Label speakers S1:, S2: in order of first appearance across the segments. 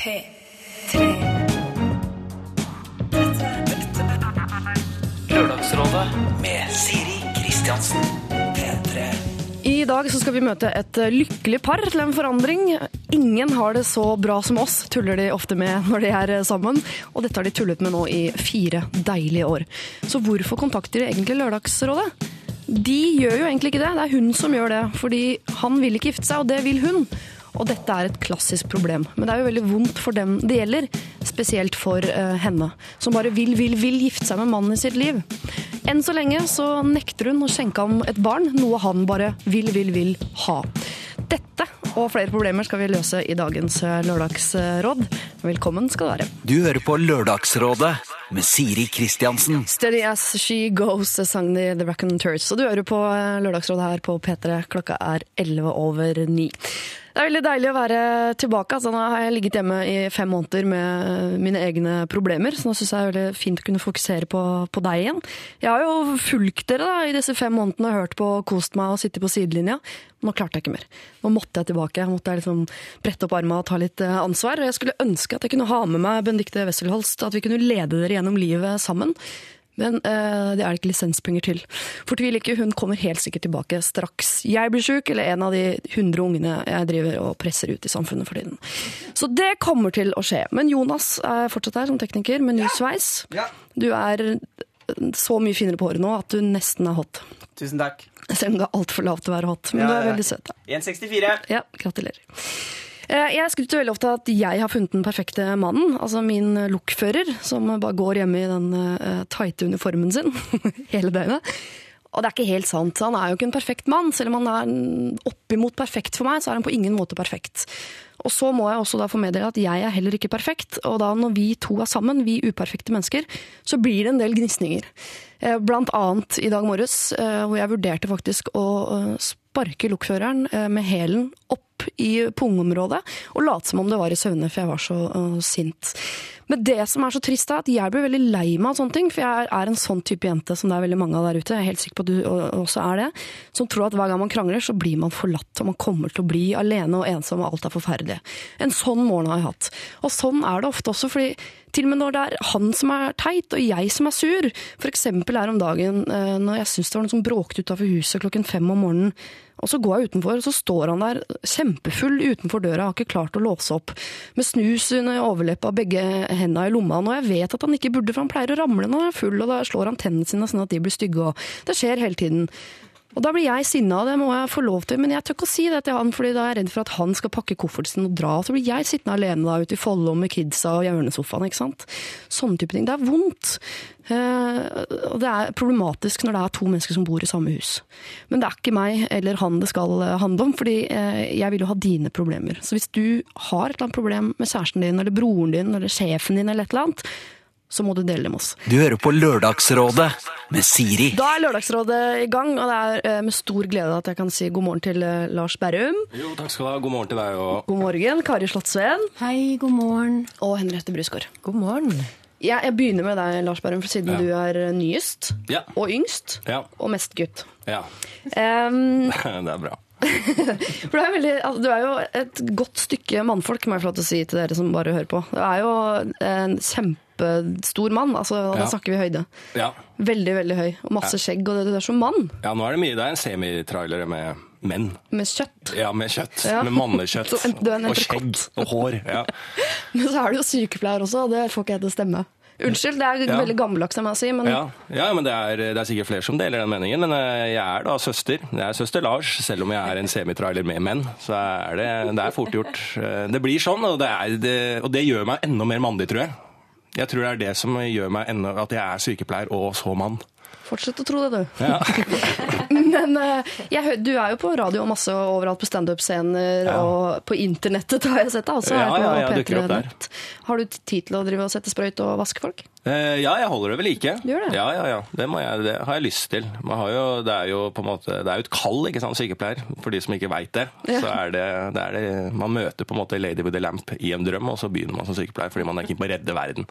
S1: P3. Dette, dette
S2: Lørdagsrådet med Siri Kristiansen.
S1: P3.
S3: I dag så skal vi møte et lykkelig par til en forandring. Ingen har det så bra som oss, tuller de ofte med når de er sammen. Og dette har de tullet med nå i fire deilige år. Så hvorfor kontakter de egentlig Lørdagsrådet? De gjør jo egentlig ikke det, det er hun som gjør det. Fordi han vil ikke gifte seg, og det vil hun. Og dette er et klassisk problem. Men det er jo veldig vondt for dem det gjelder. Spesielt for uh, henne, som bare vil, vil, vil gifte seg med mannen i sitt liv. Enn så lenge så nekter hun å skjenke ham et barn, noe han bare vil, vil, vil ha. Dette og flere problemer skal vi løse i dagens eh, lørdagsråd. Velkommen skal du være.
S2: Du hører på Lørdagsrådet med Siri Kristiansen.
S3: Steady as she goes, sang de The Raconteurs. Og du hører på eh, Lørdagsrådet her på P3. Klokka er 11 over 9. Det er veldig deilig å være tilbake. Altså, nå har jeg ligget hjemme i fem måneder med mine egne problemer, så nå syns jeg det er veldig fint å kunne fokusere på, på deg igjen. Jeg har jo fulgt dere da, i disse fem månedene, hørt på, kost meg og sittet på sidelinja. Nå klarte jeg ikke mer. Nå måtte jeg tilbake. Jeg måtte liksom brette opp armene og ta litt eh, ansvar. Jeg skulle ønske at jeg kunne ha med meg Benedicte Wesselholst, at vi kunne lede dere gjennom livet sammen. Men uh, det er det ikke lisenspenger til. Fortvil ikke, hun kommer helt sikkert tilbake straks jeg blir sjuk, eller en av de hundre ungene jeg driver og presser ut i samfunnet for tiden. Så det kommer til å skje. Men Jonas er fortsatt her som tekniker med ny sveis. Du er så mye finere på håret nå at du nesten er hot.
S4: Tusen takk.
S3: Selv om du er altfor lav til å være hot. Men
S4: Ja,
S3: du er
S4: ja.
S3: veldig søt.
S4: 1,64.
S3: Ja, gratulerer. Eh, Jeg skryter veldig ofte av at jeg har funnet den perfekte mannen. Altså min lokfører, som bare går hjemme i den eh, tighte uniformen sin hele døgnet. Og det er ikke helt sant. Han er jo ikke en perfekt mann. Selv om han er oppimot perfekt for meg, så er han på ingen måte perfekt. Og så må jeg også da få meddele at jeg er heller ikke perfekt. Og da når vi to er sammen, vi uperfekte mennesker, så blir det en del gnisninger. Eh, Blant annet i dag morges, hvor jeg vurderte faktisk å sparke lokføreren med hælen opp i pungområdet og late som om det var i søvne, for jeg var så uh, sint. Men det som er så trist, er at jeg blir veldig lei meg av sånne ting, for jeg er en sånn type jente som det er veldig mange av der ute, jeg er helt sikker på at du også er det, som tror at hver gang man krangler, så blir man forlatt, og man kommer til å bli alene og ensom, og alt er forferdelig. En sånn morgen har jeg hatt. Og sånn er det ofte også, fordi til og med når det er han som er teit, og jeg som er sur. For eksempel her om dagen, eh, når jeg syns det var noen som bråkte utafor huset klokken fem om morgenen, og så går jeg utenfor, og så står han der kjempefull utenfor døra, har ikke klart å låse opp, med snus under overleppa begge hendene i lomma. Og jeg vet at han ikke burde, for han pleier å ramle når han er full, og da slår han tennene sine sånn at de blir stygge. Og det skjer hele tiden. Og da blir jeg sinna, det må jeg få lov til, men jeg tør ikke å si det til han, fordi da er jeg redd for at han skal pakke kofferten og dra, så blir jeg sittende alene da ute i Follo med kidsa og hjørnesofaen, ikke sant. Sånne type ting. Det er vondt. Eh, og det er problematisk når det er to mennesker som bor i samme hus. Men det er ikke meg eller han det skal eh, handle om, fordi eh, jeg vil jo ha dine problemer. Så hvis du har et eller annet problem med kjæresten din, eller broren din, eller sjefen din, eller et eller annet, så må du dele det med oss.
S2: Du hører på Lørdagsrådet med Siri.
S3: Da er Lørdagsrådet i gang, og det er eh, med stor glede at jeg kan si god morgen til eh, Lars Berrum.
S5: Jo, takk skal du ha. God morgen til deg òg.
S3: God morgen, Kari Slottsveen.
S6: Hei, god morgen.
S3: Og Henriette Brusgaard.
S6: God morgen.
S3: Jeg, jeg begynner med deg, Lars Berrum, for siden
S5: Ja.
S3: du er eh, nyest
S5: Ja.
S3: og yngst
S5: Ja.
S3: og mest gutt.
S5: Ja,
S3: Um,
S5: det er bra.
S3: for du er, veldig, altså, du er jo et godt stykke mannfolk, må jeg få lov til å si til dere som bare hører på. Du er jo en kjempestor mann, altså, da
S5: Ja.
S3: snakker vi høyde.
S5: Ja.
S3: Veldig, veldig høy. Og masse skjegg, og det, det er som mann.
S5: ja, nå er det mye. Det er en semitrailer med menn.
S3: Med kjøtt.
S5: Ja, med kjøtt.
S3: Ja.
S5: Med mannekjøtt.
S3: Så en- du er en
S5: Og skjegg.
S3: entrecôte.
S5: Og hår. Ja.
S3: Men så er du jo sykepleier også, og det får ikke jeg til å stemme. Unnskyld, det er
S5: Ja.
S3: veldig gammeldags av meg å si, men
S5: Ja, ja men det er, det er sikkert flere som deler den meningen. Men eh, jeg er da søster. Jeg er søster Lars, selv om jeg er en semitrailer med menn. Så er det, det er fort gjort. Eh, Det blir sånn, og det, er, det, og det gjør meg enda mer mandig, tror jeg. Jeg tror det er det som gjør meg ennå at jeg er sykepleier og så mann.
S3: fortsett å tro det, du.
S5: Ja.
S3: Men eh, jeg, du er jo på radio og masse overalt på standup-scener,
S5: Ja.
S3: og på internettet har jeg sett deg også.
S5: Ja, ja, ja, dukker opp der.
S3: Har du tid til å drive og sette sprøyt og vaske folk?
S5: Eh, Ja, jeg holder det ved like.
S3: Du gjør det?
S5: Ja, ja, ja. Det, jeg, det har jeg lyst til. Man har jo, det er jo på en måte, det er jo et kall, ikke sant, sykepleier, for de som ikke veit det.
S3: Ja.
S5: Så er det, det er det, man møter på en måte Lady with a lamp i en drøm, og så begynner man som sykepleier fordi man er keen på å redde verden.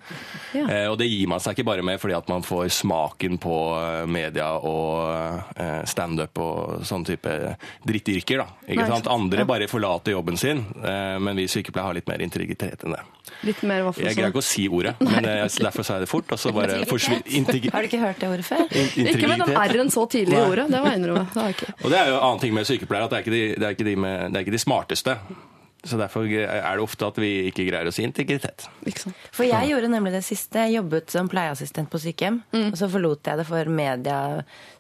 S3: Ja.
S5: Eh, og det gir man seg ikke bare med fordi at man får smaken på eh, media og eh, standup og sånn type drittyrker, da. Ikke
S3: Nei,
S5: sant? Andre
S3: ja.
S5: bare forlater jobben sin, eh, men vi sykepleiere har litt mer integritet enn det.
S3: Litt mer hva
S5: Jeg greier ikke å si ordet, men jeg, derfor sa jeg det fort. Og så bare forsvin- integ-
S1: Har du ikke hørt det ordet før?
S5: in-
S3: Ikke med den
S5: integritet.
S3: R-en så tidlig i ordet, det var jeg innrømme. Det.
S5: Og er jo en annen ting med sykepleiere, at det er ikke de, det er ikke de, med, det er ikke de smarteste. Så derfor er det ofte at vi ikke greier å si integritet.
S3: Ikke sant?
S1: For jeg gjorde nemlig det siste. Jeg jobbet som pleieassistent på sykehjem. Og så forlot jeg det for media,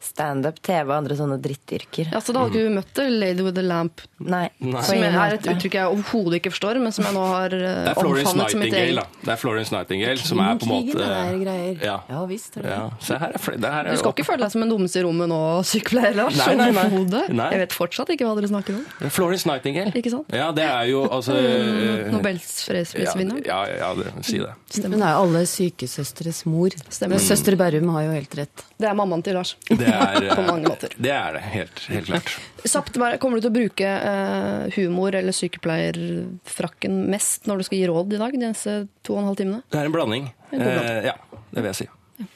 S1: standup, TV og andre sånne drittyrker.
S3: Ja, så da hadde ikke du møtt Lady with a Lamp,
S1: Nei.
S5: Nei.
S3: som er et uttrykk jeg overhodet ikke forstår, men som jeg nå har
S5: Det Florence
S3: omfavnet som mitt
S5: Nightingale,
S3: eget.
S5: da. Det er Florence Nightingale som er på en måte. Ja.
S4: Ja visst. er det.
S5: Ja. Se her er, det her er
S3: Du skal ikke føle deg som en dummeste i rommet nå, sykepleier Lars.
S5: Nei, nei, nei. Nei.
S3: Jeg vet fortsatt ikke hva dere snakker om.
S5: Florence Nightingale.
S3: Ikke sant?
S5: Ja, det er jo altså eh,
S3: Nobels
S5: ja,
S3: fredsprisvinner.
S5: ja, ja, ja, si det.
S4: Hun er jo alle sykesøstres mor.
S3: Stemmer.
S4: Søster Berrum har jo helt rett.
S3: Det er mammaen til Lars.
S5: Det er, eh,
S3: På mange måter.
S5: Det er det, helt, helt klart.
S3: Sapt, kommer du til å bruke eh, humor eller sykepleierfrakken mest når du skal gi råd i dag, de neste to og en halv timene?
S5: Det er en blanding.
S3: En god blanding.
S5: Eh, ja, det vil jeg si.
S3: Ja.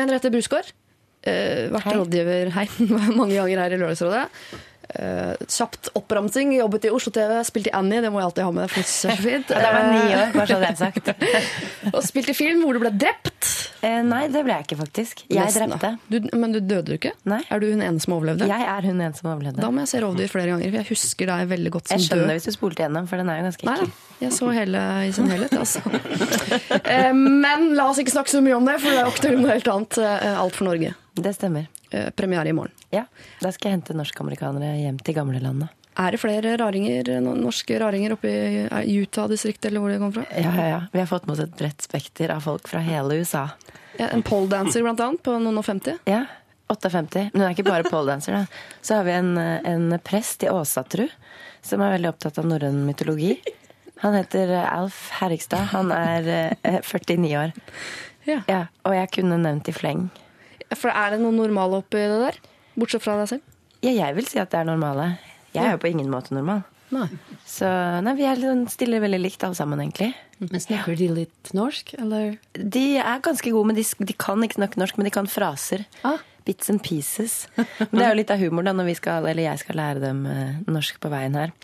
S3: Henriette Brusgaard, eh, vært rådgiver hei, mange ganger her i Lørdagsrådet. Eh, kjapt oppramsing. Jobbet i Oslo TV, spilte i Annie, det må jeg alltid ha med. for det er fint.
S1: Ja, det var ni år, bare så det er sagt.
S3: Og spilte film hvor du ble drept.
S1: Eh, nei, det ble jeg ikke, faktisk. Jeg
S3: Nesten,
S1: drepte.
S3: Du, men du døde du ikke?
S1: Nei.
S3: Er du hun ene som overlevde?
S1: Jeg er hun en som overlevde.
S3: Da må jeg se rovdyr flere ganger, for jeg husker deg veldig godt som
S1: Jeg skjønner
S3: død.
S1: hvis du spolte igjennom, for den er jo ganske ekkel.
S3: jeg så hele i sin helhet, altså. uh, Men la oss ikke snakke så mye om det, for det er aktuelt med noe helt annet. Uh, Alt for Norge.
S1: Det stemmer.
S3: Eh, Premiere i morgen.
S1: Ja, Da skal jeg hente norskamerikanere hjem til gamlelandet.
S3: Er det flere raringer, no- norske raringer oppe i eh, Utah-distriktet, eller hvor de kommer fra?
S1: Ja, ja, ja. Vi har fått med oss et bredt spekter av folk fra hele USA.
S3: Ja, en poledancer, blant annet, på noen og 50.
S1: Ja, 58. Men hun er ikke bare poledanser, da. Så har vi en, eh, en prest i Åsatru som er veldig opptatt av norrøn mytologi. Han heter eh, Alf Herrigstad. Han er eh, 49 år.
S3: Ja.
S1: Ja, og jeg kunne nevnt i fleng.
S3: For er det noe normale oppi det der? Bortsett fra deg selv?
S1: Ja, jeg vil si at det er normale. Jeg er jo på ingen måte normal.
S3: Nei.
S1: Så nei, vi er litt sånn veldig likt alle sammen, egentlig.
S4: Men snakker de litt norsk, eller?
S1: De er ganske gode, men de, de kan ikke snakke norsk, men de kan fraser.
S4: Ah.
S1: Bits and pieces. Men det er jo litt av humor da, når vi skal, eller jeg skal lære dem eh, norsk på veien her.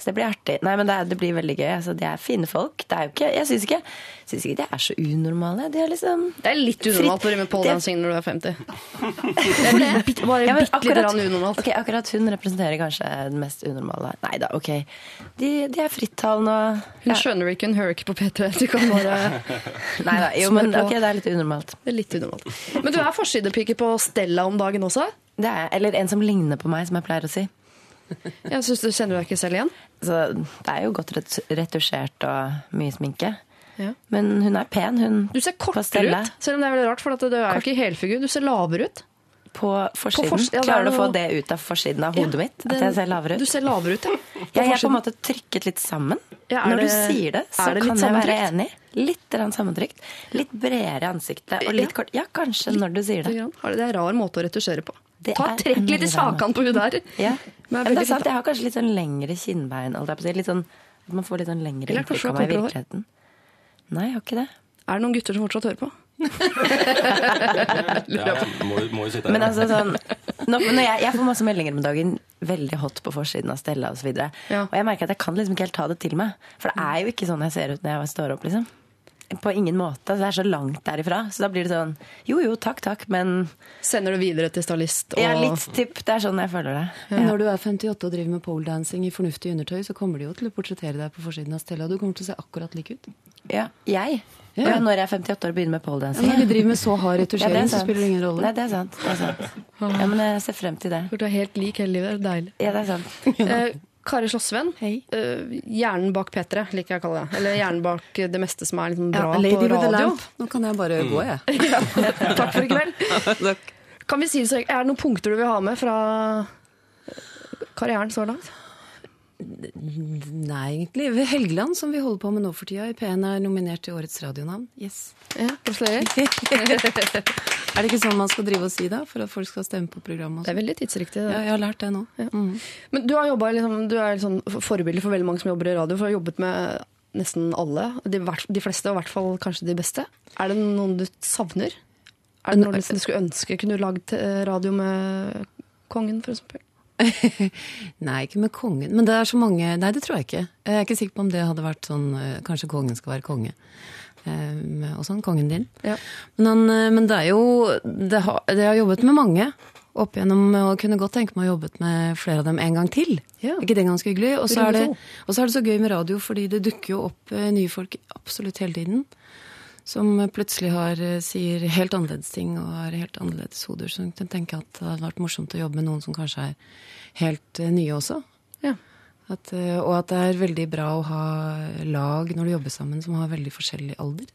S1: Så det blir artig. Nei, men det, er, det blir veldig gøy. Altså, de er fine folk. Det er jo ikke, jeg syns ikke, synes ikke de er så unormale. De er liksom
S3: Det er litt unormalt å drive med poledancing når du er 50. Det er litt, bare
S1: Ja,
S3: bitte litt grann unormalt.
S1: ok, akkurat hun representerer kanskje det mest unormale. Nei da, ok. De, de er frittalende og
S3: Hun
S1: ja.
S3: skjønner ikke, hun hører ikke på P3. Du kan bare
S1: Nei da, jo, men ok, det er litt unormalt.
S3: Det er litt unormalt. Men du er forsidepike på Stella om dagen også?
S1: Det er, eller en som ligner på meg, som jeg pleier å si.
S3: Jeg synes du Kjenner du deg ikke selv igjen?
S1: Så det er jo godt retusjert og mye sminke.
S3: Ja.
S1: Men hun er pen, hun.
S3: Du ser kortere ut, selv om det er veldig rart, for du er jo ikke helfigur. Du ser lavere ut.
S1: På forsiden.
S3: På fors- ja, er
S1: Klarer du å få det ut av forsiden av hodet mitt?
S3: Det-
S1: At jeg ser lavere ut?
S3: Du ser lavere ut, ja.
S1: Ja, jeg er på en måte trykket litt sammen.
S3: Ja, Når
S1: Når du sier det, så
S3: det
S1: kan jeg være enig. Litt sammentrykt. Litt bredere i ansiktet og litt
S3: Ja.
S1: kort. Ja, kanskje når du sier det.
S3: det- Det er en rar måte å retusjere på.
S1: Det
S3: Ta Trekk litt i sakene på hun der.
S1: Ja.
S3: Men
S1: Men det er sant, jeg har kanskje litt sånn lengre kinnbein. jeg. Litt sånn, at man får litt sånn lengre inntrykk av meg i virkeligheten. Nei, jeg har ikke det.
S3: Er det noen gutter som fortsatt hører på?
S5: Ja, må, må jo sitte her.
S1: Men altså sånn når, når jeg, jeg får masse meldinger om dagen, veldig hot på forsiden av Stella osv. Og,
S3: Ja.
S1: og jeg merker at jeg kan liksom ikke helt ta det til meg. For det er jo ikke sånn jeg ser ut når jeg står opp, liksom. På ingen måte. Det er så langt derifra. Så da blir det sånn jo jo, takk, takk, men
S3: Sender du videre til stylist? Og...
S1: ja, litt tipp. Det er sånn jeg føler det.
S4: Men når du er 58 og driver med poledancing i fornuftig undertøy, så kommer de jo til å portrettere deg på forsiden av Stella. Du kommer til å se akkurat lik ut.
S1: Ja, jeg.
S4: Ja.
S1: Når jeg er 58 år og begynner med
S4: Ja, når vi driver med så hard retusjering,
S1: ja,
S4: så spiller det ingen rolle.
S1: Nei, det er sant. Det er sant. Ja, men jeg ser frem til det.
S3: Du er helt lik hele livet. Det er deilig.
S1: Ja, det er sant.
S3: Eh, Kari Slåssvenn. Eh, hjernen bak P3, liker jeg å kalle det. Eller hjernen bak det meste som er liksom bra
S4: Ja, Lady
S3: på
S4: with the
S3: radio.
S4: lamp. Nå kan jeg bare gå, jeg.
S3: Ja, Takk for i kveld. Kan vi si det så Er det noen punkter du vil ha med fra karrieren så langt?
S4: Nei, egentlig. Ved Helgeland, som vi holder på med nå for tida, i P1 er nominert til årets radionavn. Yes.
S3: Ja, gratulerer.
S4: Er det ikke sånn man skal drive og si da, for at folk skal stemme på programmet?
S3: Det er veldig tidsriktig.
S4: Ja, jeg har lært det nå. Mm.
S3: Men du, har jobbet, liksom, du er liksom forbilde for veldig mange som jobber i radio, for du har jobbet med nesten alle. De, de fleste, og i hvert fall kanskje de beste. Er det noen du savner? Er det noen liksom du skulle ønske? Kunne du lagd eh, radio med kongen, for eksempel?
S4: Nei, ikke med kongen. Men det er så mange Nei, det tror jeg ikke. Jeg er ikke sikker på om det hadde vært sånn eh, Kanskje kongen skal være konge. Um, og sånn, kongen din.
S3: Ja.
S4: Men, han, eh, men det er jo det har, det har jobbet med mange opp igjennom, og kunne godt tenke meg å jobbet med flere av dem en gang til.
S3: Ja.
S4: Ikke det ganske hyggelig? Og så er, det, så er det så gøy med radio, fordi det dukker jo opp eh, nye folk absolutt hele tiden. Som plutselig har, eh, sier helt annerledes ting og har helt annerledes hoder. Så jeg tenker at det hadde vært morsomt å jobbe med noen som kanskje er helt eh, nye også.
S3: Ja.
S4: At, eh, og at det er veldig bra å ha lag når du jobber sammen som har veldig forskjellig alder.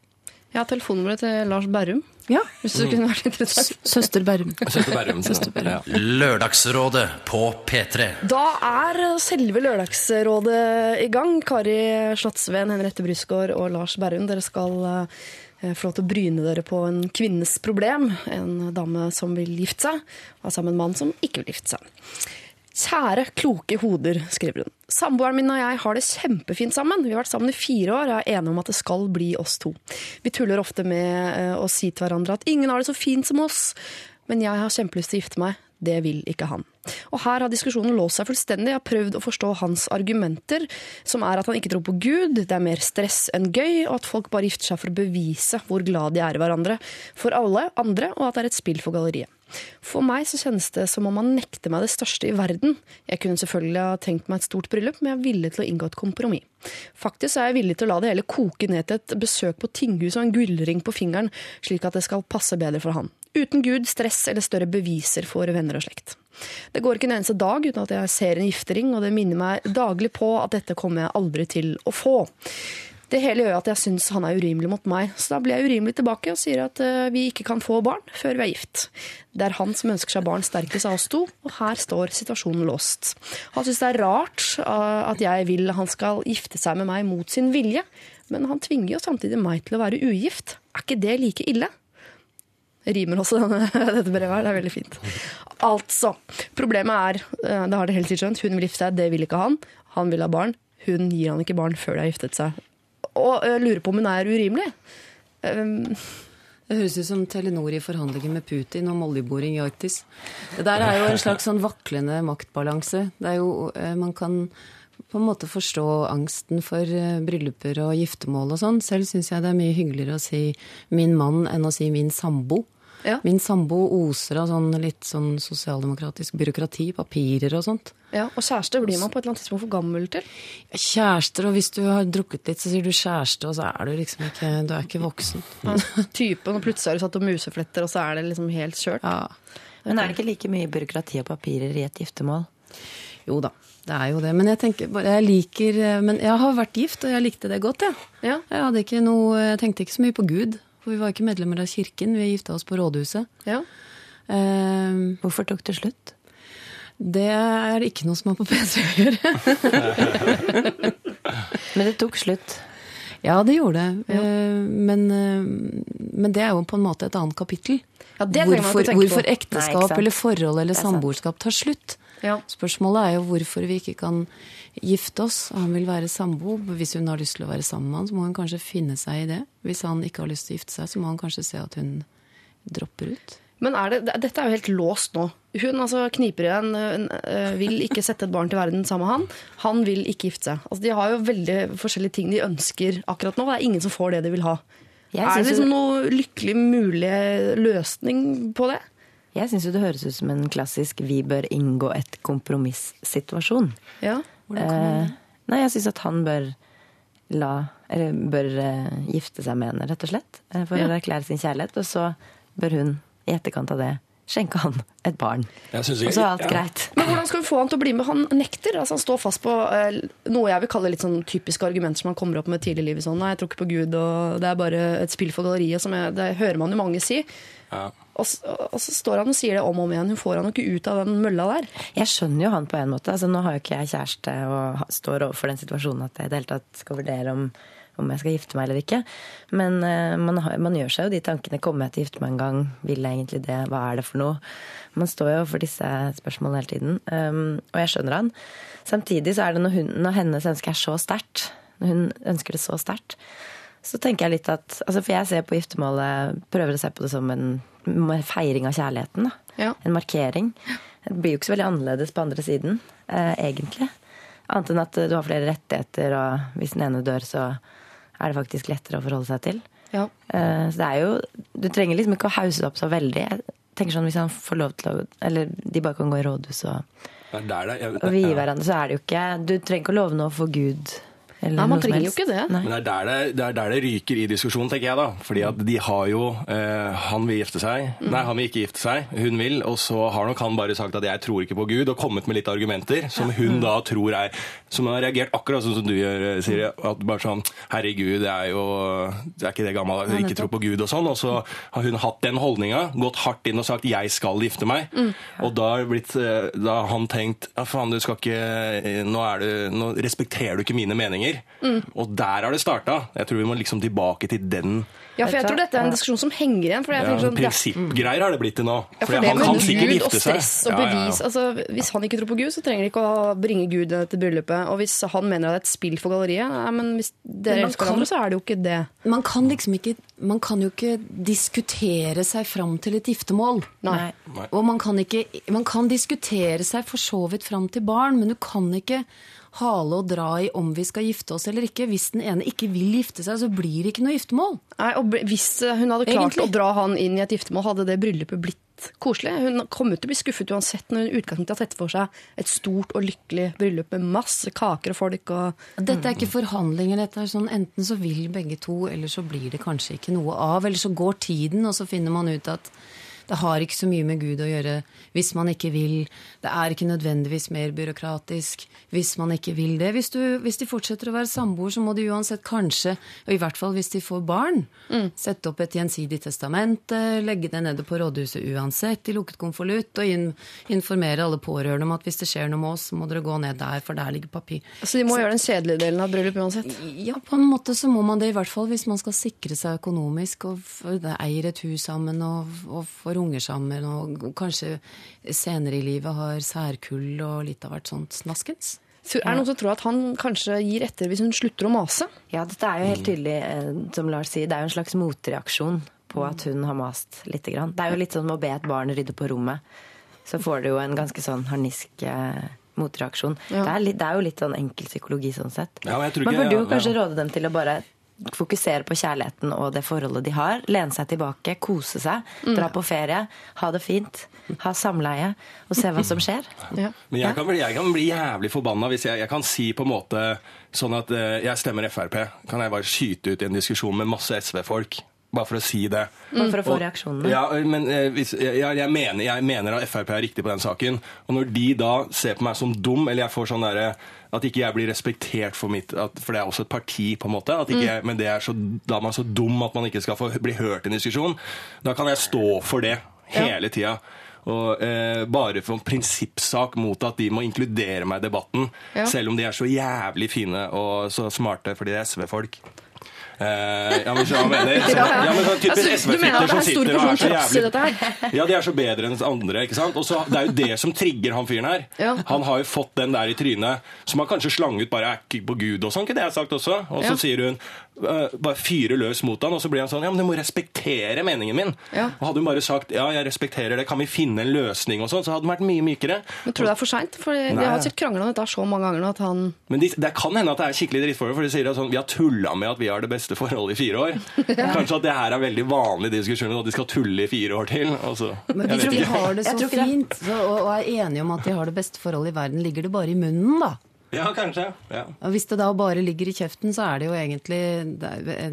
S3: Jeg har telefonnummeret til Lars Berrum,
S4: Ja.
S3: hvis det kunne vært interessant.
S4: Søster Berrum.
S5: Søster Berrum. Ja.
S2: Lørdagsrådet på P3.
S3: Da er selve Lørdagsrådet i gang. Kari Slottsveen, Henriette Brusgaard og Lars Berrum, dere skal eh, få lov til å bryne dere på en kvinnes problem. En dame som vil gifte seg, og har sammen med en mann som ikke vil gifte seg. Kjære kloke hoder, skriver hun. Samboeren min og jeg har det kjempefint sammen. Vi har vært sammen i fire år og er enige om at det skal bli oss to. Vi tuller ofte med eh, å si til hverandre at ingen har det så fint som oss, men jeg har kjempelyst til å gifte meg. Det vil ikke han. Og her har diskusjonen låst seg fullstendig. Jeg har prøvd å forstå hans argumenter, som er at han ikke tror på Gud, det er mer stress enn gøy, og at folk bare gifter seg for å bevise hvor glad de er i hverandre for alle andre, og at det er et spill for galleriet. For meg så kjennes det som om han nekter meg det største i verden. Jeg kunne selvfølgelig ha tenkt meg et stort bryllup, men jeg er villig til å inngå et kompromiss. Faktisk er jeg villig til å la det hele koke ned til et besøk på tinghuset og en gullring på fingeren, slik at det skal passe bedre for han. Uten Gud, stress eller større beviser for venner og slekt. Det går ikke en eneste dag uten at jeg ser en giftering, og det minner meg daglig på at dette kommer jeg aldri til å få. Det hele gjør at jeg syns han er urimelig mot meg, så da blir jeg urimelig tilbake og sier at eh, vi ikke kan få barn før vi er gift. Det er han som ønsker seg barn sterkest av oss to, og her står situasjonen låst. Han syns det er rart eh, at jeg vil han skal gifte seg med meg mot sin vilje, men han tvinger jo samtidig meg til å være ugift. Er ikke det like ille? rimer også, denne, dette brevet her. Det er veldig fint. Altså, problemet er, eh, det har det helt sikkert skjønt, hun vil gifte seg, det vil ikke han. Han vil ha barn. Hun gir han ikke barn før de har giftet seg. Og lurer på om hun er urimelig.
S4: Det høres ut som Telenor i forhandlinger med Putin om oljeboring i Arktis. Det der er jo en slags sånn vaklende maktbalanse. Det er jo, Man kan på en måte forstå angsten for brylluper og giftermål og sånn. Selv syns jeg det er mye hyggeligere å si 'min mann' enn å si 'min sambo'.
S3: Ja.
S4: Min sambo oser av sånn litt sånn sosialdemokratisk byråkrati, papirer og sånt.
S3: ja, og kjæreste blir man på et eller annet tidspunkt for gammel til.
S4: Kjærester, og hvis du har drukket litt, så sier du kjæreste, og så er du liksom ikke Du er ikke voksen.
S3: Typen, og plutselig har du satt opp musefletter, og så er det liksom helt kjørt.
S4: Ja.
S1: Men er det ikke like mye byråkrati og papirer i et giftermål?
S4: Jo da, det er jo det. Men jeg tenker jeg liker Men jeg har vært gift, og jeg likte det godt, jeg.
S3: Ja.
S4: Jeg, hadde ikke noe, jeg tenkte ikke så mye på Gud. For vi var ikke medlemmer av kirken. Vi gifta oss på rådhuset.
S3: Ja.
S4: Eh,
S1: Hvorfor tok det slutt?
S4: det er ikke noe som har på PC å gjøre.
S1: Men det tok slutt.
S4: Ja, det gjorde det. Ja. men, eh, men det er jo på en måte et annet kapittel.
S3: Ja,
S4: hvorfor, hvorfor ekteskap
S1: Nei,
S4: eller forhold eller
S1: er
S4: samboerskap tar slutt.
S3: Ja.
S4: Spørsmålet er jo hvorfor vi ikke kan gifte oss. Han vil være sambo. Hvis hun har lyst til å være sammen med han, så må hun kanskje finne seg i det. Hvis han ikke har lyst til å gifte seg, så må han kanskje se at hun dropper ut.
S3: Men er det, dette er jo helt låst nå. Hun altså kniper igjen, vil ikke sette et barn til verden sammen med han. Han vil ikke gifte seg. Altså, de har jo veldig forskjellige ting de ønsker akkurat nå. Det er ingen som får det de vil ha.
S1: Jeg
S3: er det liksom
S1: noen
S3: noe lykkelig mulig løsning på det?
S1: Jeg syns jo det høres ut som en klassisk 'vi bør inngå et kompromiss'-situasjon.
S3: Ja.
S1: hvordan kan Eh, nei, jeg syns at han bør la Eller bør eh, gifte seg med henne, rett og slett. eh, for
S3: Ja.
S1: å erklære sin kjærlighet. Og så bør hun, i etterkant av det, skjenke han et barn.
S5: Jeg synes
S1: Og så er alt
S5: ja.
S1: greit.
S3: Men hvordan skal vi få han til å bli med? Han nekter. altså Han står fast på eh, noe jeg vil kalle litt sånn typiske argumenter som han kommer opp med tidlig i livet. Sånn, nei, jeg tror ikke på Gud, og det er bare et spill for galleriet. Som jeg, det hører man jo mange si.
S5: Ja.
S3: Og, og så står han og sier det om og om igjen. Hun får han jo ikke ut av den mølla der.
S1: Jeg skjønner jo han på en måte. Altså, nå har jo ikke jeg kjæreste og står overfor den situasjonen at jeg i det hele tatt skal vurdere om, om jeg skal gifte meg eller ikke. Men eh, man, har, man gjør seg jo de tankene. Kommer jeg til å gifte meg en gang? Vil jeg egentlig det? Hva er det for noe? Man står jo overfor disse spørsmålene hele tiden. Um, og jeg skjønner han. Samtidig så er det når, hun, når hennes ønske er så sterkt, når hun ønsker det så sterkt, så tenker jeg litt at altså For jeg ser på giftermålet Prøver å se på det som en feiring av kjærligheten.
S3: Ja.
S1: en markering. Det blir jo ikke så veldig annerledes på andre siden, eh, egentlig. Annet enn at du har flere rettigheter, og hvis den ene dør, så er det faktisk lettere å forholde seg til.
S3: Ja.
S1: Eh, så det er jo Du trenger liksom ikke å hause det opp så veldig. Jeg tenker sånn Hvis han får lov til å Eller de bare kan gå i rådhus og,
S5: Det er det, jeg,
S1: og vie
S5: ja.
S1: hverandre, så er det jo ikke Du trenger ikke å love noe for Gud. Eller
S3: Nei, man trenger jo ikke det.
S1: Nei.
S5: Men det er, der det, det er der det ryker i diskusjonen, tenker jeg da. Fordi at de har jo eh, Han vil gifte seg.
S3: Mm.
S5: Nei, han vil ikke gifte seg. Hun vil. Og så har nok han bare sagt at 'jeg tror ikke på Gud', og kommet med litt argumenter som hun da tror er Som har reagert akkurat sånn som du gjør, Siri. At bare sånn 'herregud, det er jo Det er ikke det gammel å ikke tro på Gud', og sånn. Og så har hun hatt den holdninga, gått hardt inn og sagt 'jeg skal gifte meg'.
S3: Mm.
S5: Og da har, blitt, eh, da har han tenkt 'ja, faen, du skal ikke Nå, er du, nå respekterer du ikke mine meninger'.
S3: Mm.
S5: Og der har det starta. Jeg tror vi må liksom tilbake til den
S3: ja, for jeg tror dette er en diskusjon som henger igjen. For jeg
S5: ja,
S3: sånn, er-
S5: Prinsippgreier har det blitt til nå.
S3: Ja, for
S5: han kan sikkert
S3: Gud
S5: gifte seg.
S3: og
S5: Ja, ja, ja.
S3: altså, Hvis han ikke tror på Gud, så trenger de ikke å bringe Gud til bryllupet. Og hvis han mener at det er et spill for galleriet, ja, men hvis dere
S4: Men
S3: elsker hverandre, så er det jo ikke det.
S4: Man kan liksom ikke Man kan jo ikke diskutere seg fram til et giftermål.
S1: Nei.
S5: Nei.
S4: Og man kan, ikke, man kan diskutere seg for så vidt fram til barn, men du kan ikke hale og dra i om vi skal gifte oss eller ikke. Hvis den ene ikke vil gifte seg, så blir det ikke noe giftermål.
S3: Nei, og Hvis hun hadde klart
S4: Egentlig.
S3: å dra han inn i et giftermål, hadde det bryllupet blitt koselig. Hun kommer til å bli skuffet uansett når hun utgangspunktet har sett for seg et stort og lykkelig bryllup med masse kaker og folk. og...
S4: Dette er ikke forhandlinger. dette er sånn Enten så vil begge to, eller så blir det kanskje ikke noe av. Eller så går tiden, og så finner man ut at det har ikke så mye med Gud å gjøre hvis man ikke vil. Det er ikke nødvendigvis mer byråkratisk hvis man ikke vil det. Hvis, du, hvis de fortsetter å være samboer, så må de uansett kanskje, og i hvert fall hvis de får barn, sette opp et gjensidig testamente, legge det nede på rådhuset uansett i lukket konvolutt, og in, informere alle pårørende om at hvis det skjer noe med oss, så må dere gå ned der, for der ligger papir.
S3: Så de må gjøre den kjedelige delen av bryllupet uansett.
S4: Ja, på en måte så må man det, i hvert fall hvis man skal sikre seg økonomisk og eier et hus sammen og, og får unger sammen, og kanskje senere i livet har særkull og litt av hvert sånt snaskens.
S3: Er det noen som tror at han kanskje gir etter hvis hun slutter å mase?
S1: Ja, dette er jo helt tydelig, eh, som Lars sier, det er jo en slags motreaksjon på at hun har mast lite grann. Det er jo litt sånn å be et barn rydde på rommet. Så får du jo en ganske sånn harnisk eh, motreaksjon.
S3: Ja.
S1: Det, er litt, det er jo litt sånn enkel psykologi sånn sett.
S5: Ja,
S1: Man burde jo
S5: ja,
S1: kanskje
S5: ja.
S1: råde dem til å bare fokusere på kjærligheten og det forholdet de har. Lene seg tilbake, kose seg, dra på ferie, ha det fint, ha samleie og se hva som skjer.
S3: Ja.
S5: Men jeg kan, bli, jeg kan bli jævlig forbanna hvis jeg, jeg kan si på en måte sånn at eh, jeg stemmer Frp. Kan jeg bare skyte ut i en diskusjon med masse SV-folk? Bare for å si det.
S1: Bare for å få
S5: Og-
S1: reaksjonene.
S5: Ja, men eh, hvis, jeg, jeg, mener, jeg mener at Frp er riktig på den saken. Og når de da ser på meg som dum, eller jeg får sånn derre at ikke jeg blir respektert for mitt at, For det er også et parti, på en måte. At ikke, jeg- Men det er så, da er man så dum at man ikke skal få bli hørt i en diskusjon. Da kan jeg stå for det hele tida. Og eh, Bare for en prinsippsak mot at de må inkludere meg i debatten.
S3: Ja.
S5: Selv om de er så jævlig fine og så smarte fordi de er SV-folk. Eh, ja, men så mener, så, ja, men sånn typisk
S3: Altså,
S5: SV-fitter
S3: er
S5: som sitter og er så jævlig? Ja, de er så bedre enn andre, ikke sant? Og så, Det er jo det som trigger han fyren her.
S3: Ja.
S5: Han har jo fått den der i trynet, som han kanskje slang ut bare på Gud og sånn, det jeg har sagt også? Og så
S3: Ja.
S5: sier hun bare fyrer løs mot han, og så blir han sånn Ja, men du må respektere meningen min.
S3: Ja.
S5: Og hadde hun bare sagt ja, jeg respekterer det, kan vi finne en løsning og sånn, så hadde den vært mye mykere.
S3: Men tror du det er for seint? For de har sikkert krangla om dette så mange ganger nå at han
S5: Men de, det kan hende at det er skikkelig drittforhold, for de sier at sånn, vi har tulla med at vi har det beste forholdet i fire år. Kanskje at det her er veldig vanlig diskusjon, at de skal tulle i fire år til. Og så,
S4: Men
S5: jeg
S4: hvis de har det så
S1: tror ikke det.
S4: fint så, og, og er enige om at de har det beste forholdet i verden, ligger det bare i munnen, da?
S5: Ja, kanskje. Ja.
S4: Hvis det da bare ligger i kjeften, så er det jo egentlig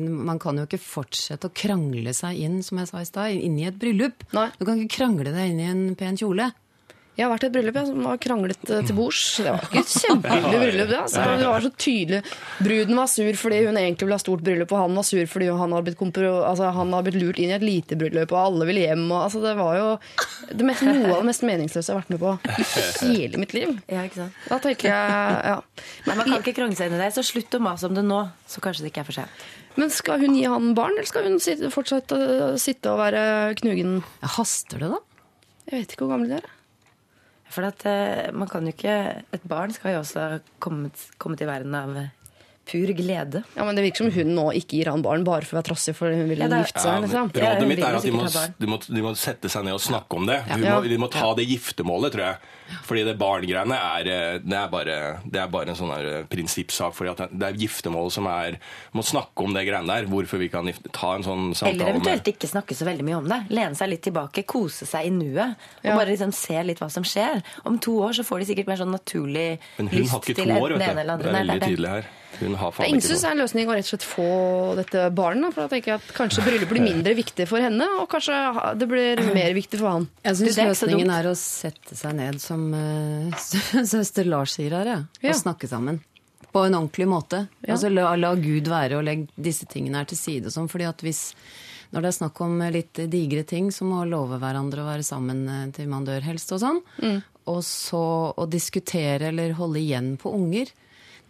S4: Man kan jo ikke fortsette å krangle seg inn, som jeg sa i stad, inn i et bryllup.
S3: Nei.
S4: Du kan ikke krangle deg inn i en pen kjole.
S3: Jeg har vært i et bryllup ja, som var kranglet eh, til bords. Det var ikke et kjempehyggelig bryllup. Det, altså. det var så tydelig. Bruden var sur fordi hun egentlig ville ha stort bryllup, og han var sur fordi han har blitt, kompro- altså, han har blitt lurt inn i et lite bryllup, og alle ville hjem. Og, altså, det var jo det mest, noe av det mest meningsløse jeg har vært med på i hele mitt liv.
S1: Ja, ikke sant?
S3: Da tenker jeg, ja.
S1: Men Man kan ikke krangle seg inn i det, så slutt å mase om det nå. Så kanskje det ikke er for sent.
S3: Men skal hun gi han barn, eller skal hun sitte, å sitte og være knugen?
S4: Ja, haster det, da?
S3: Jeg vet ikke hvor gamle de er.
S1: For at eh, man kan jo ikke Et barn skal jo også ha kommet, kommet i verden av pur glede.
S3: Ja, men Det virker som hun nå ikke gir han barn bare for å være trassig fordi hun vil
S1: Ja, det er-
S3: gifte seg. liksom.
S1: Ja,
S5: rådet mitt er at de må, de, må, de må sette seg ned og snakke om det. Må, de må ta det giftermålet, tror jeg. Fordi det barngreiene er, eh, det er, bare, det er bare en sånn eh, prinsippsak. Fordi at det er giftermålet som er Må snakke om det greiene der. Hvorfor vi kan gifte, ta en sånn samtale
S1: Eller eventuelt ikke snakke så veldig mye om det. Lene seg litt tilbake, kose seg i nuet. Og
S3: Ja.
S1: bare liksom se litt hva som skjer. Om to år så får de sikkert mer sånn naturlig
S5: Men hun
S1: lyst
S5: har ikke
S1: til
S5: to år, vet
S1: ene
S5: du.
S1: eller
S5: Det
S1: andre.
S5: er veldig
S1: det det.
S5: tydelig her. Hun har faen ikke
S3: synes
S5: er
S3: en løsning å rett og slett få dette barnet. For da tenker jeg at Kanskje bryllup blir mindre viktig for henne, og kanskje det blir mer viktig for han.
S4: Jeg syns
S1: er
S4: løsningen er å sette seg ned, som eh, søster Lars sier her, ja.
S3: Ja.
S4: og snakke sammen. På en ordentlig måte.
S3: Ja.
S4: Altså la, la Gud være og legg disse tingene her til side. og Sånn, fordi at hvis når det er snakk om litt digre ting, så må love hverandre å være sammen eh, til man dør, helst, og sånn.
S3: Mm.
S4: Og så å diskutere eller holde igjen på unger.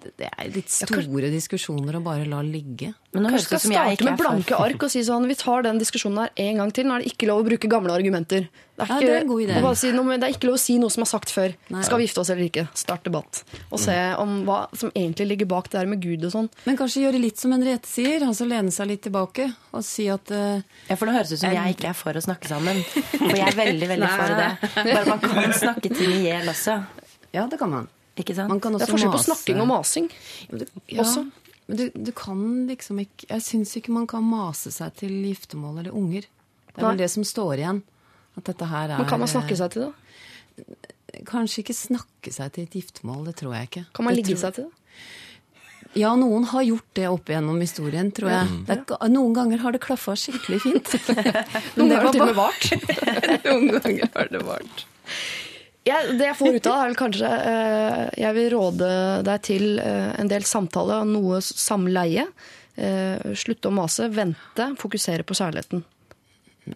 S4: Det, det er litt store diskusjoner å bare la ligge.
S1: Men nå høres
S3: Kanskje
S1: det som jeg ikke
S3: med
S1: er for
S3: blanke ark og si sånn Vi tar den diskusjonen her en gang til. Nå er det ikke lov å bruke gamle argumenter. Det er,
S4: Ja,
S3: ikke,
S4: det er en god idé.
S3: si noe, det er ikke lov å si noe som er sagt før.
S4: Nei.
S3: Skal vi gifte oss eller ikke? Start debatt. Og se om hva som egentlig ligger bak det der med Gud og sånn.
S4: Men kanskje gjøre litt som Henriette sier, altså lene seg litt tilbake og si at uh,
S1: Ja, for nå høres det ut som jeg ikke er for å snakke sammen. For jeg er veldig, veldig for det. Bare man kan snakke ting i hjel også.
S4: Ja, det kan man.
S1: Ikke sant?
S4: Man kan
S3: Det er forskjell på snakking og masing.
S4: Ja, men du, ja,
S3: Også.
S4: Men du, du kan liksom ikke Jeg syns ikke man kan mase seg til giftermål eller unger. Det er
S3: Nei.
S4: vel det som står igjen. At dette her er
S3: Men kan man snakke seg til det?
S4: eh, Kanskje ikke snakke seg til et giftermål, det tror jeg ikke.
S3: Kan man
S4: Det
S3: ligge
S4: tror-
S3: seg til det?
S4: Ja, noen har gjort det opp igjennom historien, tror jeg. Det er, noen ganger har det klaffa skikkelig fint.
S3: Noen
S4: det
S3: ganger har det til og med
S4: bare-
S3: vart. Noen ganger har det vart. Ja, det jeg får ut av det, er vel kanskje eh, Jeg vil råde deg til eh, en del samtale og noe samleie. Eh, slutte å mase, vente, fokusere på kjærligheten.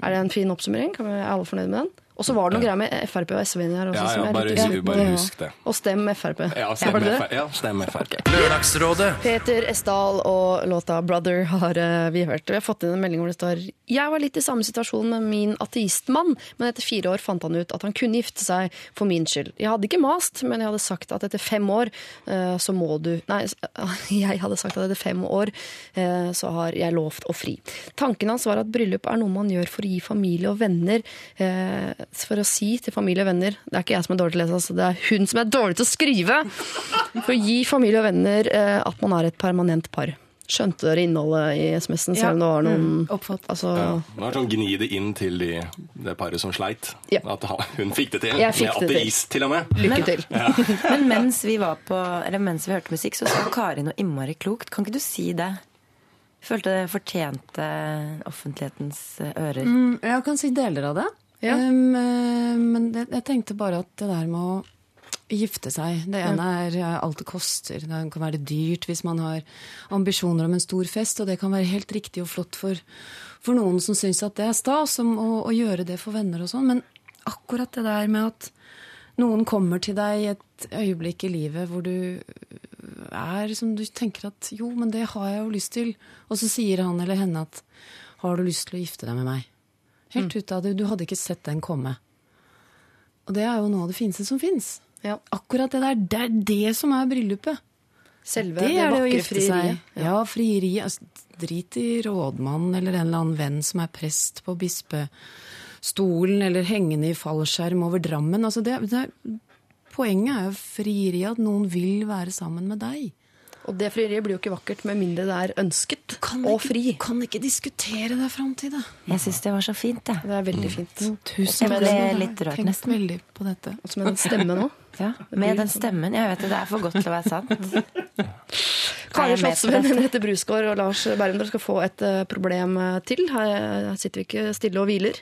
S3: Er det en fin oppsummering? Er alle fornøyd med den? Og så var det noe greier med Frp og SV inni her også.
S5: Ja,
S3: som
S5: ja,
S3: jeg
S5: bare,
S3: litt
S5: bare husk det.
S3: Og stem Frp.
S5: Ja, stem
S3: det det?
S5: Ja, stem FR.
S2: Lørdagsrådet.
S3: Peter Esdal og låta 'Brother' har eh, vi hørt. Vi har fått inn en melding hvor det står Jeg var litt i samme situasjon med min ateistmann, men etter fire år fant han ut at han kunne gifte seg for min skyld. Jeg hadde ikke mast, men jeg hadde sagt at etter fem år eh, så må du Nei, jeg hadde sagt at etter fem år eh, så har jeg lovt å fri. Tanken hans var at bryllup er noe man gjør for å gi familie og venner For å si til familie og venner Det er ikke jeg som er dårlig til å lese, altså, det er hun som er dårlig til å skrive! For å gi familie og venner eh, at man er et permanent par. Skjønte dere innholdet i SMS-en, selv om det var noen
S4: Oppfatt.
S3: altså,
S5: Ja. Det var sånn Gni det inn til de, det paret som sleit.
S3: Ja.
S5: At hun fikk det til.
S3: Jeg fikk
S5: med
S3: det til.
S5: ateist, til og med.
S3: Lykke til.
S1: Men mens vi var på, eller mens vi hørte musikk, så sa Kari noe innmari klokt. Kan ikke du si det? Jeg følte det fortjente offentlighetens ører.
S4: Mm, Jeg kan si deler av det.
S3: Ja.
S4: Um, eh, men det, jeg tenkte bare at det der med å gifte seg Det ene er eh, alt det koster. Det kan være dyrt hvis man har ambisjoner om en stor fest, og det kan være helt riktig og flott for, for noen som syns at det er stas å, å gjøre det for venner og sånn. Men akkurat det der med at noen kommer til deg i et øyeblikk i livet hvor du er som du tenker at jo, men det har jeg jo lyst til. Og så sier han eller henne at har du lyst til å gifte deg med meg? Helt ut av det. Du hadde ikke sett den komme. Og det er jo noe av det fineste som fins.
S3: Ja.
S4: Akkurat det der, det er det som er bryllupet.
S3: Selve
S4: Det
S3: det,
S4: er
S3: vakre
S4: frieriet. seg. Ja, frieriet. Altså, drit i rådmannen eller en eller annen venn som er prest på bispestolen, eller hengende i fallskjerm over Drammen. Altså, det, det, poenget er jo frieriet, at noen vil være sammen med deg.
S3: Og det frieriet blir jo ikke vakkert med mindre det er ønsket
S4: Kan
S3: og
S4: ikke,
S3: fri.
S4: Kan ikke diskutere det fram til det.
S1: Jeg syns det var så fint, jeg.
S3: Det er veldig fint.
S1: Jeg ble litt rørt,
S4: Tenkt
S1: nesten.
S4: veldig på dette.
S3: Og med den stemmen nå.
S1: Ja, med den stemmen. Jeg vet det, det er for godt til å være sant.
S3: Kari Slottsvenn. Henriette Brusgaard og Lars Berrum, dere skal få et eh, problem eh, til. Her sitter vi ikke stille og hviler.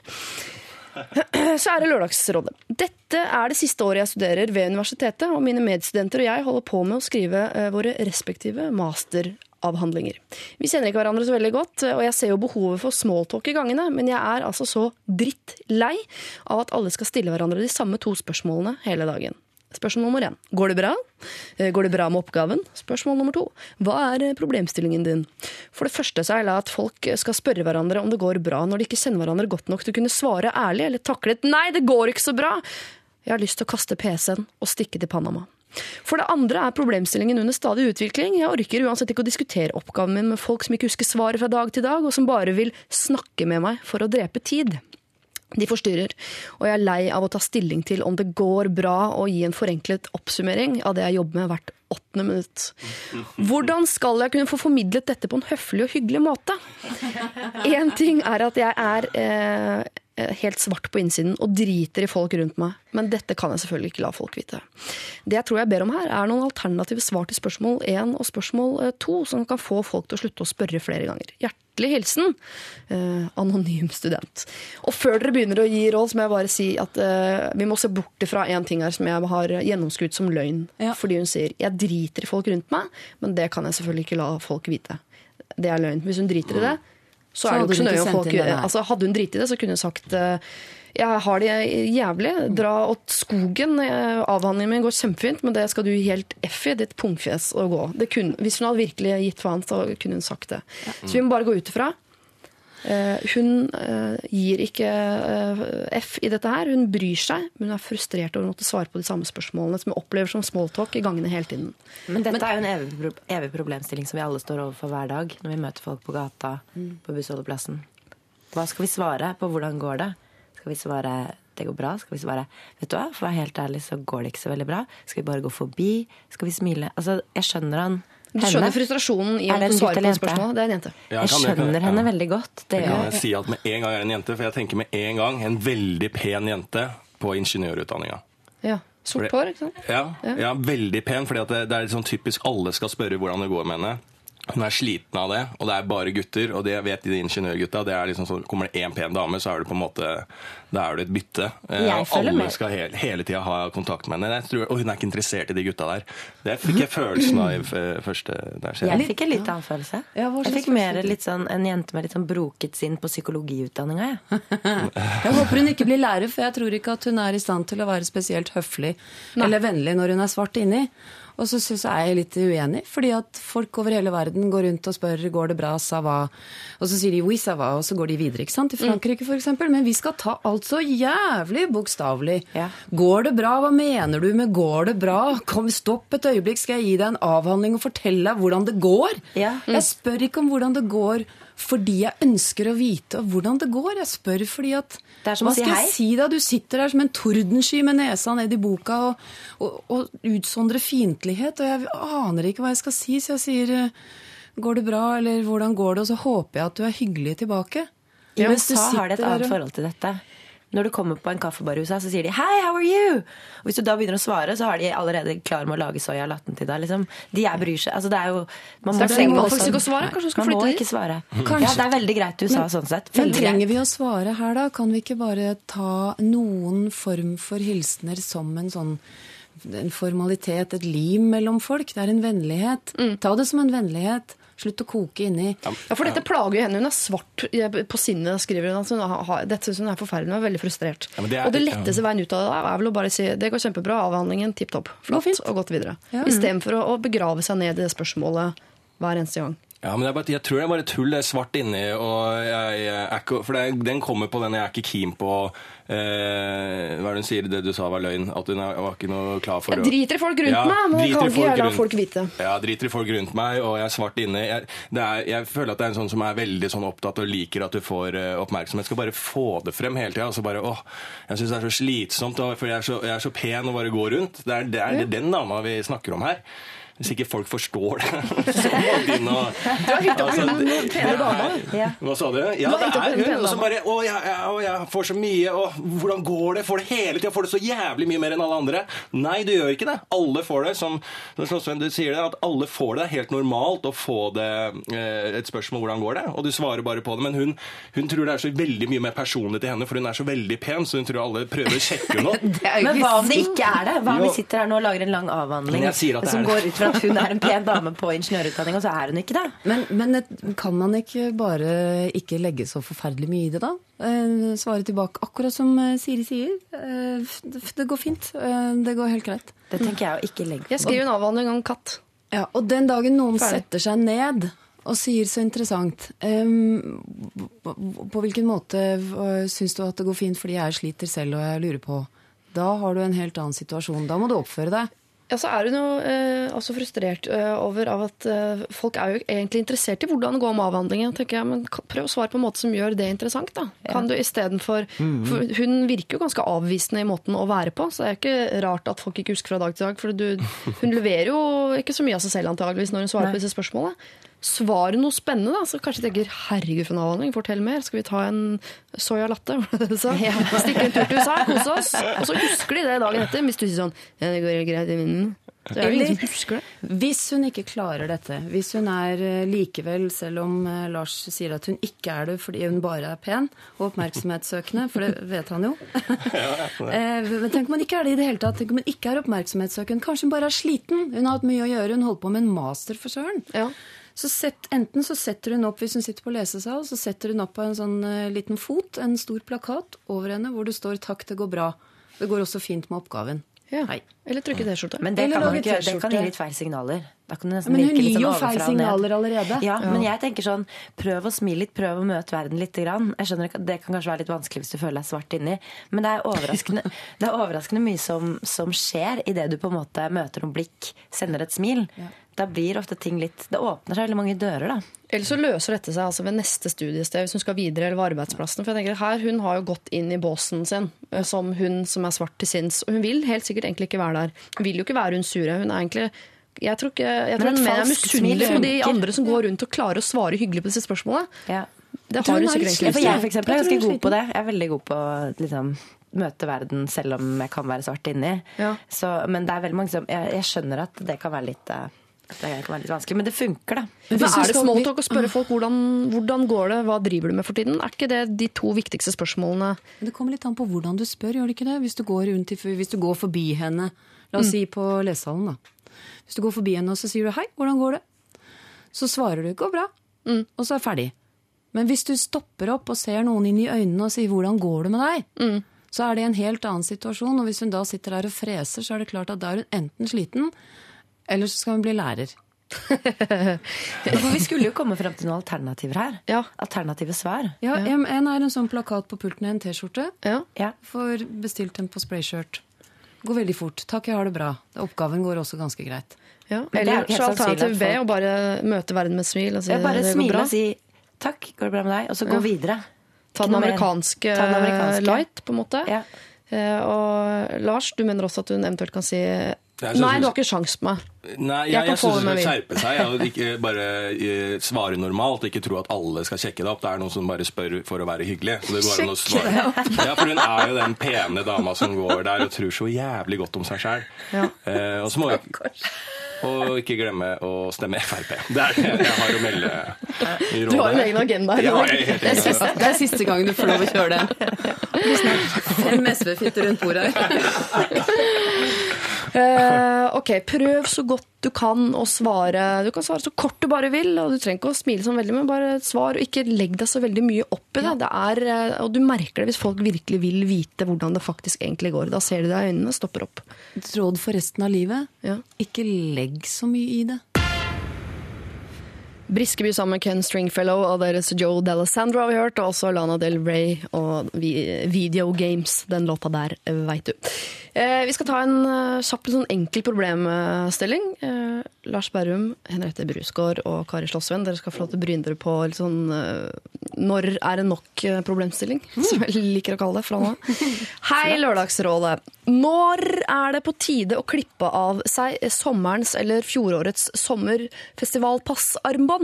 S3: Det Lørdagsrådet. Dette er det siste året jeg studerer ved universitetet, og mine medstudenter og jeg holder på med å skrive eh, våre respektive masteravhandlinger. Vi kjenner ikke hverandre så veldig godt, og jeg ser jo behovet for smalltalk i gangene, men jeg er altså så drittlei av at alle skal stille hverandre de samme to spørsmålene hele dagen. Spørsmål nummer én. Går det bra? Eh, Går det bra med oppgaven? Spørsmål nummer to. Hva er eh, problemstillingen din? For det første så er det at folk skal spørre hverandre om det går bra når de ikke kjenner hverandre godt nok til å kunne svare ærlig eller takle et 'nei, det går ikke så bra'. Jeg har lyst til å kaste PC-en og stikke til Panama. For det andre er problemstillingen under stadig utvikling. Jeg orker uansett ikke å diskutere oppgaven min med folk som ikke husker svaret fra dag til dag, og som bare vil snakke med meg for å drepe tid. De forstyrrer, og jeg er lei av å ta stilling til om det går bra å gi en forenklet oppsummering av det jeg jobber med hvert åttende minutt. Hvordan skal jeg kunne få formidlet dette på en høflig og hyggelig måte? Én ting er at jeg er eh, helt svart på innsiden og driter i folk rundt meg, men dette kan jeg selvfølgelig ikke la folk vite. Det jeg tror jeg ber om her, er noen alternative svar til spørsmål 1 og spørsmål 2, som kan få folk til å slutte å spørre flere ganger. Hjertelig hilsen eh, anonym student. Og før dere begynner å gi råd, så må jeg bare si at eh, vi må se bort fra en ting her som jeg har gjennomskuet som løgn.
S4: Ja.
S3: Fordi hun sier 'jeg driter i folk rundt meg', men det kan jeg selvfølgelig ikke la folk vite. Det er løgn. Hvis hun driter i det, så,
S4: Så
S3: er det jo ikke så nøye om folk altså, Hadde hun driti i det, så kunne hun sagt eh, jeg har det jævlig. Dra åt skogen. Eh, Avhandlingen min går kjempefint, men det skal du helt F i, ditt pungfjes, å gå. Det kunne, hvis hun hadde virkelig gitt faen, så kunne hun sagt det. Så vi må bare gå ut ifra. Eh, hun eh, gir ikke eh, F i dette her. Hun bryr seg, men hun er frustrert over å måtte svare på de samme spørsmålene som hun opplever som smalltalk i gangene hele tiden.
S1: Men dette er jo en evig, evig problemstilling som vi alle står overfor hver dag når vi møter folk på gata, på bussholdeplassen. Hva skal vi svare på hvordan går det? Skal vi svare det går bra? Skal vi svare vet du hva, for å være helt ærlig så går det ikke så veldig bra? Skal vi bare gå forbi? Skal vi smile? Altså, jeg skjønner han
S3: Du skjønner frustrasjonen i å
S1: det
S3: svare på
S1: eller
S3: det spørsmålet? Det er en jente.
S5: Ja,
S1: Jeg
S5: det- kan-
S1: skjønner
S5: ja.
S1: henne veldig godt. Det jeg
S5: kan
S1: jeg.
S5: jeg si at med en gang er en jente, for jeg tenker med en gang en veldig pen jente på ingeniørutdanninga.
S3: Ja. Sort hår, ikke sant?
S5: Ja, ja, veldig pen, For det, det er litt sånn typisk alle skal spørre hvordan det går med henne. Hun er sliten av det, og det er bare gutter. Og det vet de ingeniørgutta. det er liksom sånn, Kommer det én pen dame, så er det på en måte Da er det et bytte. Eh,
S1: Jeg følger
S5: alle
S1: med.
S5: skal hele, hele tida ha kontakt med henne. Tror, og hun er ikke interessert i de gutta der. Det fikk jeg følelsen av i første der. Så
S1: Jeg fikk en litt annen følelse.
S4: Ja,
S1: jeg fikk mer litt sånn en jente med litt sånn broket sinn på psykologiutdanninga. Jeg.
S4: Jeg håper hun ikke blir lærer, for jeg tror ikke at hun er i stand til å være spesielt høflig eller vennlig når hun er svart inni. Og så syns jeg er litt uenig, fordi at folk over hele verden går rundt og spør går det bra, sa hva. og så sier de oui, sa hva, og så går de videre. ikke sant? I Frankrike f.eks. Men vi skal ta alt så jævlig bokstavelig.
S1: Ja.
S4: Går det bra? Hva mener du med 'går det bra'? Kom, stopp et øyeblikk, skal jeg gi deg en avhandling og fortelle deg hvordan det går?
S1: Ja.
S4: Jeg spør ikke om hvordan det går fordi jeg ønsker å vite hvordan det går. Jeg spør fordi at
S1: Det som
S4: Hva
S1: si
S4: skal
S1: hei.
S4: jeg si da? Du sitter der som en tordensky med nesa ned i boka og, og, og utsondrer fiendtlighet, og jeg aner ikke hva jeg skal si, så jeg sier eh, Går det bra, eller hvordan går det? Og så håper jeg at du er hyggelig tilbake.
S1: I
S4: Mens du
S1: USA har de et annet forhold til dette. Når du kommer på en kaffebar i USA, så sier de 'Hei, how are you?' Og Hvis du da begynner å svare, så har de allerede klar med å lage soya latten til deg. Liksom. De jeg bryr seg. Altså, det er jo man må,
S3: trenger
S1: på
S3: faktisk ikke å svare. Kanskje du skal
S1: Man må
S3: flytte dit?
S1: ikke svare.
S4: Kanskje.
S1: Ja, det er veldig greit i USA sånn sett.
S4: Men trenger vi å svare her, da? Kan vi ikke bare ta noen form for hilsener som en sånn en formalitet, et lim mellom folk? Det er en vennlighet. Ta det som en vennlighet. Slutt å koke inni.
S3: Ja, for dette plager jo henne. Hun er svart på sinnet, skriver hun. Altså, hun har, dette syns hun er forferdelig. Hun er veldig frustrert.
S5: Ja, men det er-
S3: og det letteste veien ut av det er vel å bare si det går kjempebra, avhandlingen tipp topp. Flott, og gått videre.
S4: Ja.
S3: Istedenfor å, å begrave seg ned i det spørsmålet hver eneste gang.
S5: Ja, men er bare, Jeg tror det er bare tull. Det er svart inni. og jeg, jeg For det, den kommer på den jeg er ikke keen på eh, Hva er det hun sier det du sa var løgn? At hun er, var ikke noe klar for
S3: Jeg driter i folk rundt meg, men jeg
S5: driter
S3: kan ikke jeg la folk vite.
S5: Ja, driter i folk rundt meg, og jeg er svart inni. Jeg, er, jeg føler at det er en sånn som er veldig sånn opptatt og liker at du får uh, oppmerksomhet. Skal bare få det frem hele tida. Og så bare åh, jeg syns det er så slitsomt, for jeg er så, jeg er så pen å bare gå rundt. Det er, det er den dama vi snakker om her. Hvis ikke folk forstår det, så må de og
S3: Du har hengt opp
S5: Altså,
S3: hun den pene dama.
S5: Hva sa du? Ja, det er hun. Og så bare Å, jeg, jeg, jeg får så mye, og hvordan går det? Får det hele tida? Får det så jævlig mye mer enn alle andre? Nei, du gjør ikke det. Alle får det. Som Slåssvenn, du sier det, at alle får det. Det er helt normalt å få det eh, et spørsmål hvordan går det, og du svarer bare på det. Men hun, hun tror det er så veldig mye mer personlig til henne, for hun er så veldig pen, så hun tror alle prøver å sjekke henne opp.
S1: Men hva om det ikke er det? Hva om vi sitter her nå og lager en lang avhandling som går ut fra at hun er en pen dame på ingeniørutdanning, og så er hun ikke det?
S4: Men, men kan man ikke bare ikke legge så forferdelig mye i det, da? Eh, svare tilbake akkurat som eh, Siri sier. Eh, det, går fint. Eh, det går helt greit.
S1: Det tenker jeg å ikke legge på.
S3: Jeg skriver en avhandling om katt.
S4: Ja, og den dagen noen
S3: Ferdig.
S4: setter seg ned og sier så interessant Um, på, på hvilken måte uh, syns du at det går fint fordi jeg sliter selv og jeg lurer på Da har du en helt annen situasjon. Da må du oppføre deg.
S3: Ja, så er hun jo eh, også frustrert eh, over av at eh, folk er jo egentlig interessert i hvordan det går med avhandlingen. tenker jeg, Men prøv å svare på en måte som gjør det interessant. da. Kan du istedenfor for Hun virker jo ganske avvisende i måten å være på, så det er jo ikke rart at folk ikke husker fra dag til dag. For du, hun leverer jo ikke så mye av seg selv antageligvis når hun svarer på disse spørsmålene. Svar noe spennende, da, så kanskje tenker 'herregud, for en avhandling, fortell mer'. Skal vi ta en soya latte? sa? Stikke en tur til USA, kose oss. Og så husker de det dagen etter, hvis du sier sånn 'ja, det går greit i vinden'. Så er det ingen som husker det.
S4: Hvis hun ikke klarer dette, hvis hun er eh, likevel, selv om eh, Lars sier at hun ikke er det fordi hun bare er pen og oppmerksomhetssøkende, for det vet han jo. Eh, Men tenk om hun ikke er det i det hele tatt. Tenk om hun ikke er oppmerksomhetssøkende. Kanskje hun bare er sliten. Hun har hatt mye å gjøre. Hun holdt på med en master for søren.
S3: Ja.
S4: Så sett, enten så setter hun opp, hvis hun sitter på lesesal, så setter hun opp på en sånn eh, liten fot, en stor plakat over henne hvor det står 'takk, det går bra'. Det går også fint med oppgaven.
S3: Ja.
S4: Hei.
S3: Eller trykke T-skjorte.
S1: Men det kan, man ikke, det kan gi litt feil signaler. Da kan det nesten
S4: Men hun gir jo feil signaler allerede.
S1: Ja, men jeg tenker sånn, prøv å smile litt, prøv å møte verden litt. Grann. Jeg skjønner ikke Det kan kanskje være litt vanskelig hvis du føler deg svart inni, men det er overraskende, det er overraskende mye som, som skjer idet du på en måte møter noen blikk, sender et smil. Da blir ofte ting litt Det åpner seg veldig mange dører, da.
S3: Eller så løser dette seg altså ved neste studiested hvis hun skal videre, eller ved arbeidsplassen. For jeg tenker her, Hun har jo gått inn i båsen sin eh, som hun som er svart til sinns. Og hun vil helt sikkert egentlig ikke være der. Hun vil jo ikke være hun sure. Hun er egentlig jeg tror, ikke, jeg
S1: Men
S3: tror
S1: et
S3: hun er misunnelig
S1: smil
S3: på de andre som går rundt og klarer å svare hyggelig på disse spørsmålene.
S1: Ja.
S3: Det har
S4: hun er
S3: sikkert egentlig
S1: for
S3: lyst
S1: jeg
S3: til.
S1: for eksempel,
S4: Jeg
S1: er ganske god på det. Jeg er veldig god på liksom, møte verden selv om jeg kan være svart inni.
S3: Ja.
S1: Så, men det er veldig mange som jeg, jeg skjønner at det kan være litt at det kan være litt vanskelig, men det funker, da.
S3: Men
S4: hvis
S3: er det smalltalk å spørre folk hvordan, hvordan går det, hva driver du med for tiden? Er ikke det de to viktigste spørsmålene?
S4: Det kommer litt an på hvordan du spør, gjør det ikke det? Hvis du går, rundt hvis du går forbi henne, la
S3: Mm.
S4: oss si på lesesalen, da. Hvis du går forbi henne og så sier du 'hei, hvordan går det?' Så svarer du 'går bra',
S3: Mm.
S4: og så er ferdig. Men hvis du stopper opp og ser noen inn i øynene og sier 'hvordan går det med deg',
S3: Mm.
S4: så er det en helt annen situasjon. Og hvis hun da sitter der og freser, så er det klart at da er hun enten sliten, eller så skal hun bli lærer.
S1: For vi skulle jo komme frem til noen alternativer her.
S3: Ja.
S1: Alternative svar.
S4: Ja, En en er en sånn plakat på pulten, i en T-skjorte.
S3: Ja.
S1: Ja.
S4: Får bestilt en på sprayskjørt. Går veldig fort. Takk, jeg har det bra. Oppgaven går også ganske greit.
S3: Ja.
S1: Er
S3: Eller så alternativ B, å bare møte verden med smil og si
S1: Jeg bare
S3: det går
S1: smile
S3: bra.
S1: og si takk, går det bra med deg? Og så gå
S3: Ja.
S1: videre.
S3: Ta den amerikanske,
S1: Ta den amerikanske.
S3: light, på en måte.
S1: Ja.
S3: Eh, og Lars, du mener også at hun eventuelt kan si
S5: synes-
S3: Nei, du har ikke sjans på meg.
S5: Nei,
S3: Jeg
S5: jeg, jeg, syns hun skal skjerpe seg og ikke bare eh, svare normalt. Ikke tro at alle skal sjekke det opp. Det er noen som bare spør for å være hyggelig. Så det går an å svare. Ja, for hun er jo den pene dama som går der og tror så jævlig godt om seg sjæl.
S3: Ja.
S5: Eh, og så må vi og ikke glemme å stemme Frp. Det er det jeg har å melde i rådet.
S3: Du har en egen agenda
S5: er helt
S4: Det er, siste, det er siste gang du får lov å kjøre den. Det fem SV-fitter rundt bordet her.
S3: Eh, ok, prøv så godt du kan å svare. Du kan svare så kort du bare vil, og du trenger ikke å smile sånn veldig, men bare svar, og ikke legg deg så veldig mye opp i det. det er, eh, og du merker det hvis folk virkelig vil vite hvordan det faktisk egentlig går. Da ser du deg i øynene, stopper opp.
S4: Råd for resten av livet.
S3: Ja.
S4: Ikke legg så mye i det.
S3: Briskeby sammen med Ken Stringfellow og deres Joe D'Alessandro har vi hørt, og også Lana Del Rey og vi- Video Games. Den låta der, veit du. Eh, vi skal ta en eh, kjapp, sånn enkel problemstilling. Eh, Lars Berrum, Henriette Brusgaard og Kari Slåssven, dere skal få lov til å bryne dere på litt sånn eh, Når er det nok eh, problemstilling? Som jeg liker å kalle det fra nå. Hei, Lørdagsrådet. Når er det på tide å klippe av seg sommerens eller fjorårets sommerfestivalpassarmbånd?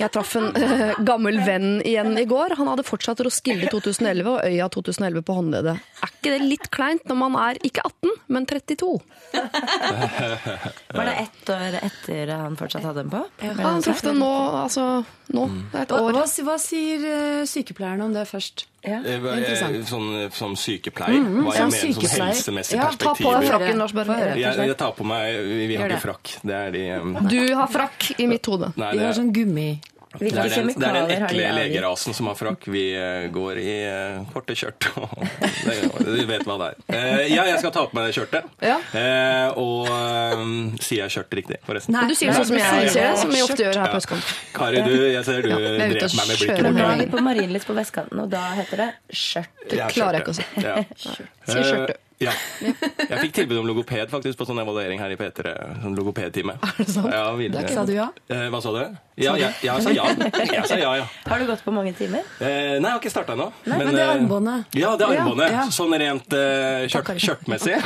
S3: Jeg traff en uh, gammel venn igjen i går. Han hadde fortsatt Roskilde 2011 og Øya 2011 på håndleddet. Er ikke det litt kleint når man er ikke 18, men 32?
S1: Var det ett år etter han fortsatt hadde den på?
S3: Ja, han traff den nå, altså nå. Det er et år.
S4: hva, hva sier eh, sykepleierne om det først?
S1: Ja.
S5: Eh, hva-
S4: Interessant.
S5: eh, Sånn, som sykepleier? Hva
S4: ja,
S5: jeg sykepleier. sånn helsemessig
S4: Ja,
S3: Ta på deg frakken, Lars.
S4: Høre.
S5: Jeg, jeg tar på meg Vi, har ikke frakk. Det er de um,
S3: Du har frakk i mitt hode.
S5: Vi
S4: har sånn gummi.
S5: Det er den, det er den ekle legerasen som har frakk. Vi eh, går i eh, korte skjørt. Du vet hva det er. Eh, ja, jeg skal ta på meg det skjørtet.
S3: Ja.
S5: Eh, og sier jeg skjørt riktig, forresten?
S3: Nei, du sier det sånn som jeg sier det, som vi ofte gjør her på
S5: Ja. Kari, du, jeg ser du
S3: Ja, er
S5: dreper meg med blikket bort
S1: nå er vi på Marienlyst på vestkanten, og da heter det skjørt.
S5: Det
S3: klarer jeg ikke å si.
S5: Ja.
S3: Sier skjørtet.
S5: Ja. Jeg fikk tilbud om logoped faktisk på sånn evaluering her i P3. Sånn logopedtime.
S3: Er det sant?
S5: Ja, videre.
S4: Sa du ja?
S5: Eh, hva sa du? Ja, jeg, jeg sa ja. Jeg sa ja, ja.
S1: Har du gått på mange timer?
S5: Eh, nei, jeg har ikke starta ennå.
S4: men det er
S5: eh,
S4: armbåndet.
S5: Ja, det er armbåndet.
S4: Ja, ja.
S5: Sånn rent uh, kjørt, kjørtmessig.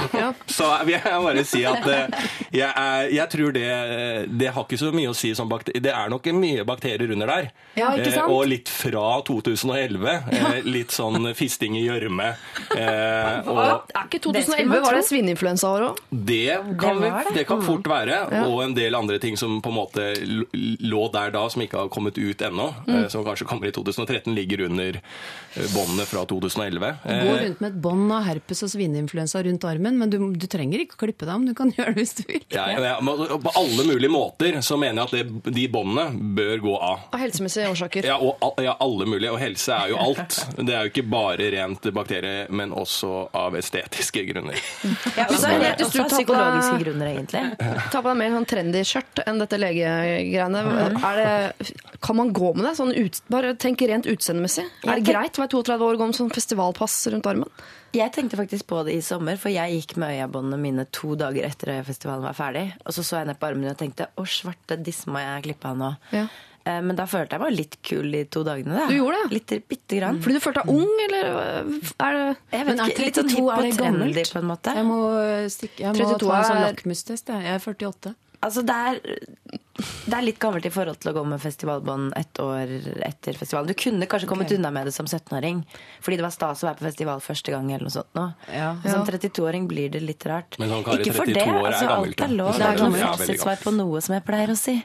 S5: Så vil jeg bare si at uh, jeg, er, jeg tror det Det har ikke så mye å si som bakterier. Det er nok mye bakterier under der.
S4: Ja, ikke sant?
S5: Eh, og litt fra 2011. Eh, litt sånn fisting i gjørme. Eh, og
S3: Er ikke 2011
S1: man
S3: var det svineinfluensaår òg?
S5: det kan,
S1: Det det.
S5: det kan fort være.
S3: Ja.
S5: Og en del andre ting som på en måte lå der da, som ikke har kommet ut ennå.
S3: Mm.
S5: eh, Som kanskje kommer i 2013, ligger under eh, båndene fra 2011.
S4: Du går
S5: Eh,
S4: rundt med et bånd av herpes og svineinfluensa rundt armen, men du, du trenger ikke klippe deg om, Du kan gjøre det hvis du vil.
S5: Ja, ja, ja, på alle mulige måter så mener jeg at det, de båndene bør gå av.
S3: Av helsemessige årsaker.
S5: Ja, og ja, alle mulige. Og helse er jo alt. Det er jo ikke bare rent bakterie, men også av estetiske grunner.
S1: Ja, og så er det også av psykologiske grunner, egentlig.
S3: Ta på deg mer sånn trendy skjørt enn dette legegreiene. Er det, kan man gå med det? Sånn ut, bare tenk rent utseendemessig. Er det greit å være 32 år og gå med sånn festivalpass rundt armen?
S1: Jeg tenkte faktisk på det i sommer, for jeg gikk med øyebåndene mine to dager etter festivalen var ferdig. Og så så jeg ned på armene og tenkte å, svarte, disse må jeg klippe av nå.
S3: Ja.
S1: Eh, Men da følte jeg meg litt kul de to dagene. Da.
S3: Du gjorde det?
S1: Litt, bitte grann.
S3: Fordi du følte deg ung, eller er det
S1: Jeg vet
S4: er
S1: ikke, litt sånn
S4: 32
S1: hipp
S4: er
S1: og trendy, på en måte.
S4: Jeg må, stikke, jeg må ta en sånn lakmustest. jeg. Jeg er 48.
S1: Altså, det er, det er litt gammelt i forhold til å gå med festivalbånd ett år etter festivalen. Du kunne kanskje kommet
S4: okay.
S1: unna med det som 17-åring, fordi det var stas å være på festival første gang. eller noe sånt nå.
S4: Ja.
S1: Som 32-åring blir det litt rart.
S5: Men sånn Kari,
S1: ikke for det,
S5: år er
S1: altså,
S5: gammelt,
S1: alt er lov.
S5: Det er
S1: ikke noe fasitsvar på noe, som jeg pleier å si.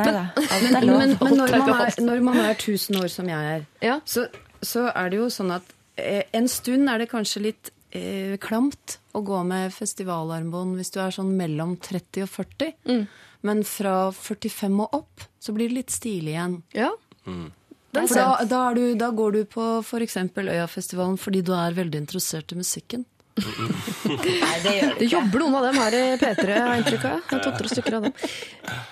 S1: Nei da, alt er
S4: Men,
S1: lov.
S4: men, men når, man er, når man er 1000 år som jeg er,
S3: Ja.
S4: så, så er det jo sånn at eh, en stund er det kanskje litt eh, klamt å gå med festivalarmbånd hvis du er sånn mellom 30 og 40.
S3: Mm.
S4: Men fra 45 og opp så blir det litt stilig igjen.
S3: Ja.
S1: Er
S4: For da, da, er du, da går du på f.eks. Øyafestivalen fordi du er veldig interessert i musikken.
S1: Nei, det gjør
S3: Det
S1: det
S3: jobber noen av dem her i P3, har jeg inntrykk av. To-tre stykker av dem.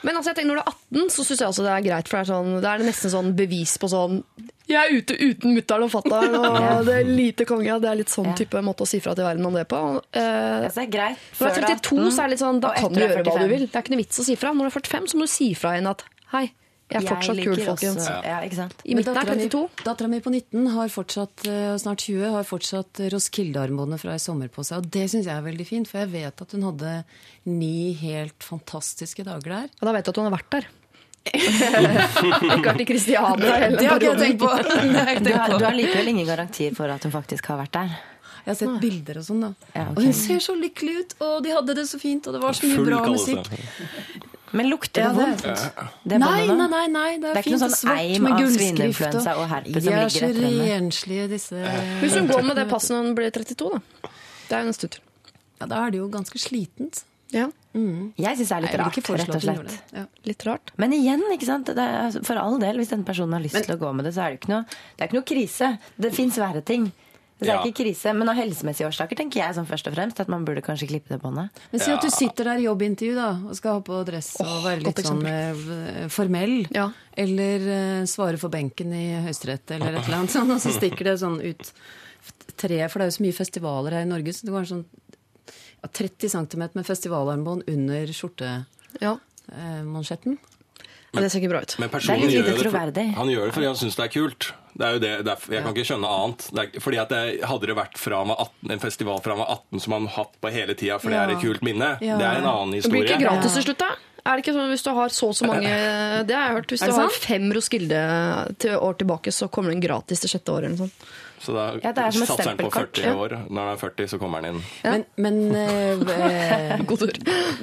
S3: Men altså, jeg tenker når du er 18, så syns jeg også det er greit. For det er, sånn, det er nesten sånn bevis på sånn Jeg er ute uten mutter'n og fatter'n, og det er lite konge. Det er litt sånn
S1: Ja.
S3: type måte å si fra til verden om det på. Eh,
S1: det er greit.
S3: når du er 32, så er det litt sånn, da kan du gjøre hva du vil. Det er ikke noe vits å si fra. Når du er 45, så må du si fra igjen at hei, jeg er fortsatt
S1: Jeg
S3: kul, folkens.
S1: Ja, ikke sant?
S3: I midten er 32.
S4: Dattera mi på 19 har fortsatt, eh, snart 20, har fortsatt Roskilde-armbåndet fra i sommer på seg. Og det syns jeg er veldig fint, for jeg vet at hun hadde ni helt fantastiske dager der.
S3: Og da vet du at hun har vært der. Ikke vært i Kristiania heller.
S4: Det har ikke jeg tenkt på!
S1: Nei,
S4: tenkt
S1: har,
S4: på.
S1: du har likevel ingen garantier for at hun faktisk har vært der.
S4: Jeg har sett bilder og sånn, da.
S1: Ja, okay.
S4: Og hun ser så lykkelig ut, og de hadde det så fint, og det var så mye
S5: Full
S4: bra musikk.
S1: Men lukter det
S4: det
S1: vondt? Det
S4: Nei, nei, nei, nei, det er,
S1: Det er ikke
S4: fint
S1: noe
S4: og
S1: sånn
S4: svart
S1: eim
S4: med
S1: av
S4: gullskrift.
S1: svineinfluensa og herpes som
S4: De er
S1: ligger
S4: så
S1: etter henne.
S4: renslige, disse
S3: Hvis hun går med det passet når hun blir 32, da. Det er jo en stund til.
S4: Ja, Da er det jo ganske slitent.
S3: Ja,
S1: Jeg syns det er litt
S4: Jeg
S1: rart, rett og slett.
S4: Ja.
S3: litt rart.
S1: Men igjen, ikke sant? Det er, for all del, hvis denne personen har lyst til å gå med det, så er det ikke noe, det er ikke noe krise. Det fins verre ting. Det er
S5: Ja.
S1: ikke krise, Men av helsemessige årsaker tenker jeg sånn først og fremst at man burde kanskje klippe det båndet.
S4: Men si at du sitter der i jobbintervju da, og skal ha på dress og være litt sånn eh, formell.
S3: Ja.
S4: Eller uh, svare for benken i Høyesterett eller et eller annet sånn, og så stikker det sånn ut tre, for det er jo så mye festivaler her i Norge, så det går sånn 30 cm med festivalarmbånd under skjortemansjetten.
S3: Ja. Men det ser ikke bra ut.
S5: Men
S1: Det er
S5: personen
S1: litt
S5: gjør det, for, han gjør det fordi han syns det er kult. Det er jo det, det er, jeg kan ikke skjønne annet. Det er, fordi at det, Hadde det vært fra 18, en festival fra han var 18 som han har hatt på hele tida, for det er et kult minne,
S4: Ja.
S5: det er en annen historie.
S3: Det blir ikke gratis til slutt, da? Er det ikke sånn hvis du har så og så mange Det har jeg hørt. Hvis du
S4: sant?
S3: har fem Roskilde til år tilbake, så kommer den gratis til sjette året eller noe sånt.
S5: Så da
S1: Ja, det er som
S5: satser han på 40
S1: ja.
S5: år. Når han er 40, så kommer han inn.
S4: Men, men, eh, eh,
S3: God tur.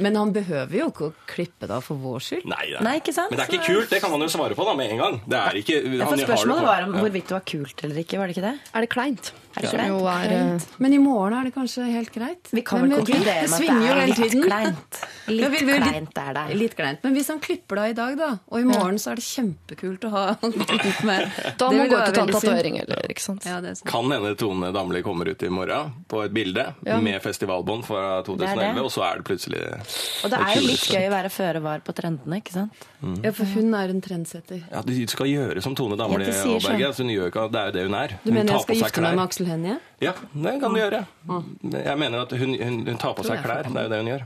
S4: men han behøver jo ikke å klippe da for vår skyld.
S5: Nei,
S1: Nei, ikke sant?
S5: Men det er ikke kult, det kan man jo svare på da med en gang. Det er ikke,
S1: Ja,
S5: han
S1: for
S5: har det
S1: spørsmålet
S5: på-
S1: var om hvorvidt det var kult eller ikke, var det ikke det?
S3: Er det kleint?
S1: Er det
S3: Som jo er,
S4: Men i morgen er det kanskje helt greit.
S1: Vi kan vel
S4: med-
S1: konkludere
S4: det
S1: med at det er litt
S4: tiden.
S1: kleint. Litt
S4: Ja, vi- vi-
S1: kleint er det.
S4: Litt kleint. Men hvis han klipper deg i dag, da, og i morgen så er det kjempekult å ha med
S3: da må
S4: vil
S3: gå ut og ta en tatovering, eller ikke sant?
S4: Ja, det er.
S5: Kan hende Tone Damli kommer ut i morgen på et bilde
S3: Ja.
S5: med festivalbånd fra
S1: er
S5: 2011,
S1: det.
S5: og så er det plutselig
S1: Og det er jo litt gøy å være føre var på trendene, ikke sant?
S4: Ja, for hun er en trendsetter.
S5: Ja, du skal gjøre som Tone Damli Aaberge.
S1: sånn.
S5: Altså, hun gjør ikke, det er jo det hun er.
S4: Du
S5: Hun
S4: mener jeg skal gifte meg med Aksel selvhendige?
S5: Ja, det kan du gjøre. Jeg mener at hun, hun, hun tar på seg klær. Det er jo det hun gjør.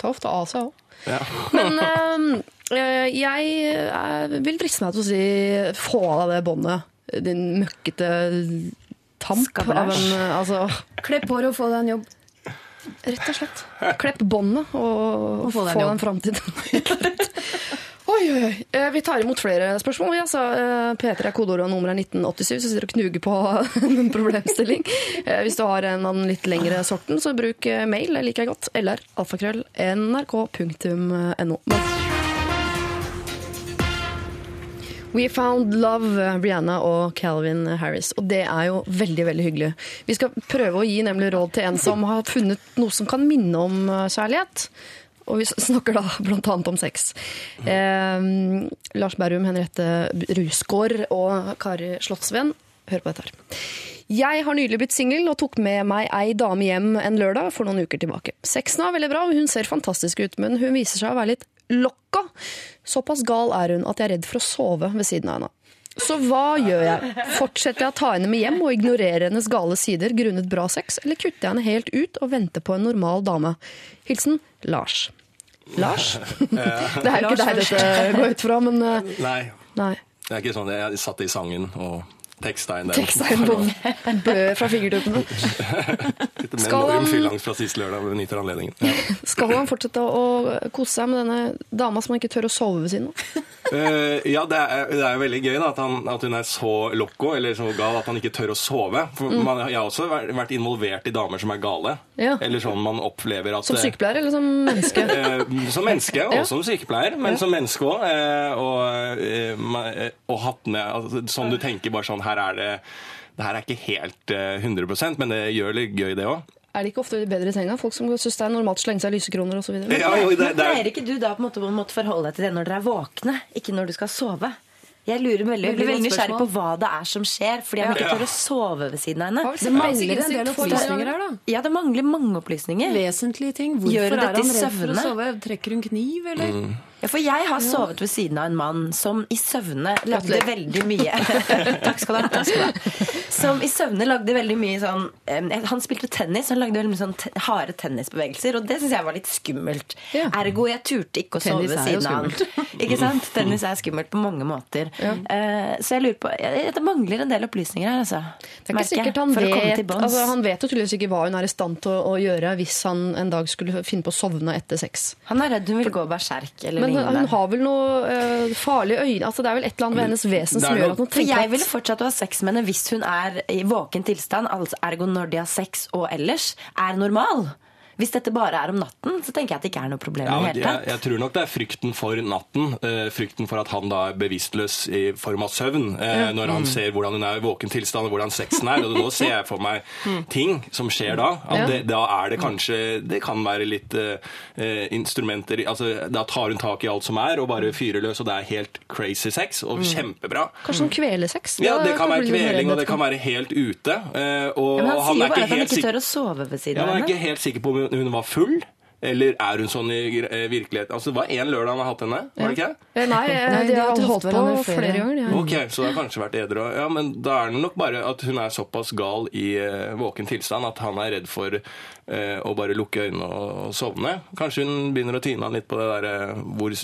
S3: Ta ofte av seg òg.
S5: Ja.
S3: Men øh, eh, jeg eh, vil driste meg til å si få av deg det båndet. Din møkkete tamp av en Altså,
S4: Klepp håret og få deg en jobb.
S3: rett og slett. Klepp båndet og,
S4: Og få
S3: få
S4: deg en jobb.
S3: en framtid. Oi, oi, oi. Eh, Vi tar imot flere spørsmål. Vi, altså, eh, P3 er kodeordet og nummer er 1987, så sitter du og knuger på en problemstilling. Eh, Hvis du har en av den litt lengre sorten, så bruk eh, mail. Det liker jeg godt. Eller alfakrøll nrk.no. We Found Love, Brianna og Calvin Harris. Og det er jo veldig veldig hyggelig. Vi skal prøve å gi nemlig råd til en som har funnet noe som kan minne om eh, kjærlighet. Og vi snakker da annet om sex. Eh, Lars Berrum, Henriette Rusgaard og Kari Slottsveen, hør på dette her. Jeg har nylig blitt singel og tok med meg ei dame hjem en lørdag for noen uker tilbake. Sexen var veldig bra, og hun ser fantastisk ut, men hun viser seg å være litt lokka. Såpass gal er hun at jeg er redd for å sove ved siden av henne. Så hva gjør jeg? Fortsetter jeg å ta henne med hjem og ignorere hennes gale sider grunnet bra sex, eller kutter jeg henne helt ut og venter på en normal dame? Hilsen Lars. Lars? Det er jo ikke deg dette går ut fra, men eh,
S5: Nei,
S3: nei.
S5: det er ikke sånn. Jeg satt i sangen og
S3: på blø fra fingertuppene.
S5: Med
S3: Skal
S5: enorm
S3: han-
S5: fylleangst fra sist lørdag. Benytter anledningen. Ja.
S3: Skal han fortsette å kose seg med denne dama som han ikke tør å sove ved siden av?
S5: Eh, ja, det er, det er veldig gøy da, at, han, at hun er så loco, eller så gal at han ikke tør å sove. For
S3: Mm.
S5: man, jeg har også vært vært involvert i damer som er gale.
S3: Ja.
S5: Eller sånn man opplever at
S3: Som sykepleier eller som menneske?
S5: Eh, som menneske, og
S3: Ja.
S5: som sykepleier, men som menneske òg. og, eh, ma- eh, og hatt med altså, Sånn du tenker bare sånn Her er det det her er ikke helt eh, 100% men det gjør litt gøy, det òg.
S3: Er det ikke ofte bedre i senga? Folk som syns det er normalt å slenge seg lysekroner osv.?
S5: Ja, jo, det, det
S1: pleier
S5: er,
S1: ikke du da på en måte å måtte forholde deg til det når dere er våkne, ikke når du skal sove? Jeg lurer veldig, jeg blir
S4: Veldig
S1: nysgjerrig på hva det er som skjer, fordi jeg ikke tør å sove ved siden av henne.
S4: Det mangler en del opplysninger her, da.
S1: Ja, det mangler mange opplysninger.
S4: Vesentlige ting. Hvorfor er han redd for å sove? Trekker hun kniv, eller?
S1: Ja, for jeg har sovet ved siden av en mann som i søvne lagde veldig mye Takk skal du ha. Som i søvne lagde veldig mye sånn eh, Han spilte tennis, han lagde veldig mye sånn harde tennisbevegelser, og det syns jeg var litt skummelt.
S3: Ja.
S1: Ergo jeg turte ikke å sove ved siden av han. Ikke sant? Tennis er skummelt på mange måter. Ja. så jeg lurer på eh, Det mangler en del opplysninger her, altså.
S3: Det er ikke sikkert han vet altså, Han vet jo tydeligvis ikke hva hun er i stand til å, å gjøre hvis han en dag skulle finne på å sovne etter sex.
S1: Han er redd hun vil gå berserk eller
S3: Men hun har vel noe uh, farlige øyne altså, Det er vel et eller annet ved hennes vesen som gjør at hun
S1: For
S3: tenker
S1: jeg ville fortsatt å ha sex med henne hvis hun er i våken tilstand, altså ergo når de har sex og ellers, er normal. Hvis dette bare er om natten, så tenker jeg at det ikke er noe problem
S5: ja, jeg, jeg tror nok det er frykten for natten. Uh, frykten for at han da er bevisstløs i form av søvn. eh, Når han ser hvordan hun er i våken tilstand, og hvordan sexen er. Og nå ser jeg for meg ting som skjer da. Det, da er det kanskje Det kan være litt eh, instrumenter altså, Da tar hun tak i alt som er, og bare fyrer løs, og det er helt crazy sex. Og kjempebra.
S3: Kanskje som kvelesex?
S5: Ja, det kan være kveling, og det kan være helt ute. Og
S1: Ja, men han,
S5: han
S1: sier
S5: er
S1: jo bare at han ikke tør å sove ved siden
S5: ja, henne. jeg er ikke helt sikker på om hun var full. Eller er hun sånn i eh, virkelighet? Altså, Det var én lørdag han har hatt henne, var det ikke?
S3: Eh, Nei, eh,
S4: Nei,
S3: de
S4: de
S3: har
S4: hatt
S3: holdt på flere,
S4: flere.
S3: ganger. Ja.
S5: Ok, Så det har kanskje vært edru. Ja, men da er det nok bare at hun er såpass gal i eh, våken tilstand at han er redd for eh, å bare lukke øynene og sovne. Kanskje hun begynner å tyne han litt på det derre hvor,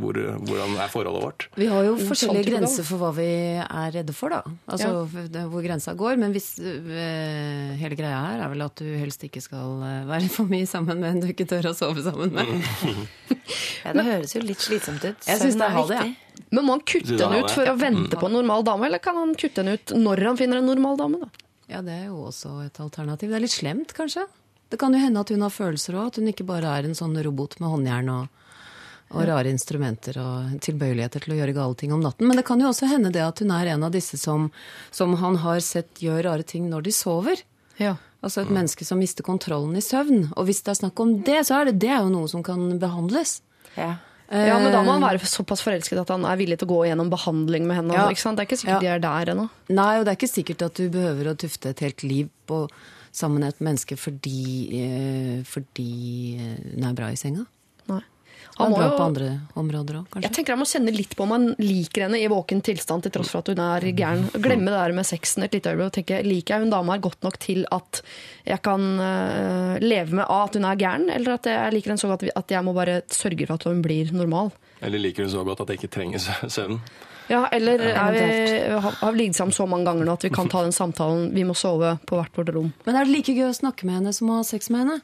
S5: hvor, hvordan er forholdet vårt.
S4: Vi har jo forskjellige grenser for hva vi er redde for, da. Altså ja. hvor grensa går. Men hvis øh, hele greia her er vel at du helst ikke skal være for mye sammen med en du ikke å sove sammen med.
S1: Ja, det høres jo litt slitsomt ut.
S4: Jeg synes det er
S1: viktig.
S4: ja.
S3: Men må han kutte henne ut for
S5: ja.
S3: å vente på en normal dame, eller kan han kutte henne ut når han finner en normal dame? da?
S4: Ja, det er jo også et alternativ. Det er litt slemt, kanskje. Det kan jo hende at hun har følelser òg, at hun ikke bare er en sånn robot med håndjern og, og rare instrumenter og tilbøyeligheter til å gjøre gale ting om natten. Men det kan jo også hende det at hun er en av disse som, som han har sett gjør rare ting når de sover.
S3: Ja.
S4: Altså et menneske som mister kontrollen i søvn. Og hvis det er snakk om det, så er det, det er jo noe som kan behandles.
S1: Ja.
S3: Ja, men da må han være såpass forelsket at han er villig til å gå gjennom behandling med henne.
S4: Ja.
S3: Det er ikke sikkert
S4: Ja.
S3: de er der ennå.
S4: Nei, og det er ikke sikkert at du behøver å tufte et helt liv på sammen med et menneske fordi, eh, fordi eh, hun er bra i senga.
S3: Han må jo-
S4: på andre områder òg,
S3: Jeg tenker Han må kjenne litt på om han liker henne i våken tilstand, til tross for at hun er gæren. Glemme det der med sexen et lite øyeblikk og tenke liker jeg hun dama her godt nok til at jeg kan uh, leve med A, at hun er gæren, eller at jeg liker henne så godt at jeg må bare sørge for at hun blir normal.
S5: Eller liker hun så godt at jeg ikke trenger sø- søvn?
S3: Ja, Eller er vi, har har vi ligget sammen så mange ganger nå at vi kan ta den samtalen vi må sove på hvert vårt rom.
S4: Men er det like gøy å snakke med henne som å ha sex med henne?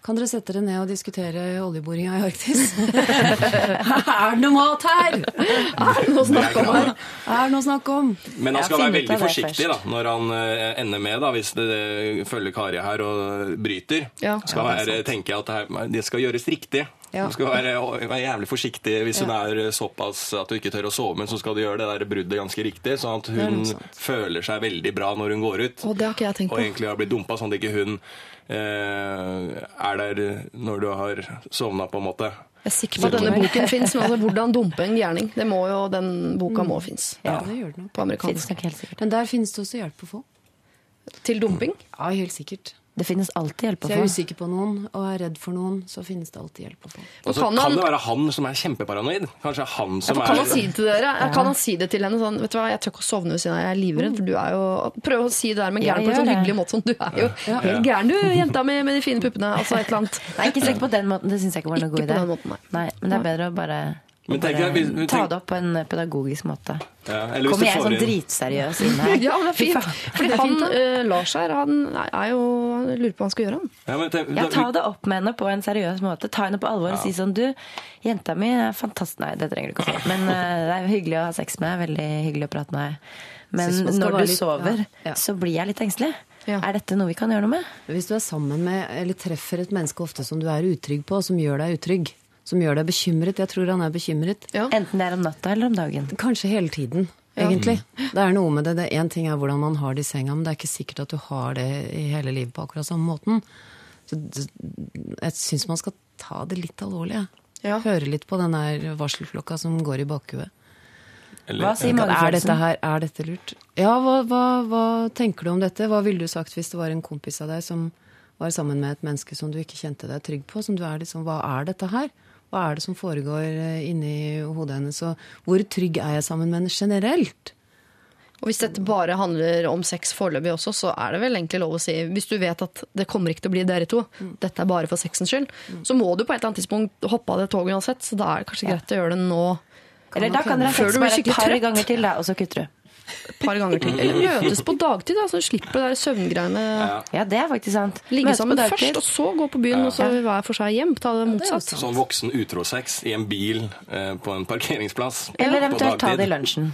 S4: Kan dere sette dere ned og diskutere oljeboringa i Arktis? er det noe mat her? Er det noe å snakke om her? Er det noe å snakke om?
S5: Men han skal være veldig forsiktig da, når han eh, ender med, da, hvis det følger Kari her og bryter.
S3: Ja.
S5: skal
S4: Ja,
S5: være, tenke at det, her, det skal gjøres riktig.
S4: Ja.
S5: Du skal være, være jævlig forsiktig hvis hun er såpass at du ikke tør å sove, men så skal du gjøre det der bruddet ganske riktig, sånn at hun føler seg veldig bra når hun går ut.
S3: Og det har ikke jeg tenkt på.
S5: Og egentlig har blitt dumpa, sånn at ikke hun er der når du har sovna, på en måte.
S3: Jeg er sikker på at denne boken fins, men altså, hvordan dumpe en gjerning? Det må jo, Den boka må fins.
S4: Ja, det gjør den.
S3: På amerikansk.
S4: Men der finnes det også hjelp å få.
S3: Til dumping?
S4: Ja, helt sikkert.
S1: Det finnes alltid hjelp å
S4: Så jeg er usikker på noen og er redd for noen, så finnes det alltid hjelp å få.
S5: Og så
S3: kan
S5: kan, det være han som er kjempeparanoid. Kanskje han
S3: Ja,
S5: som
S3: ja, kan
S5: er
S3: han si det til dere? Kan han si det til henne sånn Vet du hva, jeg tør ikke å sovne ved siden av jeg er livredd, for du er jo Prøv å si det der med gæren på en sånn hyggelig måte. som du er jo helt gæren, du, jenta mi med de fine puppene. Altså et eller annet.
S1: Nei, ikke sikker på den måten. Det syns jeg ikke var noe
S3: Ikke
S1: god
S3: på
S1: idé.
S3: den måten, nei.
S1: nei, men det er bedre å bare,
S5: Men tenk
S1: bare
S5: deg, hvis-
S1: ta det opp på en pedagogisk måte.
S5: Ja, eller
S1: Kommer jeg sånn dritseriøs inn her?
S3: Ja, men det er fint. Fordi han uh, Lars her, han er jo han lurer på hva han skal gjøre. Han.
S5: Ja, men tenk-
S1: Ja, ta det opp med henne på en seriøs måte. Ta henne på alvor og si sånn Du, jenta mi er fantastisk Nei, det trenger du ikke å si. Men uh, det er hyggelig å ha sex med. Veldig hyggelig å prate med deg. Men når du
S4: litt-
S1: sover,
S4: ja, ja.
S1: så blir jeg litt engstelig.
S3: Ja.
S1: Er dette noe vi kan gjøre noe med?
S4: Hvis du er sammen med, eller treffer et menneske ofte som du er utrygg på, som gjør deg utrygg, som gjør deg bekymret, jeg tror han er bekymret,
S3: Ja.
S1: Enten det er om natta eller om dagen.
S4: kanskje hele tiden, egentlig. Det er noe med det. det Én ting er hvordan man har det i senga, men det er ikke sikkert at du har det i hele livet på akkurat samme måten. Så jeg syns man skal ta det litt alvorlig.
S3: Ja.
S4: Høre litt på den der varselklokka som går i bakhuet.
S5: eller-
S1: Hva sier
S4: Er dette, her, er dette lurt? Ja, hva, hva, hva tenker du om dette? Hva ville du sagt hvis det var en kompis av deg som var sammen med et menneske som du ikke kjente deg trygg på? Som du er liksom, hva er dette her? Hva er det som foregår eh, inni hodet hennes? Og hvor trygg er jeg sammen med henne generelt?
S3: Og hvis dette bare handler om sex foreløpig også, så er det vel egentlig lov å si Hvis du vet at det kommer ikke til å bli dere to, dette er bare for sexens skyld, så må du på et eller annet tidspunkt hoppe av det toget uansett. Så da er det kanskje greit å gjøre det nå
S1: Eller da kan dere ha sex bare et par ganger til, da, og så kutter du.
S3: Et par ganger til. Eller møtes på dagtid, da, så du slipper det der søvngreiene.
S5: Ja.
S1: Det er faktisk sant.
S3: Ligge sammen først, og så gå på byen, og så hver for seg hjem. Ta det motsatt.
S5: Sånn voksen utrosex i en bil eh, på en parkeringsplass.
S1: Eller eventuelt ta det i lunsjen.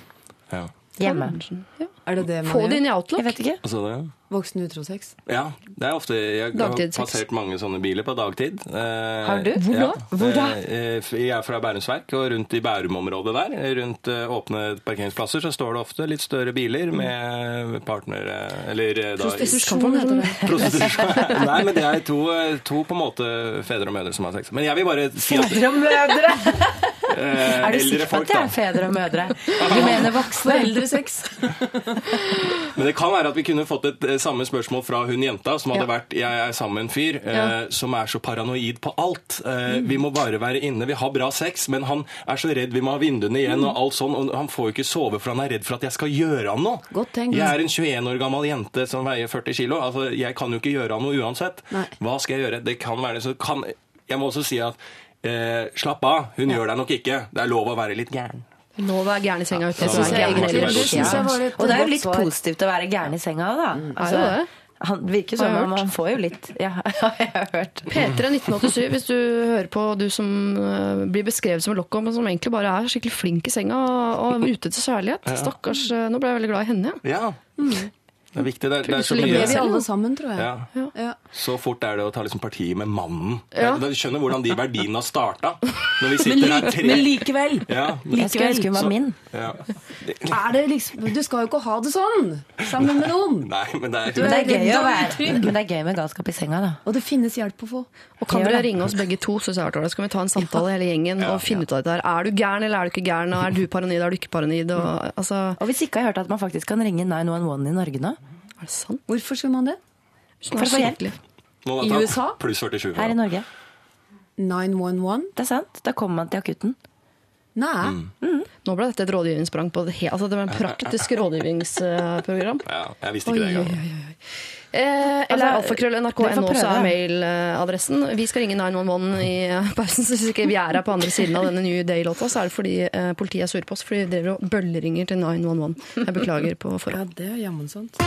S5: Ja.
S1: Hjemme.
S3: Ja.
S4: Er det det man
S3: Få det inn i Outlook.
S1: Jeg vet ikke.
S5: Altså det?
S4: Voksen utrosex?
S5: Ja, det er ofte Jeg har
S3: Dagtidssex.
S5: passert mange sånne biler på dagtid. Eh,
S1: Har du?
S3: Hvor da?
S5: Ja.
S1: Hvor da?
S5: Eh, Jeg er fra Bærumsverk, og rundt i Bærum-området der, rundt eh, åpne parkeringsplasser, så står det ofte litt større biler med partnere Eller eh, da
S3: Prostitusjon heter det.
S5: Prostitusjon. Nei, men det er to, to på en måte fedre og mødre som har sex. Men jeg vil bare si at
S1: Fedre og mødre!
S5: eh,
S1: Er du sikker på at det er fedre og mødre? Du mener voksne?
S4: Foreldresex.
S5: Men det kan være at vi kunne fått et samme spørsmål fra hun jenta som hadde
S3: Ja.
S5: vært Jeg er sammen med en fyr eh, som er så paranoid på alt. Eh, Vi må bare være inne. Vi har bra sex, men han er så redd vi må ha vinduene igjen og alt sånn. Og han får jo ikke sove for han er redd for at jeg skal gjøre han noe.
S4: Godt tenkt.
S5: Jeg er en 21 år gammel jente som veier 40 kilo. Altså, jeg kan jo ikke gjøre han noe uansett.
S4: Nei.
S5: Hva skal jeg gjøre? Det kan være det. så kan Jeg må også si at eh, slapp av, hun gjør deg nok ikke. Det er lov å være litt gæren.
S3: Lov var gæren i senga uten
S5: Ja,
S3: at du
S5: det synes jeg egentlig- det synes
S4: jeg var litt
S1: Og det er jo litt positivt å være gæren i senga òg, da. Altså,
S3: jo det.
S1: Han virker som om han får jo litt Ja, jeg har hørt.
S3: P3 1987, hvis du hører på du som eh, blir beskrevet som en men som egentlig bare er skikkelig flink i senga og, og ute til kjærlighet. Stakkars, eh, Nå ble jeg veldig glad i henne. Ja.
S5: Ja. Det er viktig. Det er, det er så mye
S4: er vi alle sammen, tror jeg.
S5: ja.
S4: Ja.
S5: Så fort er det å ta liksom parti med mannen.
S3: Ja.
S5: Du skjønner hvordan de verdiene har starta. Når vi sitter her tre
S4: Men likevel!
S5: ja,
S1: Jeg skulle ønske hun var min.
S5: ja.
S4: Er det liksom, du skal jo ikke ha det sånn sammen med noen!
S5: Nei, men det
S1: Men det
S5: er
S1: er gøy, å være, men det er gøy med galskap i senga, da.
S4: Og det finnes hjelp å få.
S3: Og kan dere ringe oss begge to, så kan vi ta en samtale hele gjengen og finne ut av dette her. Er du gæren eller er du ikke gæren? Og er du paranoid, er du ikke paranoid? Og, altså,
S1: Og hvis ikke har jeg hørt at man faktisk kan ringe 911 i Norge nå.
S3: Er det sant?
S4: Hvorfor skulle man det?
S1: For
S3: er
S1: å få hjelp.
S4: I USA?
S5: Pluss 47.
S1: Her i Norge.
S4: 911?
S1: Det er sant. Da kommer man til akutten.
S4: Nei.
S3: Nå ble dette et rådgivningssprang på det hele altså Det var en praktisk rådgivningsprogram.
S5: Ja, jeg visste ikke det engang.
S3: Eh, eller
S1: Altså,
S3: alfakrøll.nrk.no så er mailadressen. Vi skal ringe 911 i eh, pausen. Så hvis ikke vi er her på andre siden av denne New Day-låta, så er det fordi eh, politiet er sure på oss. Fordi vi driver og bølleringer til 911. Jeg beklager på forhånd.
S4: Ja, det er jammen sant.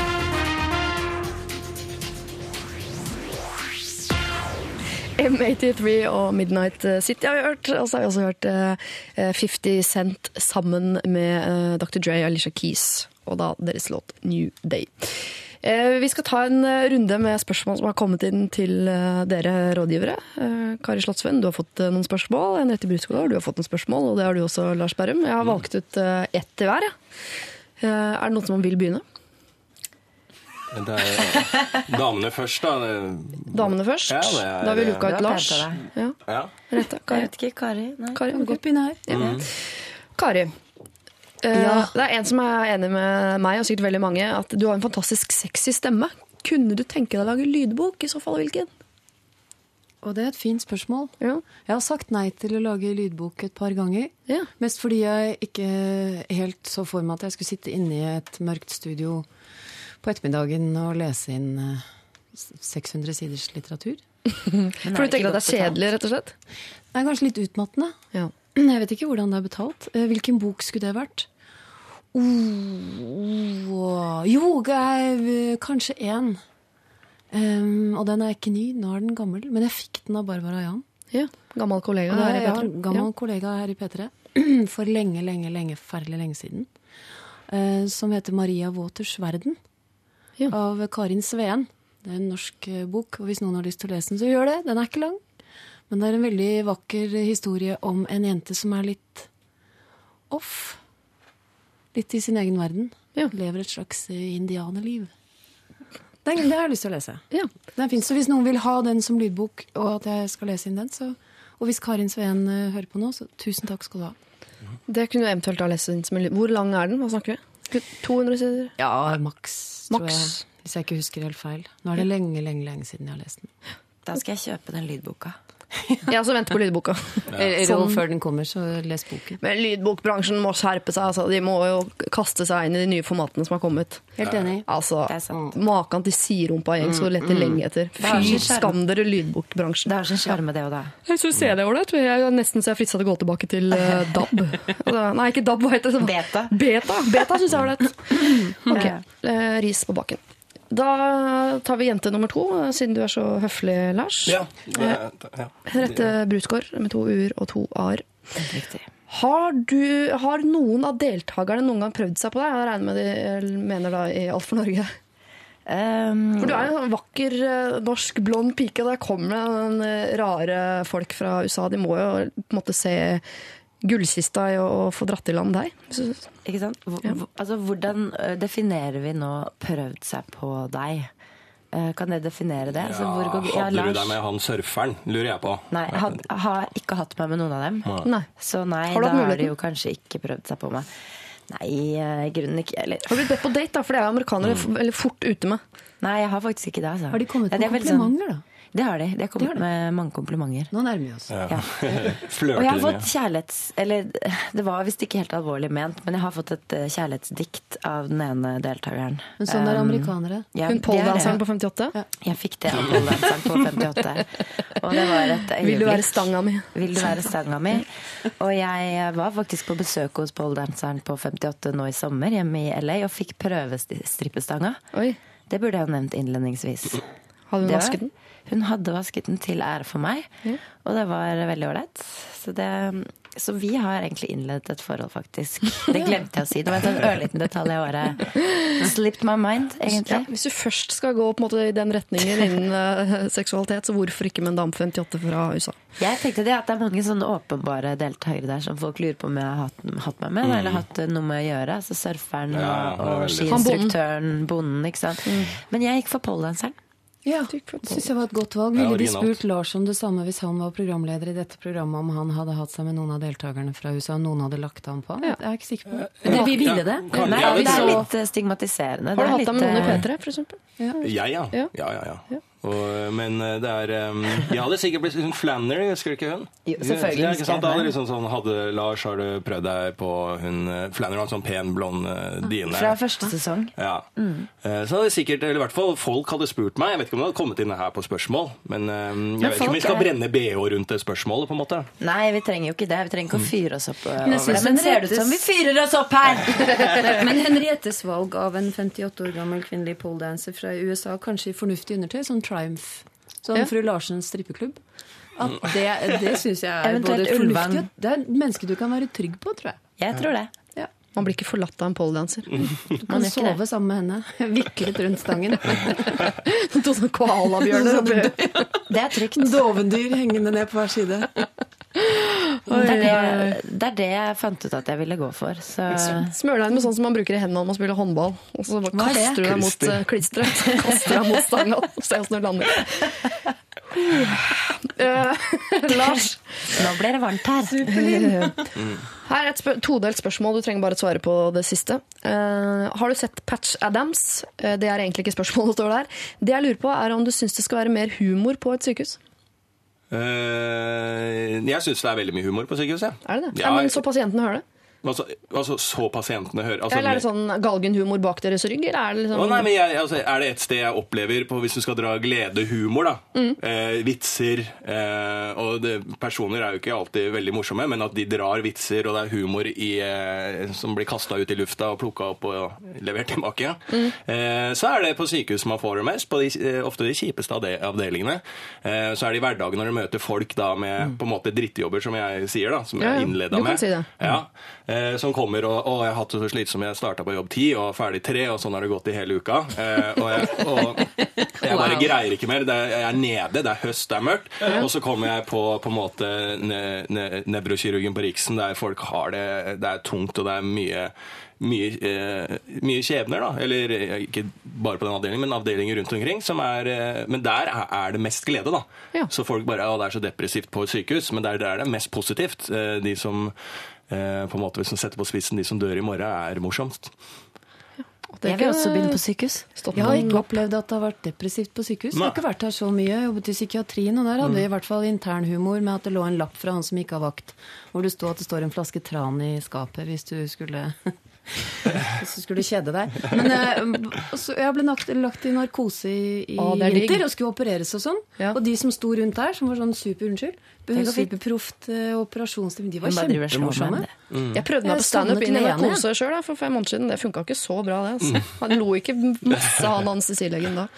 S3: M83 og Midnight City har vi hørt. Og så har vi også hørt eh, 50 Cent sammen med eh, Dr. Dre og Alicia Keys. Og da deres låt New Day. Eh, Vi skal ta en eh, runde med spørsmål som har kommet inn til eh, dere rådgivere. Eh, Kari Slottsvenn, du har fått noen spørsmål. Henriette Brusgaard, du har fått noen spørsmål. Og det har du også, Lars Berrum. Jeg har valgt ut ett til hver. Eh, Er det noen som vil begynne?
S5: Det er damene først, da.
S3: Damene først.
S5: Ja, det er-
S3: da har vi luka ut Lars. Ja,
S5: Ja.
S3: Rette.
S1: Jeg
S3: Kari.
S1: vet ikke. Kari? Nei.
S3: Kari,
S4: Kan godt begynne her.
S3: Ja. Kari, eh,
S4: Ja.
S3: det er en som er enig med meg og sikkert veldig mange, at du har en fantastisk sexy stemme. Kunne du tenke deg å lage lydbok? I så fall hvilken?
S4: Og det er et fint spørsmål.
S3: Ja.
S4: Jeg har sagt nei til å lage lydbok et par ganger.
S3: Ja.
S4: Mest fordi jeg ikke helt så for meg at jeg skulle sitte inne i et mørkt studio på ettermiddagen og lese inn eh, 600 siders litteratur.
S3: For du tenker at det er kjedelig, rett og slett?
S4: Det er kanskje litt utmattende.
S3: Ja.
S4: Jeg vet ikke hvordan det er betalt. Eh, Hvilken bok skulle det vært? Oh, jo, eh, kanskje én. Um, og den er ikke ny, nå er den gammel. Men jeg fikk den av Barbara Jan.
S3: ja. Gammel kollega her i
S4: er ja,
S3: gammel
S4: gammel kollega her i P3. For lenge, lenge, lenge, forferdelig lenge siden. Uh, som heter Maria Waters verden.
S3: Ja.
S4: Av Karin Sveen. Det er en norsk bok, og hvis noen har lyst til å lese den, så gjør det. Den er ikke lang. Men det er en veldig vakker historie om en jente som er litt off. Litt i sin egen verden.
S3: Ja.
S4: Lever et slags eh, indianerliv. Den, det har jeg lyst til å lese.
S3: Ja.
S4: Den finnes, så hvis noen vil ha den som lydbok, og at jeg skal lese inn den, så Og hvis Karin Sveen eh, hører på nå, så tusen takk skal du ha.
S3: Det kunne du eventuelt ha lest inn som en lydbok. Hvor lang er den? Hva snakker vi? 200 sider?
S4: Ja, maks, tror
S3: Maks.
S4: jeg. Hvis jeg ikke husker helt feil. Nå er det lenge, lenge, lenge siden jeg har lest den.
S1: Da skal jeg kjøpe den lydboka.
S3: Jeg så venter på lydboka.
S4: Eller
S3: Sånn.
S4: før den kommer, så les boken.
S3: Men lydbokbransjen må skjerpe seg. Altså. De må jo kaste seg inn i de nye formatene som har kommet.
S4: Helt enig.
S3: Altså,
S1: Det er.
S3: Maken til siderumpa gjeng så lette lenge etter. Fy skam dere, lydbokbransjen.
S1: Det har sin sjarme, det og det.
S3: Jeg syns det er ålreit. Jeg er nesten så jeg er frista til å gå tilbake til uh, DAB. Altså, nei, ikke DAB, hva heter det?
S1: Beta.
S3: Beta, Beta syns jeg er ålreit. Ok, eh, ris på bakken. Da tar vi jente nummer to, eh, siden du er så høflig, Lars.
S5: Ja, det, ja.
S3: Henriette Brusgaard med to u-er og to a-er. Har, du, har noen av deltakerne noen gang prøvd seg på deg? Jeg regner med de eh, mener da i Alt for Norge.
S1: Um,
S3: For du er en sånn vakker eh, norsk blond pike, der kommer det eh, rare folk fra USA. De må jo på en måte se gullkista i å få dratt i land deg. Så,
S1: Ikke sant? H
S3: Ja.
S1: Altså, hvordan definerer vi nå 'prøvd seg på deg'? Eh, Kan dere definere det? Altså, hvor går- ja,
S5: Hadde du deg med han surferen, lurer jeg på.
S1: Nei, had, har ikke hatt meg med noen av dem.
S3: nei.
S1: Så nei,
S3: Har
S1: da har de jo kanskje ikke prøvd seg på meg. Nei, eh, i grunnen ikke. Eller
S3: Har du blitt bedt på date, da? For det er jo amerikanere mm. veldig fort ute med.
S1: Nei, jeg har faktisk ikke det. Altså.
S4: Har de kommet med
S1: de er sånn-
S4: da?
S1: Det har de. De har kommet
S4: Det har de.
S1: med mange komplimenter.
S4: Nå nærmer vi oss.
S5: Ja.
S1: Ja. Og jeg har fått kjærlighets... Eller det var visst ikke helt alvorlig ment, men jeg har fått et eh, kjærlighetsdikt av den ene deltakeren.
S4: Men sånn er
S1: Um,
S4: amerikanere.
S1: ja,
S3: Hun
S1: er
S3: poledanseren på 58.
S4: Ja.
S1: Jeg fikk det av poledanseren på 58. Og det var et øyeblikk.
S3: Vil du være stanga mi?
S1: Vil du være stanga mi? Og jeg var faktisk på besøk hos poledanseren på 58 nå i sommer, hjemme i LA, og fikk prøvestrippestanga.
S3: Oi.
S1: Det burde jeg ha nevnt innledningsvis. Har du
S3: vasket den?
S1: Hun hadde vasket den til ære for meg, og det var veldig ålreit. Så, det- så vi har egentlig innledet et forhold, faktisk. Det glemte jeg å si. Det var en sånn ørliten detalj jeg bare Slipped my mind,
S3: Ja,
S1: egentlig.
S3: hvis du først skal gå på en måte i den retningen innen eh, seksualitet, så hvorfor ikke med en dame 58 fra USA?
S1: Jeg tenkte det at det er mange sånne åpenbare deltakere der som folk lurer på om jeg har hatt, hatt meg med, eller hatt noe med å gjøre. Altså surferen
S5: Ja,
S1: og, skiinstruktøren, bonden, ikke sant. Men jeg gikk for poledanseren.
S4: Ja, det syns jeg var et godt valg. Ville de spurt Lars om det samme hvis han var programleder i dette programmet, om han hadde hatt seg med noen av deltakerne fra USA, og noen hadde lagt ham på? Jeg er ikke sikker på det.
S1: Det, vi ville det. Nei,
S5: ja,
S1: det er litt eh, stigmatiserende.
S3: Har du hatt
S1: er
S3: med noen i
S1: litt, eh,
S3: P3, for eksempel?
S5: Jeg, ja.
S3: Ja.
S5: Ja, ja, ja. Og, men eh, det er um, Jeg hadde sikkert blitt hun Flannery, husker du ikke hun?
S1: Jo, selvfølgelig
S5: Ja, ikke sant? Da hadde liksom sånn, hadde, Lars, har du prøvd deg på hun eh, Flannery, en sånn pen, blond uh, dine?
S1: Fra første sesong.
S5: Ja. Eh, Så hadde sikkert, eller i hvert fall folk hadde spurt meg, jeg vet ikke om det hadde kommet inn her på spørsmål, men um, jeg vet ikke om vi skal
S1: er-
S5: brenne BH rundt det spørsmålet, på en måte.
S1: Nei, vi trenger jo ikke det. Vi trenger ikke å fyre oss opp uh,
S4: Men
S1: over det.
S4: synes
S1: Men ser det ut som vi fyrer oss opp her?
S4: Men Henriettes valg av en 58 år gammel kvinnelig poledancer fra USA, kanskje i fornuftig undertøy, sånn Triumph, sånn
S3: Ja.
S4: fru Larsens strippeklubb, at det, det syns jeg er
S1: Eventuelt
S4: både fornuftig Det er et menneske du kan være trygg på, tror jeg.
S1: Jeg tror det.
S4: Ja.
S3: Man blir ikke forlatt av en poledanser.
S4: Du
S1: Man
S4: kan
S1: sove det.
S4: sammen med henne, viklet rundt stangen.
S3: To sånne koalabjørner oppi
S1: Det er trygt.
S4: Dovendyr hengende ned på hver side.
S1: Det er det, det er det jeg fant ut at jeg ville gå for. Så
S3: Smør deg inn med sånn som man bruker i hendene når man spiller håndball. Og så bare
S1: er
S3: kaster du deg mot
S5: Klister.
S3: eh, klisteret. Kaster deg mot stanga og ser åssen du lander. Uh, Lars,
S1: nå ble det varmt her.
S3: her er et spør todelt spørsmål. Du trenger bare å svare på det siste. Uh, har du sett Patch Adams? Uh, det er egentlig ikke spørsmålet står der. Det jeg lurer på, er om du syns det skal være mer humor på et sykehus?
S5: Eh, jeg syns det er veldig mye humor på sykehuset.
S3: Er det det?
S5: Ja,
S3: Ja, men så pasientene hører det?
S5: Altså, altså, så pasientene hører altså,
S3: Eller er det sånn galgenhumor bak deres rygg? Eller er det liksom
S5: Å, nei, men jeg, altså, Er det et sted jeg opplever på hvis du skal dra gledehumor, da
S3: Mm.
S5: eh, Vitser eh, Og det, personer er jo ikke alltid veldig morsomme, men at de drar vitser, og det er humor i, eh, som blir kasta ut i lufta og plukka opp og levert tilbake,
S3: Mm.
S5: eh, så er det på sykehus man får det mest. På de, eh, ofte de kjipeste avde- avdelingene. Eh, så er det i hverdagen når du møter folk da med på en måte drittjobber, som jeg sier, da. Som
S3: Mm. Ja, ja.
S5: jeg innleda med.
S3: si det.
S5: Ja, eh, som kommer og, og jeg har hatt det så slitsomt. Jeg starta på jobb ti og ferdig tre, og sånn har det gått i hele uka. Eh, og, jeg, og jeg bare
S4: Wow.
S5: greier ikke mer. Det er, jeg er nede, det er høst, det er mørkt. Og så kommer jeg på på en måte ne, ne, nevrokirurgen på Riksen, der folk har det Det er tungt, og det er mye mye, eh, mye skjebner, da. Eller eh, ikke bare på den avdelingen, men avdelinger rundt omkring. Som er, eh, men der er, det mest glede, da.
S3: Ja.
S5: Så folk bare Å, det er så depressivt på et sykehus. Men der, der er det mest positivt. Eh, de som på en måte, Hvis man setter på spissen, de som dør i morgen, er morsomst.
S3: Det
S1: Jeg vil også begynne på sykehus.
S4: Jeg har ikke opplevd at det har vært depressivt på sykehus. Jeg har ikke vært her så mye. Jeg jobbet i psykiatrien, og der hadde vi i hvert fall internhumor med at det lå en lapp fra han som ikke har vakt, hvor det sto at det står en flaske tran i skapet hvis du skulle Hvis du skulle kjede deg. Men eh, så jeg ble lagt, lagt i narkose i,
S3: Å, er
S4: vinter og skulle opereres og sånn.
S3: Ja.
S4: Og de som sto rundt der, som var sånn super unnskyld, superproft eh, operasjonsteam, de var kjempemorsomme.
S1: Mm.
S3: Jeg prøvde meg på standup inn i narkose sjøl for fem måneder siden. Det funka ikke så bra, det. Altså. Han lo ikke masse, han anestesilegen da.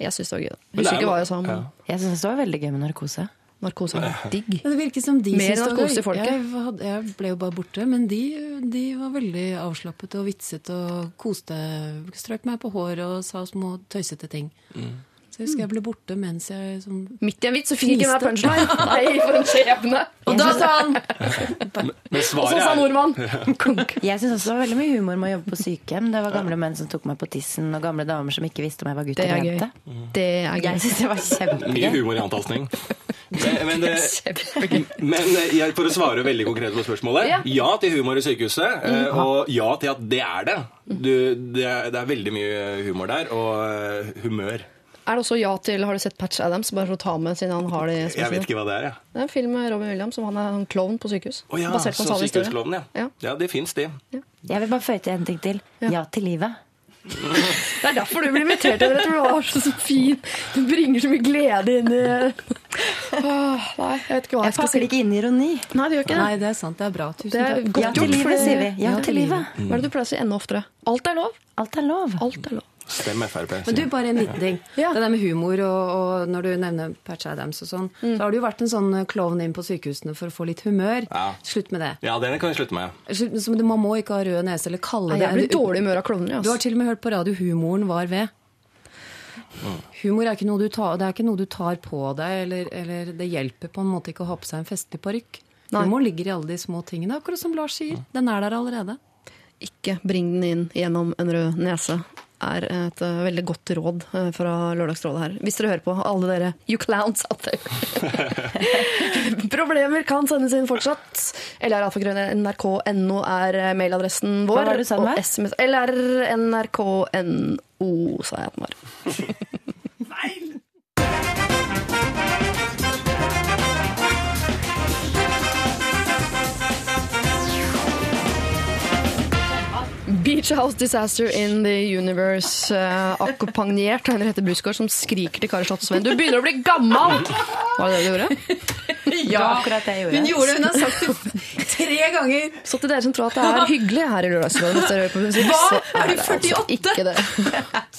S3: Jeg syns det var gøy. Husker
S5: er
S3: ikke hva jeg sa, men
S1: Jeg syns det var veldig gøy med narkose.
S3: Narkose er digg.
S4: Ja, det virker som de
S3: Mer narkose i folket.
S4: Jeg, hadde, jeg ble jo bare borte, men de, de var veldig avslappet og vitset og koste. Strøk meg på håret og sa små tøysete ting. Så jeg husker jeg ble borte mens jeg som
S3: Midt i en vits så fikk ikke den punchline! Nei, for en skjebne! Og da sa han Og så sa nordmann! Konk.
S1: Jeg syns også det var veldig mye humor med å jobbe på sykehjem. Det var gamle menn som tok meg på tissen, og gamle damer som ikke visste om jeg var gutt
S3: Det er
S1: eller
S3: gøy.
S1: jente.
S3: Det er
S1: Jeg synes det var
S5: mye humor i antastning. Men, men, det, men eh, jeg, for å svare veldig konkret på spørsmålet.
S3: Ja.
S5: Ja, til humor i sykehuset. eh, Og ja til at det er det. Du, det, er, det er veldig mye humor der, og eh, humør.
S3: Er det også ja til Har du sett Patch Adams? Bare for å ta med, siden han har det i
S5: Jeg vet ikke hva det er, jeg.
S3: Det er en film med Robin Williams som han er en klovn på sykehus.
S5: Oh, ja,
S3: Basert på
S5: så
S3: sann
S5: ja.
S3: Ja.
S5: Ja, det fins, de.
S1: Jeg vil bare føye til en ting til. Ja til livet.
S3: Det er derfor du blir invitert til det. Jeg tror du var så fin. Du bringer så mye glede inn i Åh, Nei, jeg vet ikke hva
S1: Jeg
S3: jeg skal si.
S1: Jeg det ikke inn i ironi.
S3: Nei, det gjør ikke det.
S4: Nei, det er sant. Det er bra. Tusen
S3: er
S4: takk.
S1: Ja til livet, sier vi. Ja til livet.
S3: Hva er det du pleier å si enda oftere? Alt er lov.
S1: Alt er lov.
S3: Alt er lov.
S5: Stem Frp.
S4: Men du, bare en liten ting.
S3: Ja.
S4: Det der med humor, og, og når du nevner Patch Adams og sånn, så har du jo vært en sånn klovn inn på sykehusene for å få litt humør.
S5: Ja.
S4: Slutt med det.
S5: Ja, den kan vi slutte med.
S4: Slutt- Så Man må ikke ha rød nese eller kalle
S3: Nei,
S4: det
S3: jeg blir dårlig i humør av klovner.
S4: Du har
S3: Altså.
S4: til og med hørt på radio humoren var ved. Humor er ikke noe du tar, det er ikke noe du tar på deg, eller, eller det hjelper på en måte ikke å ha på seg en festlig parykk. Humor ligger i alle de små tingene, akkurat som Lars sier. Den er der allerede.
S3: Ikke bring den inn gjennom en rød nese. Er et eh, veldig godt råd eh, fra Lørdagsrådet her. Hvis dere hører på, alle dere you clowns out there. Problemer kan sendes inn fortsatt. LR-nrk.no er eh, mailadressen vår.
S1: Hva var det du sa den var?
S3: LRNRKNO, sa jeg at den var. House Disaster in the Universe, uh, akkompagnert av Henriette Brusgaard som skriker til Kari Slottsveen 'Du begynner å bli gammel! Var det det du gjorde?
S1: Det akkurat det jeg gjorde.
S4: Hun gjorde det, hun har sagt det tre ganger!
S3: Så til dere som tror at det er hyggelig her i Lørdagsrådet,
S4: Hva? Er du
S3: altså
S4: 48?
S3: ikke det.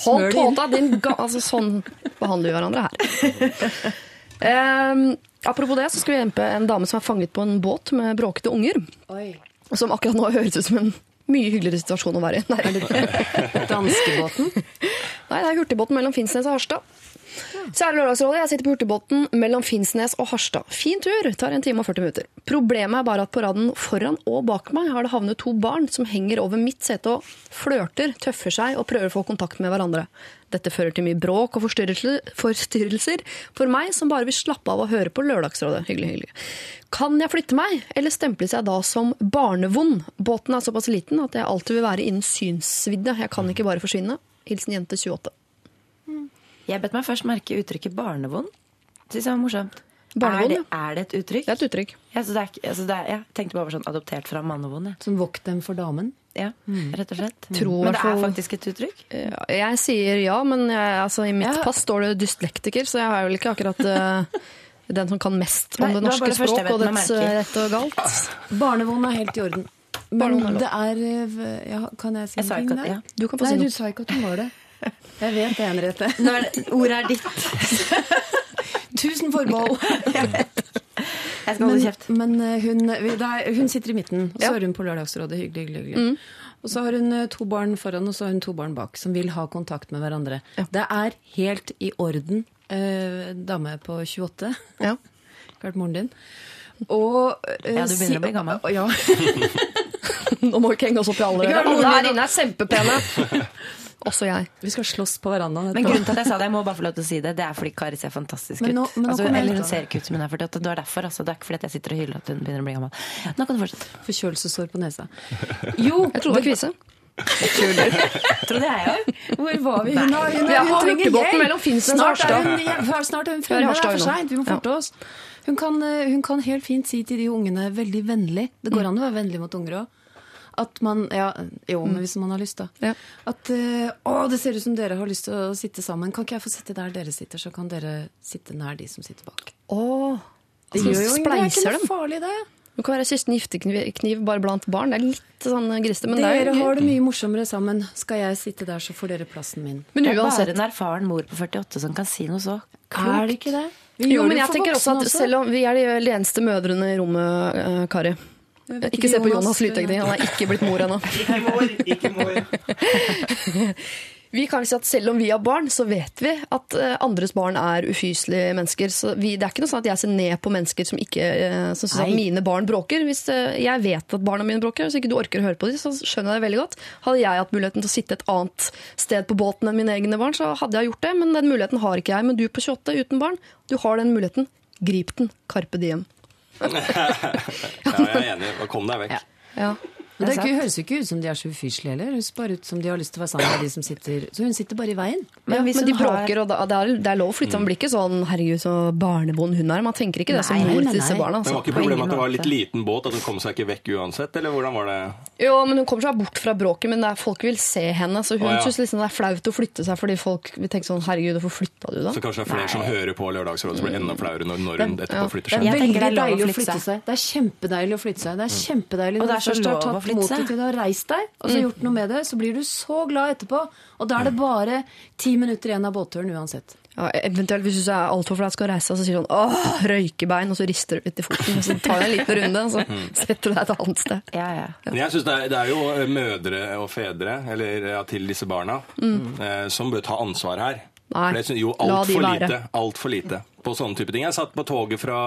S3: Hold tåta, din ga... Altså, sånn behandler vi hverandre her. Um, apropos det, så skal vi hjelpe en dame som er fanget på en båt med bråkete unger.
S4: Oi.
S3: Som akkurat nå høres ut som en mye hyggeligere situasjon å være i.
S4: Danskebåten.
S3: Nei, det er hurtigbåten mellom Finnsnes og Harstad. Kjære Lørdagsrådet, jeg sitter på hurtigbåten mellom Finnsnes og Harstad. Fin tur, tar en time og 40 minutter. Problemet er bare at på raden foran og bak meg har det havnet to barn som henger over mitt sete og flørter, tøffer seg og prøver å få kontakt med hverandre. Dette fører til mye bråk og forstyrrelser for meg som bare vil slappe av og høre på Lørdagsrådet. Hyggelig, hyggelig. Kan jeg flytte meg, eller stemples jeg da som barnevond? Båten er såpass liten at jeg alltid vil være innen synsvidde. Jeg kan ikke bare forsvinne. Hilsen jente 28.
S1: Jeg bet meg først merke uttrykket barnevond. Syns jeg var morsomt.
S3: Barnevond,
S1: er, det, er det et uttrykk?
S3: Det er et uttrykk.
S1: Ja, så det er, altså det er, jeg tenkte bare sånn adoptert fra mannevond. Ja.
S4: Som vokt dem for damen.
S1: Ja, rett og slett.
S3: Tror
S1: Men det er faktisk et uttrykk?
S3: Ja, Jeg sier ja, men jeg, altså, i mitt
S1: Ja.
S3: pass står det dyslektiker, så jeg er vel ikke akkurat uh, den som kan mest om
S1: Nei,
S3: det norske
S1: det
S3: språk
S1: jeg
S3: og dets eh, rett og galt.
S4: Barnevond er helt i orden. Men det er eh, ja, Kan jeg si
S1: Jeg
S4: der?
S1: ja.
S3: Du kan få
S4: Nei,
S3: si
S4: du sa ikke at hun var det. Jeg vet det, Henriette.
S1: Ordet er ditt.
S4: Tusen forbehold.
S1: Jeg skal holde kjeft.
S4: Men eh, hun, er, hun sitter i midten, og så
S3: Ja.
S4: er hun på Lørdagsrådet. Hyggelig, hyggelig. hyggelig. Og så har hun eh, to barn foran, og så har hun to barn bak, som vil ha kontakt med hverandre. Det er helt i orden. Eh, dame på 28.
S3: Ja.
S4: Klart moren din. Og eh,
S1: Ja, du begynner å bli gammel.
S4: Ja.
S3: Nå må vi ikke henge oss opp i alle. Alle her
S4: din,
S3: inne er kjempepene. Også jeg.
S4: Vi skal slåss på verandaen.
S1: Men grunnen til at jeg sa det, jeg må bare få lov til å si det, det er fordi Kari ser fantastisk
S4: Men nå-
S1: ut.
S4: men nå
S1: altså, eller hun ser ikke ut som hun er 48. Det er derfor, altså. Det er ikke fordi jeg sitter og hyller at hun begynner å bli gammel. Nå kan du fortsette.
S4: Forkjølelsessår på nesa. Jo,
S3: Jeg trodde det var kvise.
S1: Trodde jeg òg.
S4: Hvor var vi? Hun, har, hun,
S3: Vi har
S4: hun trenger
S3: hurtigbåten
S4: hjelp.
S3: mellom Finnsnes og
S4: Snart er
S3: Harstad.
S4: hun, snart er hun
S3: er
S4: fremme. Det er for
S3: nå.
S4: seint. Vi må forte oss. Hun kan, eh, hun kan helt fint si til de ungene veldig vennlig Det går an å være vennlig mot unger òg. At man Ja, jo, men hvis man har lyst, da.
S3: Ja.
S4: At eh, Å, det ser ut som dere har lyst til å sitte sammen. Kan ikke jeg få sitte der dere sitter, så kan dere sitte nær de som sitter bak?
S3: Åh,
S4: Det
S3: altså,
S4: gjør jo ingenting. det er ikke noe farlig, det.
S3: Det kan være Kirsten Giftekniv bare blant barn. Det er litt sånn grisete, men det er
S4: Dere har det mye morsommere sammen. Skal jeg sitte der, så får dere plassen min.
S3: Men
S1: Det er bare en erfaren mor på 48 som kan si noe så klokt.
S4: Er det ikke det? Vi
S3: Jo, men jeg tenker også at selv om vi er de eneste mødrene i rommet, eh, Kari Ikke
S4: ikke,
S3: se på
S4: Jonas,
S3: Jonas Lytekning, han er ikke blitt mor ennå.
S5: Ikke mor, ikke mor.
S3: Vi kan si at selv om vi har barn, så vet vi at eh, andres barn er ufyselige mennesker. Så vi, det er ikke noe sånn at jeg ser ned på mennesker som, ikke, eh, som syns at mine barn bråker. Hvis eh, jeg vet at barna mine bråker, hvis ikke du orker å høre på dem, så skjønner jeg det veldig godt. Hadde jeg hatt muligheten til å sitte et annet sted på båten enn mine egne barn, så hadde jeg gjort det. Men den muligheten har ikke jeg. Men du på 28 uten barn, du har den muligheten. Grip den. Carpe diem.
S5: Ja, jeg er enig. Kom deg vekk.
S3: Ja.
S4: Men det
S1: Det
S4: høres jo ikke ut som de er så ufyselige heller. Det høres bare ut som de har lyst til å være sammen med de som sitter Så hun sitter bare i veien.
S3: Men,
S1: hvis
S3: men de
S1: bråker, har-
S3: og da, det, er, det er lov å flytte. om blir ikke sånn 'herregud, så barnebond hun er'. Man tenker ikke det som
S1: Nei,
S3: mor til disse
S4: barna.
S3: barna.
S5: Men
S3: Altså.
S5: var ikke problemet at det var litt liten båt, at hun kom seg ikke vekk uansett? Eller hvordan var det?
S3: Jo, men hun kommer seg bort fra bråket, men det er, folk vil se henne. Så hun
S5: Å, ja.
S3: synes liksom det er flaut å flytte seg, fordi folk vil tenke sånn 'herregud, hvorfor flytta du da?'
S5: Så kanskje det er flere som hører på Lørdagsrådet, så blir enda flauere når, når hun etterpå flytter seg.
S1: det er veldig
S4: deilig å
S1: flytte seg.
S4: seg. Det er kjempedeilig å flytte seg. Det er kjempedeilig Når
S1: det er
S4: du har
S1: reist
S4: tatt til deg, og så gjort noe med det, så blir du så glad etterpå. Og da er det bare ti minutter igjen av båtturen uansett.
S3: Ja, eventuelt hvis du er altfor flau skal reise deg, så sier du sånn 'åh, røykebein', og så rister du litt i foten. Og så tar du en liten runde, og så setter du deg et annet sted.
S1: Ja, ja.
S5: Jeg synes det, er, det er jo eh, mødre og fedre eller ja, til disse barna eh, som bør ta ansvar her.
S3: Nei,
S5: For det synes jo altfor lite, alt for lite på sånne type ting. Jeg satt på toget fra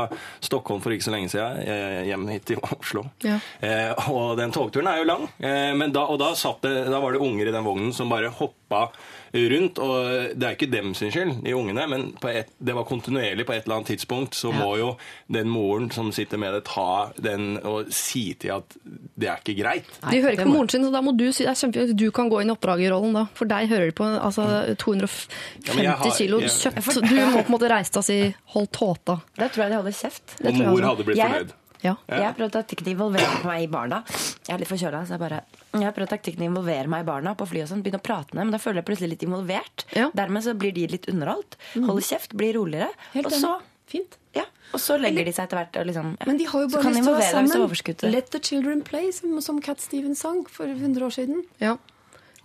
S5: Stockholm for ikke så lenge siden, eh, hjem hit til Oslo.
S3: Ja.
S5: Eh, og den togturen er jo lang, eh, men da, og da, satt det, da var det unger i den vognen som bare hoppa rundt. Og det er ikke dem sin skyld, de ungene, men på et, det var kontinuerlig på et eller annet tidspunkt. Så må jo den moren som sitter med det, ta den og si til at det er ikke greit.
S3: De hører ikke på moren sin, så da må du si det er at du kan gå inn i oppdragerrollen da. For deg hører de på altså, 250
S5: Ja, har-
S3: kilo kjøtt. Du må på en måte reise deg og si 'hold tåta'.
S1: Da tror jeg de holder kjeft. Det
S5: Og mor hadde blitt
S1: jeg,
S5: fornøyd.
S3: Ja.
S1: Jeg har prøvd taktikken involvere meg i barna. Jeg er litt forkjøla, så jeg bare Jeg har prøvd taktikken involvere meg i barna på fly og sånn. Begynne å prate med dem. Da føler jeg plutselig litt involvert.
S3: Ja.
S1: Dermed så blir de litt underholdt. Holder kjeft, blir roligere.
S4: Helt
S1: og så.
S4: Fint.
S1: ja, og så legger de seg etter hvert og liksom ja.
S4: Men de har jo bare
S1: kan
S4: lyst til å være sammen. Let the children play, som, som Cat Stevens sang for 100 år siden.
S3: ja.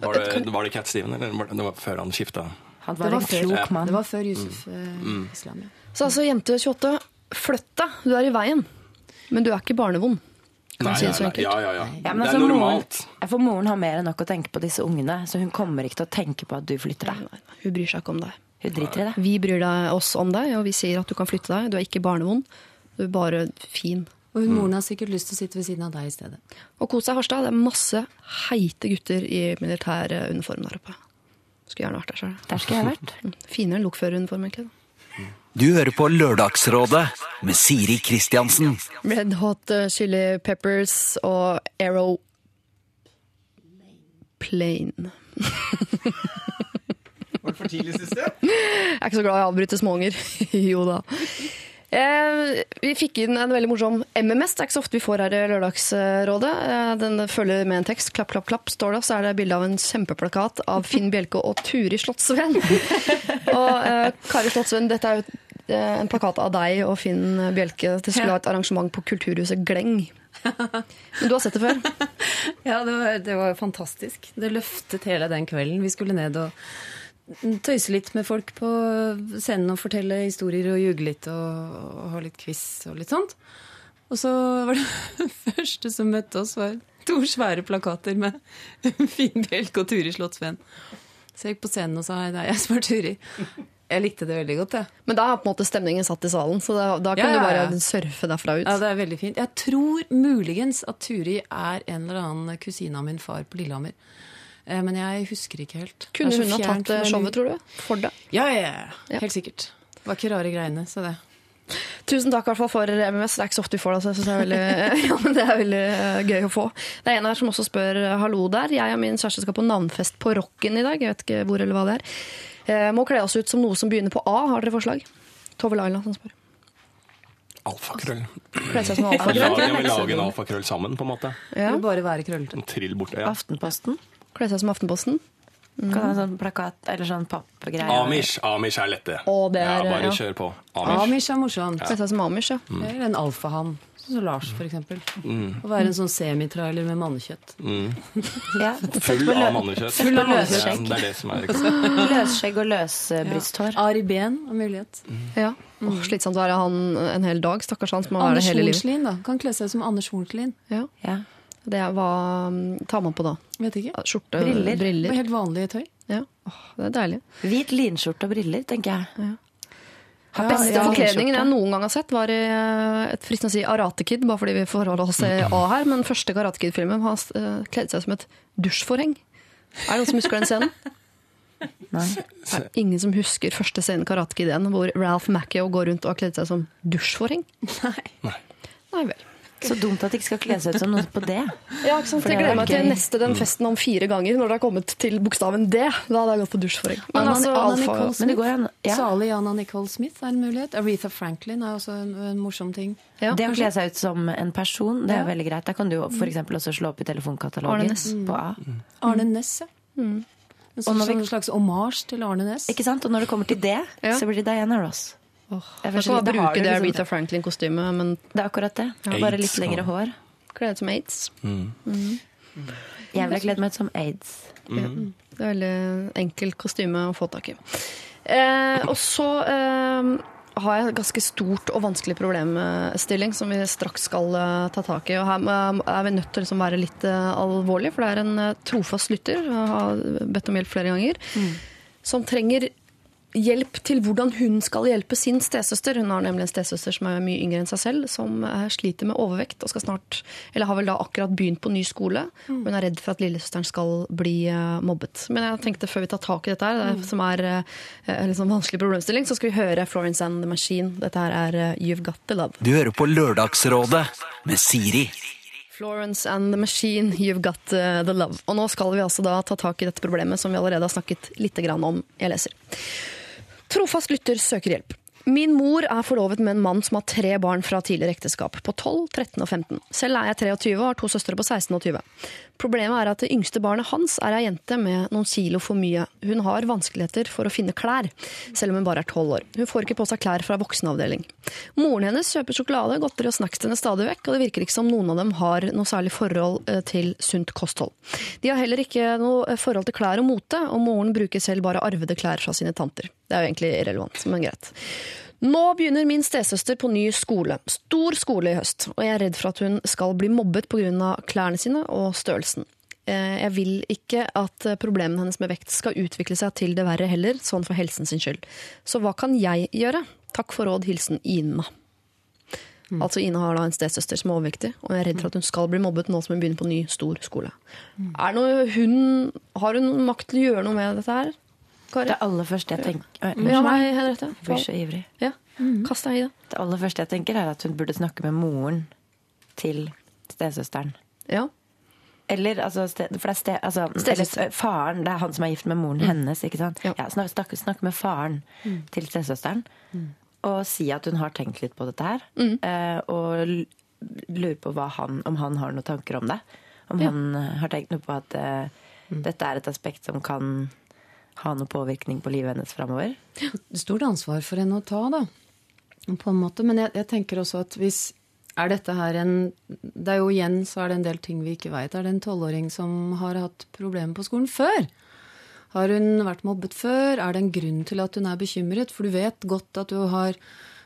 S5: Var det, var det Cat Steven, eller var det, det var før han skifta?
S1: Han
S4: Det
S1: var
S4: var
S1: en
S4: før,
S1: klok mann.
S4: det var før Yusuf mm. Islam. Ja.
S3: Så altså, jente 28, flytt deg. Du er i veien. Men du er ikke barnevond.
S5: Nei, nei, nei. Ja, ja, ja.
S1: Ja, men
S5: det er normalt.
S1: Moren, for moren har mer enn nok å tenke på disse ungene, så hun kommer ikke til å tenke på at du flytter deg.
S3: Nei, nei, Hun bryr seg ikke om deg.
S1: Hun driter i det.
S3: Vi bryr deg oss om deg, og vi sier at du kan flytte deg. Du er ikke barnevond. Du er bare fin.
S4: Og hun moren har sikkert lyst til å sitte ved siden av deg i stedet.
S3: Og kos deg, Harstad. Det er masse heite gutter i militær uniform der oppe. Skulle gjerne vært der sjøl.
S1: Der skulle jeg vært.
S3: Finere enn lokføreruniform, egentlig.
S2: Du hører på Lørdagsrådet med Siri Kristiansen.
S3: Red Hot eh, Chili Peppers og Aero Plane.
S5: Var det for tidlig syns du?
S3: Jeg er ikke så glad i å avbryte småunger. jo da. Eh, vi fikk inn en veldig morsom MMS. Det er ikke så ofte vi får her i Lørdagsrådet. Eh, den følger med en tekst. Klapp, klapp, klapp, står det. Så er det bilde av en kjempeplakat av Finn Bjelke og Turi Slottsveen. og eh, Kari Slottsveen, dette er jo en plakat av deg og Finn Bjelke. Det skulle ha et arrangement på Kulturhuset Gleng. Men du har sett det før?
S4: Ja, det var, det var fantastisk. Det løftet hele den kvelden. Vi skulle ned og tøyse litt med folk på scenen og fortelle historier og ljuge litt og, og ha litt quiz og litt sånt. Og så var det første som møtte oss, var to svære plakater med Finn Bjelke og Turi Slottsveen. Så jeg gikk på scenen og sa det er jeg som er Turi. Jeg likte det veldig godt, jeg.
S3: Men da er på en måte stemningen satt i salen, så da, da kan
S4: Ja,
S3: du
S4: ja,
S3: bare
S4: ja.
S3: surfe derfra ut.
S4: Ja, det er veldig fint. Jeg tror muligens at Turi er en eller annen kusine av min far på Lillehammer. Eh, Men jeg husker ikke helt.
S3: Kunne
S4: Det
S3: hun ha tatt eh, showet, tror du? For deg?
S4: Ja, ja, ja, helt sikkert. Det var ikke rare greiene, så det.
S3: Tusen takk i hvert fall for MMS. Det er ikke så ofte vi får det, så jeg synes det er veldig, ja, men det er veldig eh, gøy å få. Det er en her som også spør hallo der. Jeg og min kjæreste skal på navnfest på Rocken i dag. Jeg vet ikke hvor eller hva det er. Eh, må kle oss ut som noe som begynner på A. Har dere forslag? Tove Laila som spør.
S5: Alfakrøll.
S3: Kle seg
S5: vi lager en alfakrøll sammen, på en måte.
S3: Ja.
S4: Bare være krøllete.
S5: Trill bort, Ja.
S1: Aftenposten.
S3: Kle seg som Aftenposten.
S1: Kan ha sånn plakat eller sånn pappgreie.
S5: Amish. Amish er lette.
S3: Å, det er,
S5: ja, bare
S3: ja.
S5: kjør på. Amish.
S4: Amish er morsomt.
S3: Kle seg som Amish, ja.
S4: Eller en alfahann. Sånn som Lars, for eksempel. Å være en sånn semitrailer med mannekjøtt.
S1: Ja.
S5: Full av mannekjøtt.
S1: Full av
S5: Ja, det er det som er
S1: Løsskjegg og løsbrysthår.
S4: Ari Ben og mulighet.
S3: ja. Oh, slitsomt å være han en hel dag. Stakkars han som må være
S4: Anders
S3: det hele livet.
S4: Hornslien, da. Kan kle seg som Anders Hornslien.
S3: Ja.
S1: Ja.
S3: Det er hva mm, tar man på da?
S4: Vet ikke.
S3: Skjorte,
S1: Briller.
S3: Briller.
S4: helt vanlige tøy.
S3: Ja. Åh, det er deilig.
S1: Hvit linskjorte og briller, tenker jeg. Har
S3: Beste
S1: ja,
S3: forkledningen jeg noen gang har sett, var i eh, et fristende å si Karate Kid, bare fordi vi forholder oss til A her, men første Karate Kid-filmen har uh, kledd seg som et dusjforheng. Er det noen som husker den scenen?
S1: Nei.
S3: Er ingen som husker første scenen Karate Kid 1, hvor Ralph Macchio går rundt og har kledd seg som dusjforheng?
S4: Nei.
S3: Nei vel.
S1: Så dumt at de ikke skal kle seg ut som noe på det.
S3: Ja, ikke sant?
S1: For
S3: Jeg gleder
S1: er
S3: meg til
S1: gøy.
S3: neste den festen om fire ganger, når det har kommet til bokstaven D. Da hadde jeg gått på dusjforheng. Men
S4: Anna,
S3: altså,
S4: Anna
S3: alfa
S4: Nicole
S1: Men det
S4: Smith.
S1: går an. Ja.
S4: Salig Anna Nicole Smith er en mulighet. Aretha Franklin er også en, en morsom ting.
S3: ja,
S1: Det å kle seg ut som en person, det er
S4: Ja.
S1: veldig greit. Da kan du f.eks. for eksempel også slå opp i telefonkatalogen
S3: Arne
S1: på A.
S4: Arne Næss, ja. En
S1: Og
S4: sånn,
S1: når vi-
S4: slags omasj til Arne Næss.
S1: Ikke sant? Og når det kommer til det,
S3: Ja.
S1: så blir det Diana Ross.
S3: Åh,
S1: Jeg lite har
S3: bruke det
S1: liksom-
S3: Rita Franklin-kostymet, men
S1: Det er akkurat det. Bare litt lengre hår.
S3: Kledd som aids.
S1: Jeg ville kledd meg ut som aids.
S3: Det er veldig enkelt kostyme å få tak i. Eh, og så eh, har jeg et ganske stort og vanskelig problemstilling som vi straks skal eh, ta tak i. Og her eh, er vi nødt til å liksom være litt eh, alvorlig, for det er en eh, trofast lytter, jeg har bedt om hjelp flere ganger, som trenger hjelp til hvordan hun skal hjelpe sin stesøster. Hun har nemlig en stesøster som er mye yngre enn seg selv, som eh, sliter med overvekt og skal snart, eller har vel da akkurat begynt på ny skole. Hun er redd for at lillesøsteren skal bli eh, mobbet. Men jeg tenkte før vi tar tak i dette, her, det som er eh, en sånn vanskelig problemstilling, så skal vi høre Florence and the Machine. Dette her er You've Got The Love.
S2: Du hører på Lørdagsrådet med Siri.
S3: Florence and the Machine, You've Got The Love. Og nå skal vi altså da ta tak i dette problemet som vi allerede har snakket litt grann om. Jeg leser. Trofast lytter søker hjelp. Min mor er forlovet med en mann som har tre barn fra tidligere ekteskap, på 12, 13 og 15. Selv er jeg 23 og har to søstre på 16 og 20. Problemet er at det yngste barnet hans er ei jente med noen kilo for mye. Hun har vanskeligheter for å finne klær, selv om hun bare er 12 år. Hun får ikke på seg klær fra voksenavdeling. Moren hennes kjøper sjokolade, godteri og snacks til henne stadig vekk, og det virker ikke som noen av dem har noe særlig forhold eh, til sunt kosthold. De har heller ikke noe eh, forhold til klær og mote, og moren bruker selv bare arvede klær fra sine tanter. Det er jo egentlig irrelevant, men greit. Nå begynner min stesøster på ny skole. Stor skole i høst, og jeg er redd for at hun skal bli mobbet pga. klærne sine og størrelsen. Eh, Jeg vil ikke at problemene hennes med vekt skal utvikle seg til det verre heller, sånn for helsen sin skyld. Så hva kan jeg gjøre? Takk for råd, hilsen Ina. Altså Ina har da en stesøster som er overvektig, og jeg er redd for at hun skal bli mobbet nå som hun begynner på ny, stor skole. Er noe hun, har hun makt til å gjøre noe med dette her? Kari?
S1: Det aller første jeg tenker Oi,
S3: Ja, nei, Henriette.
S1: Jeg blir så ivrig.
S3: Ja. Kast deg i det.
S1: Det aller første jeg tenker, er at hun burde snakke med moren til stesøsteren.
S3: Ja.
S1: Eller altså, ste, for det er ste, altså, eller, faren, det er han som er gift med moren hennes. ikke sant?
S3: Ja.
S1: Ja, snak, snakke, snakke med faren til stesøsteren og si at hun har tenkt litt på dette her. eh, og lurer på han, om han har noen tanker om det. Om
S3: Ja.
S1: han har tenkt noe på at eh, dette er et aspekt som kan ha noe påvirkning på livet hennes framover.
S4: stort ansvar for henne å ta, da. På en måte. Men jeg, jeg tenker også at hvis er dette her en Det er jo igjen så er det en del ting vi ikke veit. Er det en tolvåring som har hatt problemer på skolen før? Har hun vært mobbet før? Er det en grunn til at hun er bekymret? For du vet godt at du har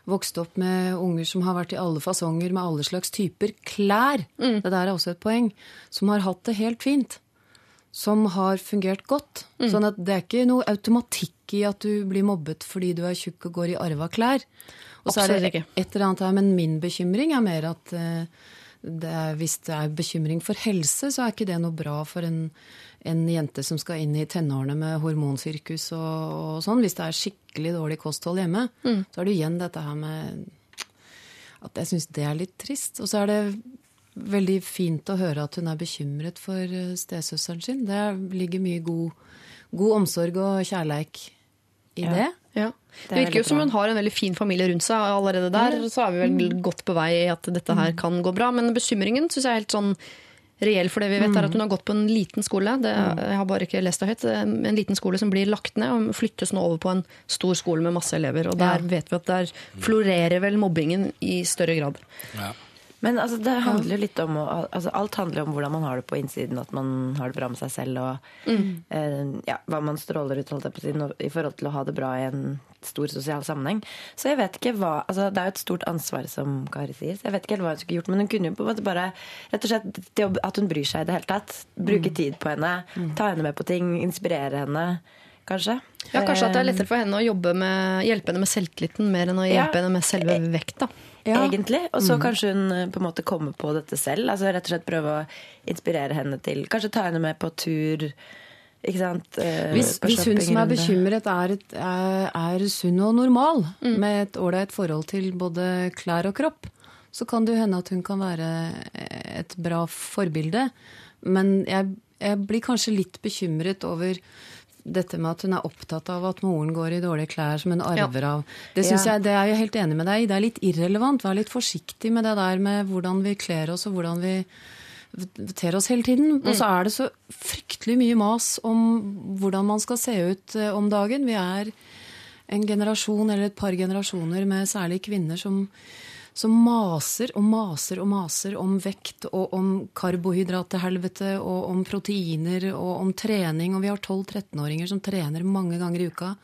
S4: vokst opp med unger som har vært i alle fasonger med alle slags typer klær. Det der er også et poeng. Som har hatt det helt fint som har fungert godt. Sånn at det er ikke noe automatikk i at du blir mobbet fordi du er tjukk og går i arva klær. Og så er det et eller annet her, men min bekymring er mer at eh, det er, hvis det er bekymring for helse, så er ikke det noe bra for en, en jente som skal inn i tenårene med hormonsirkus og, og sånn. Hvis det er skikkelig dårlig kosthold hjemme, så er det igjen dette her med at jeg syns det er litt trist. Og så er det veldig fint å høre at hun er bekymret for eh, stesøsteren sin. Det ligger mye god, god omsorg og kjærleik i
S1: Ja.
S4: det.
S3: Ja. Det,
S1: Det er
S3: virker jo som hun har en veldig fin familie rundt seg. Allerede der så er vi vel godt på vei i at dette her kan gå bra. Men bekymringen syns jeg er helt sånn reell, for det vi vet er at hun har gått på en liten skole. Det, jeg har bare ikke lest det høyt. En liten skole som blir lagt ned og flyttes nå over på en stor skole med masse elever. Og der
S4: Ja.
S3: vet vi at der florerer vel mobbingen i større grad.
S1: Men altså, det handler jo litt om å, altså, Alt handler om hvordan man har det på innsiden. At man har det bra med seg selv og eh, ja, hva man stråler ut holdt jeg på siden, si, i forhold til å ha det bra i en stor sosial sammenheng. Så jeg vet ikke hva altså, Det er jo et stort ansvar, som Kari sier. Så jeg vet ikke helt hva hun skulle gjort. Men hun kunne jo på en måte bare rett og slett det At hun bryr seg i det hele tatt. Bruke tid på henne. Ta henne med på ting. Inspirere henne, kanskje.
S3: Ja, Kanskje at det er
S1: Eh,
S3: lettere for henne å jobbe med, hjelpe henne med selvtilliten mer enn å
S1: Ja.
S3: hjelpe henne med selve vekta.
S4: Ja.
S1: egentlig. Og så kanskje hun eh, på en måte kommer på dette selv. Altså Rett og slett prøve å inspirere henne til Kanskje ta henne med på tur. Ikke sant? Eh,
S4: Hvis, hvis hun som er bekymret er, et, er, er sunn og normal, med et ålreit forhold til både klær og kropp, så kan det jo hende at hun kan være et bra forbilde. Men jeg, jeg blir kanskje litt bekymret over dette med at hun er opptatt av at moren går i dårlige klær som hun arver av. Det,
S1: Ja.
S4: jeg, det er jeg helt enig med deg i. Det er litt irrelevant. Vær litt forsiktig med det der med hvordan vi kler oss og hvordan vi ter oss hele tiden. Og så er det så fryktelig mye mas om hvordan man skal se ut eh, om dagen. Vi er en generasjon eller et par generasjoner med særlig kvinner som, som maser og maser og maser om vekt og om karbohydrat til helvete og om proteiner og om trening. Og vi har 12-13-åringer som trener mange ganger i uka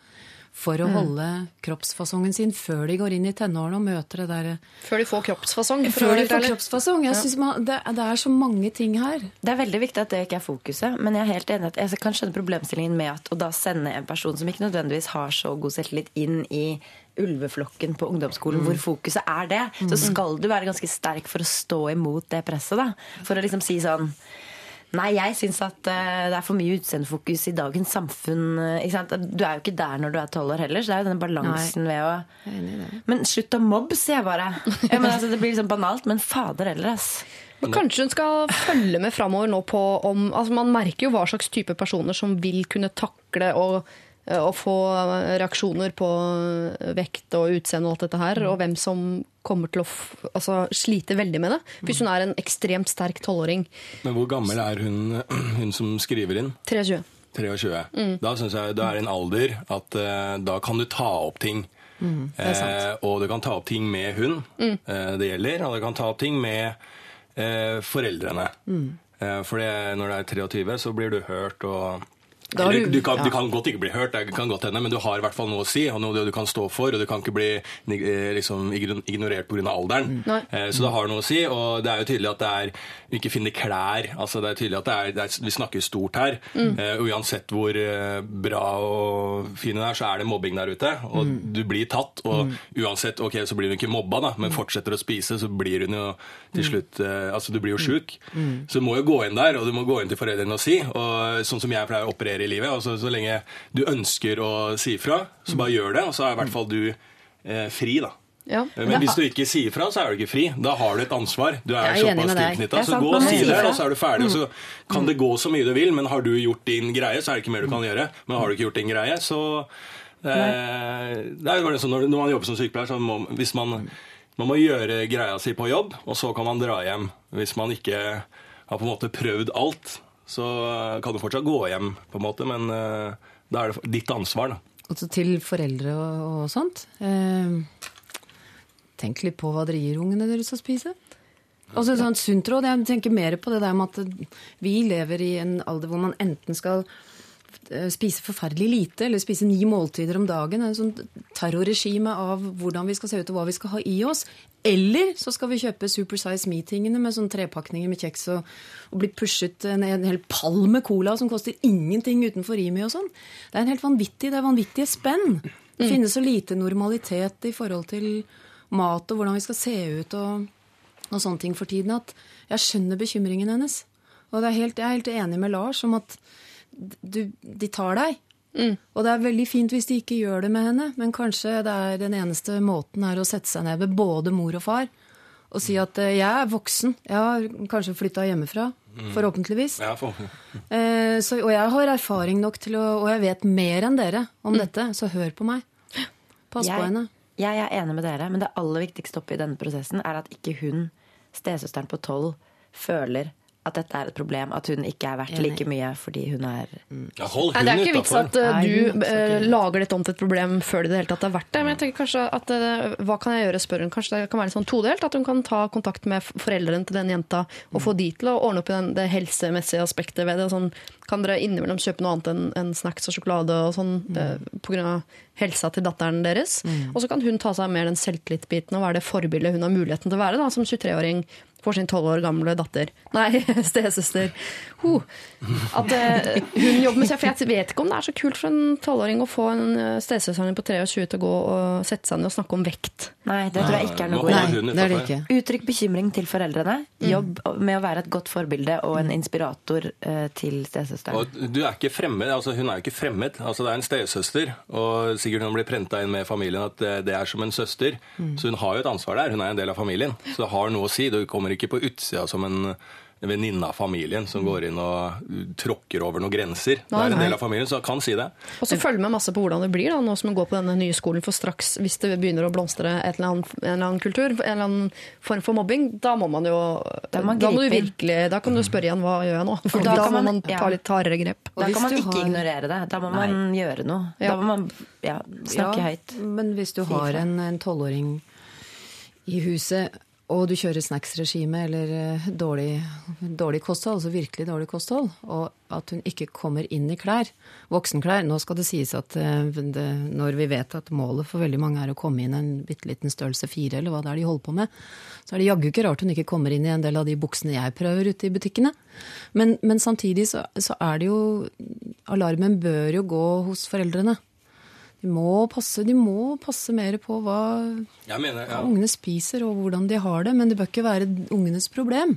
S4: for å holde kroppsfasongen sin før de går inn i tenårene og møter det der
S3: Før de får kroppsfasong.
S4: Før de får kroppsfasong. Jeg synes man, det, det er så mange ting her.
S1: Det er veldig viktig at det ikke er fokuset, men jeg er helt enig at jeg kan skjønne problemstillingen med at å da sende en person som ikke nødvendigvis har så god selvtillit, inn i ulveflokken på ungdomsskolen, hvor fokuset er det, så skal du være ganske sterk for å stå imot det presset. da. For å liksom si sånn Nei, jeg syns at eh, det er for mye utseendefokus i dagens samfunn. eh, Ikke sant? Du er jo ikke der når du er tolv år heller, så det er jo denne balansen ved å
S4: Jeg.
S1: Men slutt å mobbe, sier jeg bare. Ja, men altså, det blir liksom banalt, men fader heller, ass.
S3: Men kanskje hun skal følge med framover nå på om altså Man merker jo hva slags type personer som vil kunne takle eh, å få reaksjoner på eh, vekt og utseende og alt dette her, og hvem som kommer til å altså, slite veldig med det. Hvis hun er en ekstremt sterk tolvåring.
S5: Men hvor gammel er hun, hun som skriver inn?
S3: 23.
S5: 23. Da syns jeg det er en alder at uh, da kan du ta opp ting. eh, og du kan ta opp ting med hun eh, det gjelder, og du kan ta opp ting med eh, foreldrene. Eh, for når du er 23, så blir du hørt og
S4: Da har du-
S5: du, kan,
S4: ja.
S5: du kan godt ikke bli hørt, det kan godt hende, men du har i hvert fall noe å si, og noe du kan stå for, og du kan ikke bli eh, liksom, igno- ignorert pga. alderen.
S3: Nei.
S5: Eh, Så det har noe å si, og det er jo tydelig at det er vi ikke finner klær. altså Det er tydelig at det er, det er, vi snakker stort her. Eh, uansett hvor bra og fin hun er, så er det mobbing der ute. Og du blir tatt. Og uansett, ok, så blir hun ikke mobba, da, men fortsetter å spise, så blir hun jo til slutt eh, Altså, du blir jo sjuk. Så du må jo gå inn der, og du må gå inn til foreldrene og si. Og sånn som jeg pleier å operere i livet. altså Så lenge du ønsker å si ifra, så bare gjør det, og så er i hvert fall du eh, fri, da.
S3: Ja.
S5: Men hvis du ikke sier fra, så er du ikke fri. Da har du et ansvar. Du er,
S4: er
S5: såpass tilknytta. Så gå og si det, og så er du ferdig. Og så kan det gå så mye du vil, men har du gjort din greie, så er det ikke mer du kan gjøre. Men har du ikke gjort din greie, så eh, Det er jo bare sånn når, når man jobber som sykepleier, så må hvis man man må gjøre greia si på jobb, og så kan man dra hjem. Hvis man ikke har på en måte prøvd alt, så kan du fortsatt gå hjem, på en måte, men eh, da er det ditt ansvar. da.
S4: Også til foreldre og, og sånt. Eh, tenk litt på hva dere gir ungene deres å spise. Og så et sånt sunt råd, Jeg tenker mer på det der med at vi lever i en alder hvor man enten skal eh, spise forferdelig lite eller spise ni måltider om dagen. En sånn terrorregime av hvordan vi skal se ut og hva vi skal ha i oss. Eller så skal vi kjøpe Supersize Me-tingene med sånn trepakninger med kjeks og, og bli pushet en, en hel pall med cola som koster ingenting utenfor Rimi og sånn. Det er en helt vanvittig, det er vanvittige spenn. Det finnes så lite normalitet i forhold til mat og hvordan vi skal se ut og, og sånne ting for tiden at jeg skjønner bekymringen hennes. Og er helt, jeg er helt enig med Lars om at du, de tar deg. Og det er veldig fint hvis de ikke gjør det med henne, men kanskje det er den eneste måten er å sette seg ned ved både mor og far og si at eh, jeg er voksen. Jeg har kanskje flytta hjemmefra, forhåpentligvis.
S5: Ja, for,
S4: Eh, så, og jeg har erfaring nok til å Og jeg vet mer enn dere om dette, så hør på meg. Pass på henne.
S1: Jeg er enig med dere, men det aller viktigste oppi denne prosessen er at ikke hun, stesøsteren på tolv, føler at dette er et problem. At hun ikke er verdt like mye fordi hun er
S5: ja, hold
S3: Nei, det er ikke vits at
S1: uh,
S3: du
S1: hun ikke-
S3: lager dette om til et problem før det i det hele tatt er verdt det. Men jeg tenker kanskje at uh, hva kan jeg gjøre, spør hun. Kanskje det kan være litt sånn todelt? At hun kan ta kontakt med foreldrene til den jenta og få de til å ordne opp i den, det helsemessige aspektet ved det. Sånn, kan dere innimellom kjøpe noe annet enn en snacks og sjokolade og sånn på grunn av helsa til datteren deres? Og så kan hun ta seg av mer den selvtillitsbiten og være det forbildet hun har muligheten til å være da, som 23-åring for sin tolv år gamle datter. Nei, stesøster. Ho. At uh, hun jobber med seg. For jeg vet ikke om det er så kult for en tolvåring å få en uh, stesøster på 23 til å gå og sette seg ned og snakke om vekt.
S1: Nei, det tror jeg ikke er noe god idé.
S4: det er det ikke.
S1: Uttrykk bekymring til foreldrene. Jobb med å være et godt forbilde og en inspirator uh, til stesøsteren.
S5: Og du er ikke fremmed, altså Hun er jo ikke fremmed. altså Det er en stesøster, og sikkert hun blir prenta inn med familien at det, er som en søster. Så hun har jo et ansvar der. Hun er en del av familien. Så det har noe å si. Du kommer ikke på utsida som en en venninne av familien som går inn og uh, tråkker over noen grenser. Det er en del av familien, så kan si det.
S3: Og så følg med masse på hvordan det blir da, nå som vi går på denne nye skolen. For straks, hvis det begynner å blomstre et eller annet, en eller annen kultur, en eller annen form for mobbing, da må man jo
S1: Da man
S3: da, må du virkelig, da kan du spørre igjen hva gjør jeg nå? For
S1: da
S3: da,
S1: kan
S3: må
S1: man-
S3: man ta litt hardere grep.
S1: Da kan man ikke
S4: har-
S1: ignorere det. Da må man gjøre noe.
S3: Ja.
S1: Da må man ja, snakke høyt.
S4: Men hvis du har en en tolvåring i huset, og du kjører snacksregime eller eh, dårlig, dårlig kosthold, altså virkelig dårlig kosthold, og at hun ikke kommer inn i klær, voksenklær Nå skal det sies at eh, det, når vi vet at målet for veldig mange er å komme inn i en bitte liten størrelse fire, eller hva det er de holder på med, så er det jaggu ikke rart hun ikke kommer inn i en del av de buksene jeg prøver ute i butikkene. Men, men samtidig så, så er det jo Alarmen bør jo gå hos foreldrene. De må passe, de må passe mer på hva
S5: mener, ja.
S4: ungene spiser og hvordan de har det, men det bør ikke være ungenes problem.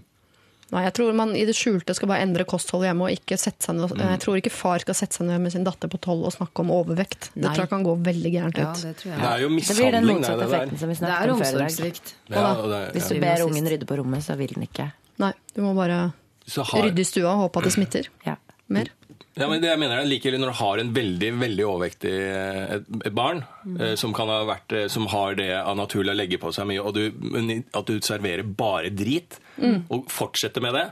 S3: Nei, jeg tror man i det skjulte skal bare endre kostholdet hjemme og ikke sette seg ned.
S4: Mm.
S3: Jeg tror ikke far skal sette seg ned med sin datter på tolv og snakke om overvekt. Det tror jeg kan gå veldig gærent
S4: Ja,
S3: ut.
S4: det tror
S5: Det er jo
S1: Det blir den
S5: det,
S1: motsatte
S5: der.
S1: effekten som vi
S4: Det
S1: snakket
S4: er
S1: om før i dag.
S4: omsorgssvikt.
S5: Ja, og
S1: Hvis du ber ungen rydde på rommet, så vil den ikke.
S3: Nei, du må bare
S5: har,
S3: rydde i stua og håpe at det smitter.
S1: Ja.
S3: Mer.
S5: Ja, men det jeg mener er like når du har en veldig veldig overvektig eh, et, et barn mm. som, kan ha vært, eh, som har det av naturlig å legge på seg mye, og du, at du serverer bare drit, og fortsetter med det.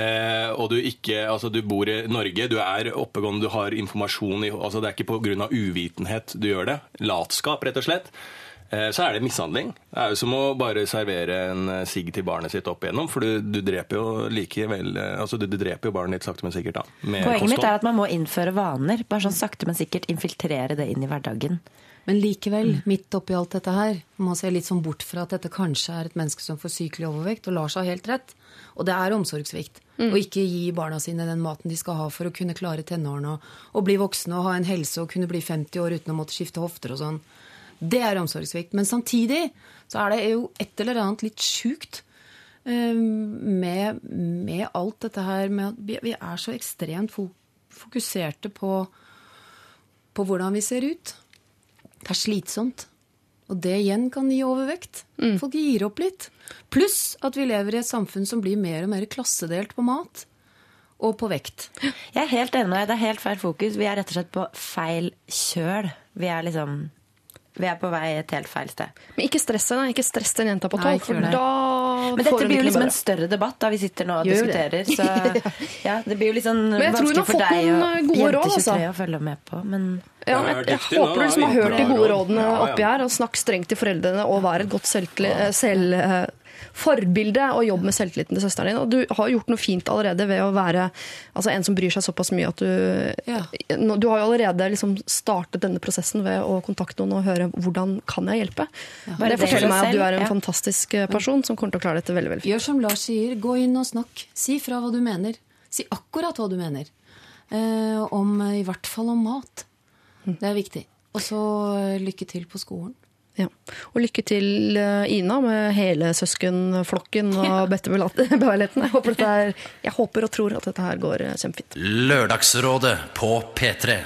S5: Eh, og du ikke Altså, du bor i Norge, du er oppegående, du har informasjon i altså Det er ikke pga. uvitenhet du gjør det. Latskap, rett og slett. Eh, så er det mishandling. Det er jo som å bare servere en eh, sigg til barnet sitt opp igjennom, for du, du dreper jo likevel eh, Altså, du, du dreper jo barnet ditt sakte, men sikkert, da. med
S1: Poenget mitt er at man må innføre vaner. Bare sånn sakte, men sikkert infiltrere det inn i hverdagen.
S4: Men likevel, midt oppi alt dette her, man se litt sånn bort fra at dette kanskje er et menneske som får sykelig overvekt, og Lars har helt rett. Og det er omsorgssvikt. Å ikke gi barna sine den maten de skal ha for å kunne klare tenårene og, og bli voksne og ha en helse og kunne bli 50 år uten å måtte skifte hofter og sånn. Det er omsorgssvikt. Men samtidig så er det jo et eller annet litt sjukt eh, med, med alt dette her med at vi, er så ekstremt fokuserte på, på hvordan vi ser ut. Det er slitsomt. Og det igjen kan gi overvekt. Folk gir opp litt. Pluss at vi lever i et samfunn som blir mer og mer klassedelt på mat. Og på vekt.
S1: Jeg er helt enig med deg. Det er helt feil fokus. Vi er rett og slett på feil kjøl. Vi er liksom Vi er på vei et helt feil sted.
S3: Men ikke stress henne, ikke stress den jenta på tolv, for
S4: det.
S3: da
S1: Men dette blir jo liksom en større debatt da vi sitter nå og
S3: Gjør
S1: diskuterer. Så ja, det blir jo litt sånn
S3: jeg tror hun
S1: vanskelig for deg og
S3: eh,
S1: jente
S3: altså.
S1: 23 å følge med på. Men
S3: Ja, jeg,
S5: jeg
S3: jeg håper du liksom har hørt de gode rådene oppi her, og snakk strengt til foreldrene og vær et godt selv, eh, forbilde og jobb med selvtilliten til søsteren din. Og du har gjort noe fint allerede ved å være altså, en som bryr seg såpass mye at du
S4: Ja.
S3: Du har jo allerede liksom startet denne prosessen ved å kontakte noen og høre hvordan kan jeg hjelpe.
S1: Ja,
S3: Det forteller meg at du er en
S1: ja.
S3: fantastisk eh, person som kommer til å klare dette veldig veldig fint.
S4: Gjør som Lars sier. Gå inn og snakk. Si fra hva du mener. Si akkurat hva du mener. Eh, om, I hvert fall om mat. Det er viktig. Og så eh, lykke til på skolen.
S3: Ja. Og lykke til eh, Ina med hele søskenflokken og betteballetten. Jeg, håper er- jeg håper og tror at dette her går eh, kjempefint.
S2: Lørdagsrådet på P3.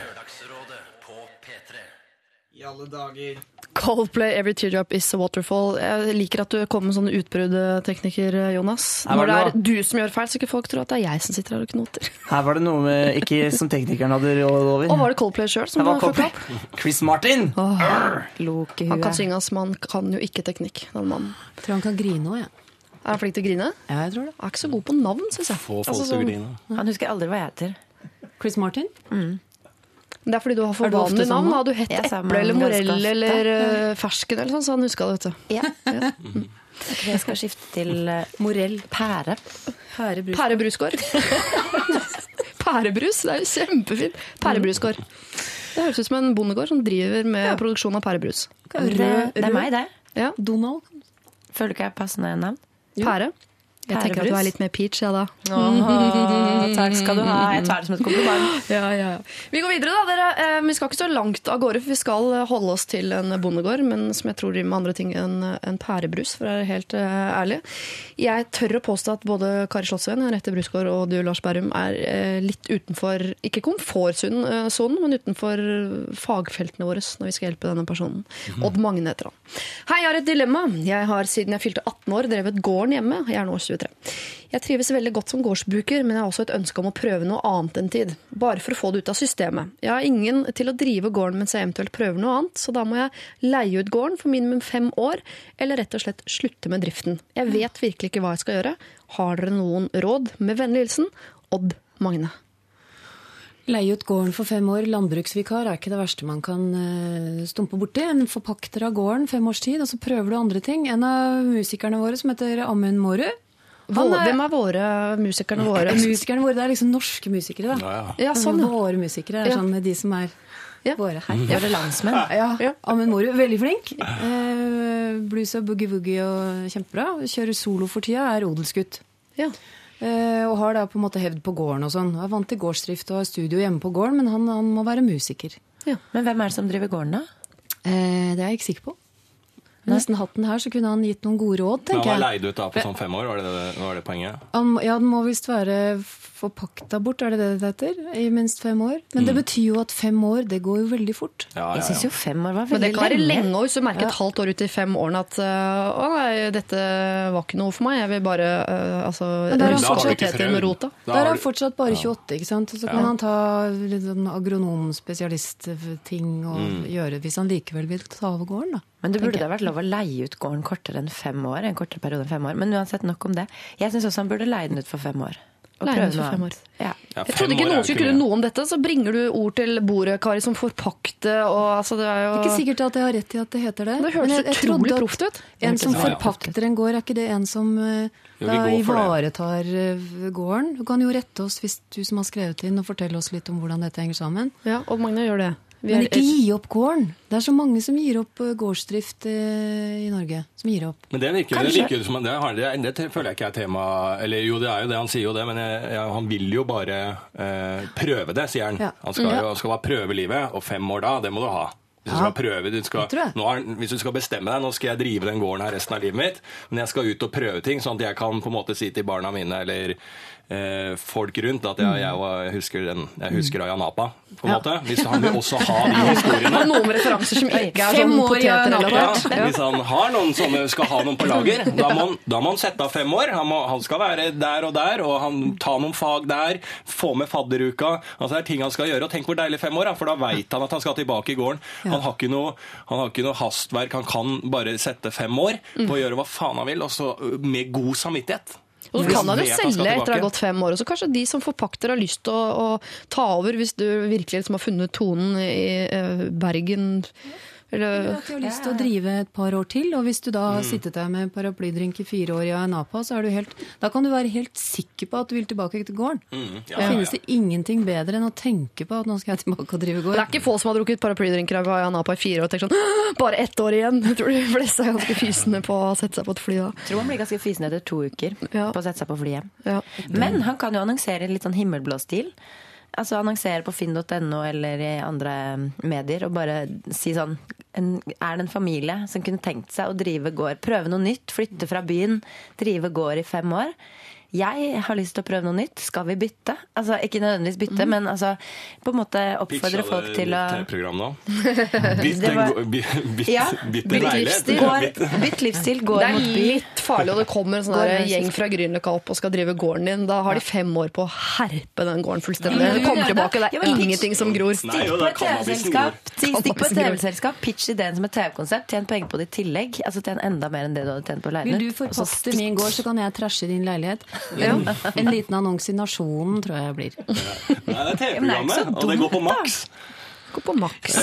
S6: I alle dager.
S3: Coldplay, Every Teardrop Is a Waterfall. Jeg liker at du kommer med sånne utbruddtekniker, Jonas. Når det
S6: det
S3: er du som gjør feil, så ikke folk tror at det er jeg som sitter her og knoter.
S6: Her var det noe med, ikke som teknikeren hadde råd over.
S3: Og var det Coldplay sjøl som fucka opp?
S6: Chris Martin!
S1: Loke
S3: Han kan synge, men han kan jo ikke teknikk, den mannen.
S4: Jeg tror han kan grine òg, jeg.
S3: Er han flink til å grine?
S4: Ja. jeg tror det.
S3: Han er ikke så god på navn, syns jeg.
S5: Få folk
S3: Altså,
S5: til å
S3: sånn-
S5: grine.
S1: Han husker aldri hva jeg heter.
S4: Chris Martin?
S3: Det er fordi du har for vanlig
S4: sånn
S3: navn.
S4: nå?
S3: Hadde du hett
S1: ja,
S3: eple eller morell eller uh, fersken eller sånn, så han huska det, vet du.
S1: Ja. Jeg skal skifte til uh,
S4: Morell.
S1: pære.
S4: Pærebrus.
S3: Pærebrusgård. Pærebrus, det er jo kjempefint. Pærebrusgård. Det høres ut som en bondegård som driver med produksjon av pærebrus.
S1: Det, det er meg, det.
S3: Ja,
S4: Donald.
S1: Føler du ikke jeg er passende navn?
S3: Pære. Jeg tenker at du er litt mer peach, jeg da.
S1: takk skal du ha. Jeg tar det som et kompliment.
S3: Ja, ja, ja. Vi går videre, da. Dere. Eh, vi skal ikke så langt av gårde, for vi skal holde oss til en bondegård, men som jeg tror driver med andre ting enn en pærebrus, for å være helt eh, ærlig. Jeg tør å påstå at både Kari Slottsveen, Henriette Brusgaard og du, Lars Berrum, er eh, litt utenfor, ikke komfortsonen, men utenfor fagfeltene våre når vi skal hjelpe denne personen. Odd Magne heter han. Hei, jeg har et dilemma. Jeg har siden jeg fylte 18 år drevet gården hjemme. Jeg er nå 23. Jeg trives veldig godt som gårdsbruker, men jeg har også et ønske om å prøve noe annet en tid. Bare for å få det ut av systemet. Jeg har ingen til å drive gården mens jeg eventuelt prøver noe annet, så da må jeg leie ut gården for minimum fem år, eller rett og slett slutte med driften. Jeg vet virkelig ikke hva jeg skal gjøre. Har dere noen råd? Med vennlig hilsen Odd Magne.
S4: Leie ut gården for fem år. Landbruksvikar er ikke det verste man kan eh, stumpe borti. En forpakter av gården fem års tid, og så prøver du andre ting. En av musikerne våre som heter Amund Mårud. Han er-
S3: Hvem er våre musikerne våre?
S4: Musikerne våre, Det er liksom norske musikere, da.
S5: Ja, ja.
S3: Ja, sånn.
S4: Våre musikere er
S3: Ja.
S4: sånn de som er
S3: Ja.
S4: våre her.
S1: Våre landsmenn.
S4: Ja,
S3: Ja.
S4: Amund Moru, veldig flink. Eh, blues og boogie-woogie og kjempebra. Kjører solo for tida, er odelsgutt.
S3: Ja.
S4: Eh, og har da på en måte hevd på gården og sånn. Er vant til gårdsdrift og har studio hjemme på gården, men han, han må være musiker.
S1: Men hvem er det som driver gården, da?
S4: Eh, det er jeg ikke sikker på. Nesten hatt den her, så kunne han gitt noen gode råd,
S5: Men han
S4: tenker
S5: var
S4: jeg.
S5: leid ut da på sånn fem år, var det, det, var det poenget?
S4: Um, ja, den må visst være forpakta bort, er det det det heter? I minst fem år. Men
S5: Mm.
S4: det betyr jo at fem år, det går jo veldig fort.
S5: Ja,
S1: Jeg
S5: ja,
S1: syns jo fem år var veldig lenge.
S3: Men det kan være
S1: lenge.
S3: hvis du merker et halvt år ut i fem årene at øh, å nei, dette var ikke noe for meg, jeg vil bare uh, altså,
S4: Men der har
S3: ruske
S4: fortsatt- Der er fortsatt bare 28, ikke sant. Så kan
S5: Ja.
S4: han ta litt sånn agronomspesialistting og
S5: Mm.
S4: gjøre hvis han likevel vil ta over gården, da.
S1: Men det burde da vært lov å leie ut gården kortere enn fem år. En kortere periode enn fem år. Men uansett, nok om det. Jeg syns også han burde leie den ut for fem år. Og
S3: Leie den ut for fem
S1: år. Ja.
S5: Ja,
S3: Jeg trodde ikke noen skulle kunne noe om dette, så bringer du ord til bordet, Kari, som forpakte og altså det er jo
S4: Ikke sikkert at jeg har rett i at det heter det.
S3: Det høres utrolig
S4: trodde
S3: proft ut.
S4: En som forpakter en gård, er ikke det en som eh, da ivaretar eh, gården? Du kan jo rette oss hvis du som har skrevet inn og fortelle oss litt om hvordan dette henger sammen.
S3: Ja, og Magne gjør det. Vi
S4: Men
S3: ikke
S4: ikke gi opp gården! Det er så mange som gir opp eh, gårdsdrift eh, i Norge. Som gir opp.
S5: Men det virker, det
S1: Kanskje.
S5: virker som det, har, det, det føler jeg ikke er tema Eller jo, det er jo det, han sier jo det, men jeg, jeg, han vil jo bare eh, prøve det, sier han.
S4: Ja.
S5: Han skal
S4: Ja.
S5: jo skal bare prøve livet, og fem år da, det må du ha. Hvis du skal prøve, du skal,
S4: Det
S5: er, hvis du skal bestemme deg, nå skal jeg drive den gården her resten av livet mitt, men jeg skal ut og prøve ting, sånn at jeg kan på en måte si til barna mine eller eh, folk rundt at jeg, jeg, var, jeg husker, den, jeg husker Ayanapa, på en
S4: Ja.
S5: måte. Hvis han vil også ha de historiene.
S3: Og noen referanser som ikke er sånn potetrelatert.
S5: Ja, hvis han har noen sånne, skal ha noen på lager, da må, han- da må han sette av fem år. Han, må, han skal være der og der, og han tar noen fag der, få med fadderuka. Altså Det er ting han skal gjøre. Og tenk hvor deilig fem år, for da veit han at han skal tilbake i gården. Han har ikke noe, han har ikke noe hastverk, han kan bare sette fem år på å gjøre hva faen han vil, og så med god samvittighet.
S3: Og så kan han jo selge etter å ha gått fem år. Og så kanskje de som forpakter har lyst til å, å ta over, hvis du virkelig liksom har funnet tonen i uh, Bergen. Eller,
S4: At de har lyst til å drive et par år til, og hvis du da har sittet der med paraplydrink i fire år i Ayanapa, så er du helt, da kan du være helt sikker på at du vil tilbake til gården.
S5: Mm, ja,
S4: Da finnes
S5: ja.
S4: det ingenting bedre enn å tenke på at nå skal jeg tilbake og drive
S3: det er ikke få som har drukket paraplydrinker av Ayanapa i fire år og tenkt sånn Bare ett år igjen! Jeg tror de fleste er ganske fysende på å sette seg på et fly da.
S1: Jeg tror man blir ganske fysen etter to uker
S3: Ja.
S1: på å sette seg på flyet hjem.
S3: Ja.
S1: Men han kan jo annonsere i litt sånn himmelblå stil. Altså annonsere på finn.no eller i andre medier og bare si sånn en, Er det en familie som kunne tenkt seg å drive gård, prøve noe nytt, flytte fra byen, drive gård i fem år? Jeg har lyst til å prøve noe nytt. Skal vi bytte? Altså Ikke nødvendigvis bytte, men altså på en måte oppfordre folk til å
S5: TV-program nå? Bytt,
S1: Det
S5: en
S1: var-
S5: by- bytt, leilighet.
S3: livsstil.
S1: Går, livsstil,
S3: Det er
S1: mot
S3: litt farlig, og det kommer en sånn gjeng fra Grünerløkka opp og skal drive gården din. Da har de fem år på å herpe den gården fullstendig.
S1: Ja,
S3: Det kommer tilbake, det er ingenting som gror.
S1: Stikk på et TV-selskap. Stikk på et TV-selskap, pitch ideen som et TV-konsept, tjen penger på det i tillegg. Altså tjen enda mer enn det du hadde tjent på
S4: Vil du forpaste min gård, så kan jeg trashe din leilighet. En liten annonse i Nasjonen tror jeg blir.
S5: Nei, det er
S1: Ja, det er
S5: TV-programmet, og det går på
S1: maks. da.
S5: Max.
S3: Gå på maks.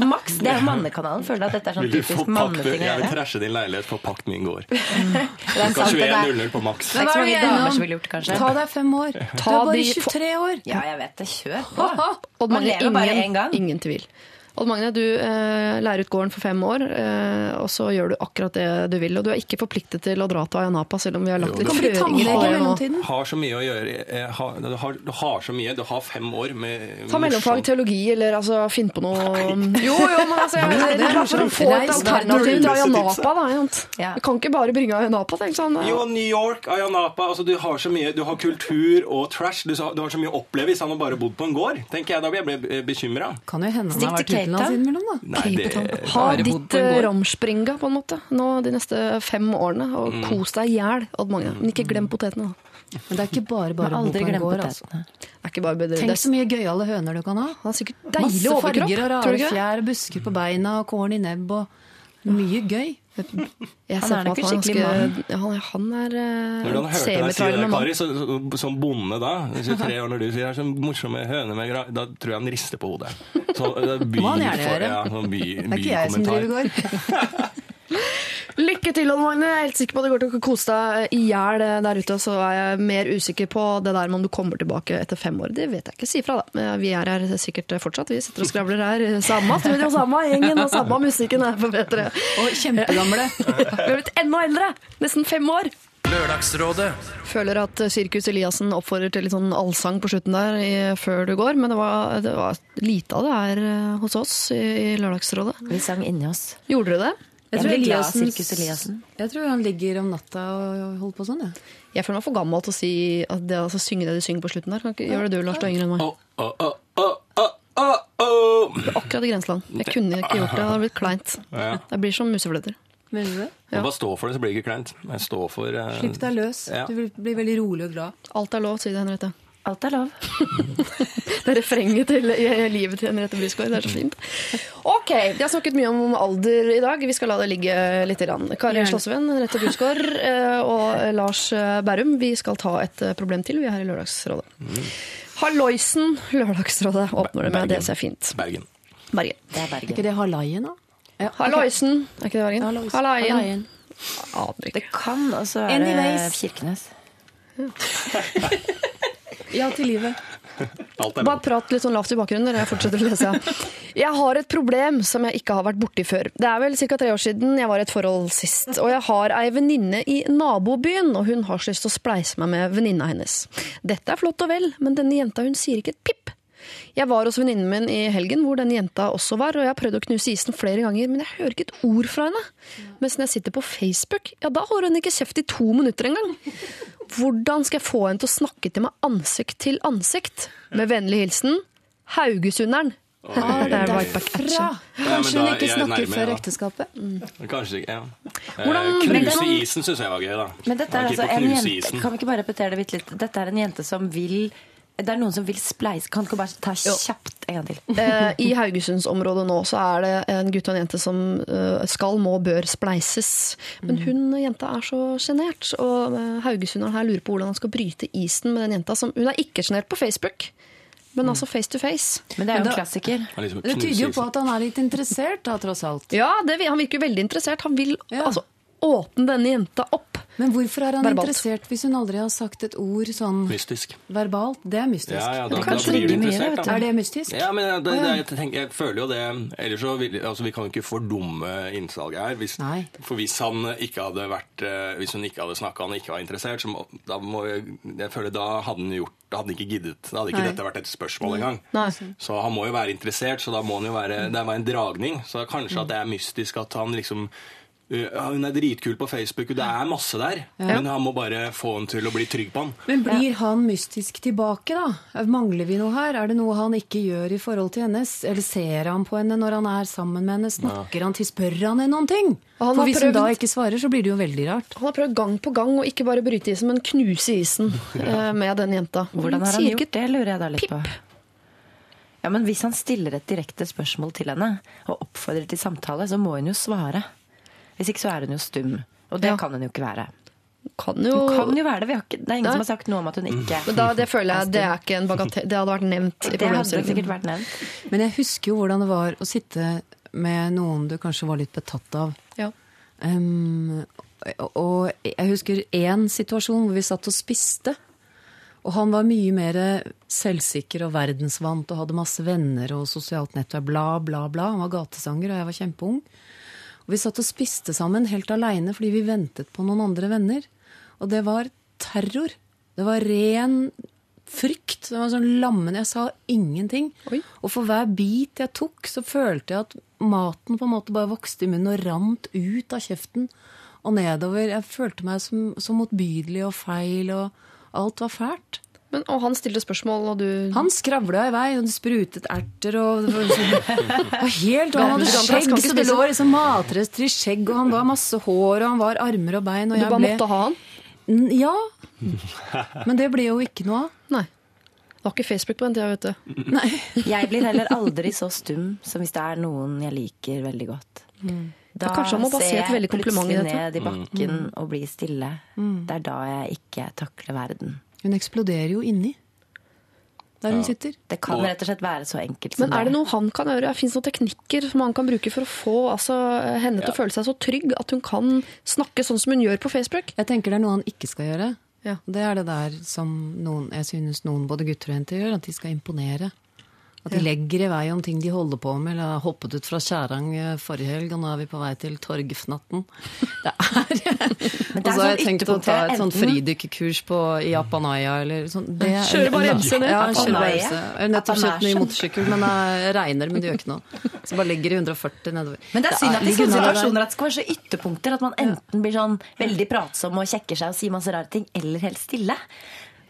S1: Max, det er jo mannekanalen. Føler at dette er sånn typisk manneting å
S5: Jeg vil trashe din leilighet, forpakt min gård.
S1: Er
S5: Klokka
S1: er-
S5: 21.00 på Max.
S1: Det er ikke så
S4: Hva
S1: mange
S4: vi
S1: damer som ville gjort, kanskje.
S4: Ta deg fem år. Du
S3: Ta
S4: er bare 23 år.
S1: Ja, jeg vet det. Kjør på.
S3: Og
S1: Man lever bare én gang.
S3: ingen tvil. Odd Magne, du eh, lærer ut gården for fem år, eh, og så gjør du akkurat det du vil. Og du er ikke forpliktet til å dra til Ayanapa, selv om vi har lagt
S5: Jo,
S3: litt føringer på
S4: i
S3: det.
S5: Har så mye å gjøre. Har, du, har, du har så mye. Du har fem år med
S3: Ta mellomfag teologi, eller altså finn på noe Jo, jo, men altså, jeg, jeg,
S4: er
S3: for å få et alternativ til. Ayanapa, da.
S1: Ja.
S3: Du kan ikke bare bringe Ayanapa, tenk sånn.
S5: Jo, New York, Ayanapa altså Du har så mye, du har kultur og trash. Du, har- så mye å oppleve hvis han har bare bodd på en gård. tenker jeg, Da blir jeg ble bekymra.
S4: Kan jo hende han
S1: Stikk
S4: har vært
S1: til Cape
S4: utenlands innimellom, da.
S5: Nei, det
S3: Ha ditt eh,
S4: gård.
S3: Ramspringa, på en måte, nå de neste fem årene. Og
S5: Mm.
S3: kos deg i hjel, Odd Magne. Men ikke glem potetene. da.
S4: Men det er ikke bare bare å bo på en gård. Altså.
S3: Det er ikke bare bedre.
S4: Tenk så mye gøyale høner du kan ha.
S3: er sikkert deilig
S4: Masse
S3: overkropp.
S4: farger og rare fjær, busker på beina og korn i nebb og mye gøy.
S3: Jeg
S1: Han er
S3: for meg
S1: nok
S3: at han
S1: skikkelig
S3: ganske- ja, Han, han er
S5: Når
S3: uh,
S5: du hadde hørt deg si det,
S3: mann.
S5: Kari, så, som bonde da, 23 år, når du sier det er så morsomme høne med gra... Da tror jeg han rister på hodet. Så, det er by,
S4: Må han gjerne gjøre.
S5: Ja, by,
S4: Det er ikke jeg som driver gård.
S3: Lykke til, Odd Magne. Jeg er helt sikker på at det går til å kose deg i hjel der ute. Så er jeg mer usikker på det der med om du kommer tilbake etter fem år. Det vet jeg ikke. Si fra, da. Men Vi er her sikkert fortsatt. Vi sitter og skravler her. Samme studio, samme gjengen og samme musikken er P3.
S4: Og kjempegamle.
S3: Vi har blitt enda eldre! Nesten fem år.
S2: Lørdagsrådet
S3: Føler at Sirkus Eliassen oppfordrer til litt sånn allsang på slutten der i, før du går, men det var, det var lite av det her eh, hos oss i, i Lørdagsrådet.
S1: Vi sang inni oss.
S3: Gjorde dere det?
S1: Jeg
S4: tror Eliassen-
S1: Eliassen.
S4: Jeg tror han ligger om natta og holder på sånn, jeg.
S3: Jeg føler meg for gammel til å si at det, altså, synge det du synger på slutten der. Kan ikke gjøre det du, Lars, du er yngre enn meg. Akkurat i grenseland. Jeg kunne ikke gjort det. Det hadde blitt kleint.
S5: Ja.
S3: Det blir som musefletter.
S4: Mener du det?
S3: Ja.
S5: Bare stå for det, så blir det ikke kleint. Jeg står for uh...
S4: Slipp deg løs.
S5: Ja.
S4: Du blir veldig rolig og glad.
S3: Alt er lov, sier det Henriette.
S1: Alt er lov.
S3: Det er refrenget til livet til Henriette Brusgaard. Det er så fint. Ok, Vi har snakket mye om alder i dag. Vi skal la det ligge litt. Grann. Kari
S4: Gjerne.
S3: Slåssevenn, Henriette Brusgaard eh, og Lars Bærum. Vi skal ta et eh, problem til. Vi er her i Lørdagsrådet. Halloisen! Lørdagsrådet åpner det med. Det ser fint.
S5: Bergen.
S3: Bergen.
S1: Det er
S4: Er
S1: Bergen.
S4: ikke det Halaien, da? Ja.
S3: Halloisen! Er ikke det Bergen?
S4: Halaien.
S3: Aner
S1: Det
S3: ikke.
S1: kan også være
S4: Anyways.
S1: Kirkenes.
S4: Ja til livet.
S3: Bare prat litt sånn lavt i bakgrunnen, når Jeg fortsetter å lese. Jeg har et problem som jeg ikke har vært borti før. Det er vel ca. tre år siden jeg var i et forhold sist. Og jeg har ei venninne i nabobyen, og hun har så lyst til å spleise meg med venninna hennes. Dette er flott og vel, men denne jenta hun sier ikke et pip. Jeg var hos venninnen min i helgen, hvor den jenta også var, og jeg har prøvd å knuse isen flere ganger, men jeg hører ikke et ord fra henne. Mens når jeg sitter på Facebook, ja da holder hun ikke kjeft i to minutter engang. Hvordan skal jeg få henne til å snakke til meg ansikt til ansikt? Med vennlig hilsen Haugesunderen.
S4: Ah,
S3: det er right back
S5: action.
S4: Kanskje hun ikke snakker
S5: nærme,
S4: før ekteskapet?
S5: Kanskje ikke, ja.
S3: Hvordan-
S5: Eh, knuse
S3: den,
S5: isen syns jeg var gøy, da.
S1: Men dette er altså en jente
S5: isen.
S1: Kan vi ikke bare repetere det litt? Dette er en jente som vil Det er noen som vil spleise. Kan du ikke bare ta kjapt en gang til?
S3: Eh, I Haugesundsområdet nå så er det en gutt og en jente som eh, skal, må, bør spleises. Men hun jenta er så sjenert, og eh, haugesunderen her lurer på hvordan han skal bryte isen med den jenta. Som, hun er ikke sjenert på Facebook, men altså face to face.
S1: Men det er jo en
S4: da-
S1: klassiker.
S5: Liksom
S4: Det tyder jo på at han er litt interessert, da, tross alt.
S3: Ja, det, han virker veldig interessert. Han vil
S4: Ja.
S3: altså åpne denne jenta opp.
S4: Men hvorfor er han
S3: Verbalt.
S4: interessert hvis hun aldri har sagt et ord sånn
S5: Mystisk.
S4: verbalt? Det er mystisk.
S5: Ja, ja, da,
S1: Det
S5: da
S1: kan
S5: blir du
S1: trigge mye,
S5: interessert, da.
S4: Er det mystisk?
S5: Ja, men det, det, jeg, tenker, jeg føler jo det Ellers så vil, altså, Vi kan ikke fordumme innsalget her. Hvis, for hvis han ikke hadde vært eh, Hvis hun ikke hadde snakka og han ikke var interessert, så må, da må jeg, jeg føler da hadde han gjort Da hadde han ikke giddet. Da hadde ikke
S4: Nei.
S5: dette vært et spørsmål engang.
S3: Nei.
S5: Så han må jo være interessert, så da må han jo være Det var en dragning. Så kanskje at det er mystisk at han liksom ja, Hun er dritkul på Facebook, og det er masse der. Men han må bare få henne til å bli trygg på han.
S4: Men blir han mystisk tilbake, da? Mangler vi noe her? Er det noe han ikke gjør i forhold til hennes? Eller ser han på henne når han er sammen med henne? Snakker han til? Spør han henne noen ting?
S3: Og han
S4: For
S3: hvis
S4: hvis hun da ikke svarer, så blir det jo veldig rart.
S3: Han har prøvd gang på gang å ikke bare bryte isen, men knuse isen ja. med den jenta.
S1: Hvordan har han gjort
S3: ikke
S1: det, lurer jeg da litt
S3: pip.
S1: på. Ja, men Hvis han stiller et direkte spørsmål til henne og oppfordrer til samtale, så må hun jo svare. Hvis ikke så er hun jo stum. Og det
S3: Ja.
S1: kan hun jo ikke være.
S3: Kan jo,
S1: Hun kan jo være det. Vi har ikke, det er ingen
S3: Nei.
S1: som har sagt noe om at hun ikke
S3: Men da, det føler jeg det er ikke en bagatell. Det hadde vært nevnt i
S1: Det hadde sikkert vært nevnt.
S4: Men jeg husker jo hvordan det var å sitte med noen du kanskje var litt betatt av.
S3: Ja.
S4: Um, og jeg husker én situasjon hvor vi satt og spiste. Og han var mye mer selvsikker og verdensvant og hadde masse venner og sosialt nettverk. Bla, bla, bla. Han var gatesanger, og jeg var kjempeung. Og vi satt og spiste sammen helt aleine fordi vi ventet på noen andre venner. Og det var terror. Det var ren frykt. Det var sånn lammende. Jeg sa ingenting.
S3: Oi.
S4: Og for hver bit jeg tok, så følte jeg at maten på en måte bare vokste i munnen og rant ut av kjeften og nedover. Jeg følte meg så motbydelig og feil, og alt var fælt.
S3: Men, og han stilte spørsmål, og du
S4: Han skravla i vei, Han sprutet erter og og, liksom- det var helt, og Han hadde skjegg, så det lå liksom matrester i skjegg, og han var masse hår, og han var armer og bein, og
S3: Du bare
S4: ble
S3: måtte ha han?
S4: Ja. Men det ble jo ikke noe av.
S3: Nei. Det var ikke Facebook på den tida, vet du.
S4: Nei.
S1: Jeg blir heller aldri så stum som hvis det er noen jeg liker veldig godt. Da
S3: kanskje han må
S1: ser jeg plutselig ned i bakken og blir stille. Det er da jeg ikke takler verden.
S4: Hun eksploderer jo inni der hun sitter.
S1: Det kan rett og slett være så enkelt som
S3: Men er det noe han kan gjøre? Fins det noen teknikker som han kan bruke for å få altså, henne til å føle seg så trygg at hun kan snakke sånn som hun gjør på Facebook?
S4: Jeg tenker det er noe han ikke skal gjøre.
S3: Ja.
S4: Det er det der som noen, jeg synes noen, både gutter og jenter, gjør, at de skal imponere. At de legger i vei om ting de holder på med. Eller har hoppet ut fra Kjærang eh, forrige helg, og nå er vi på vei til Torgfnatten. Det er Og så har jeg
S1: sånn
S4: tenkt å ta et sånt fridykkerkurs på i Apanaya eller sånn. Det
S3: Kjører bare MC ned.
S4: Ja, kjøre bare. MC. Jeg har nettopp kjøpt ny motorsykkel, men det regner, men det gjør ikke noe. Så bare legger i 140 nedover.
S1: Men det er synd at i
S4: er
S1: sånne
S4: det
S1: situasjoner at det skal være så ytterpunkter at man enten blir sånn veldig pratsom og kjekker seg og sier masse rare ting, eller helt stille.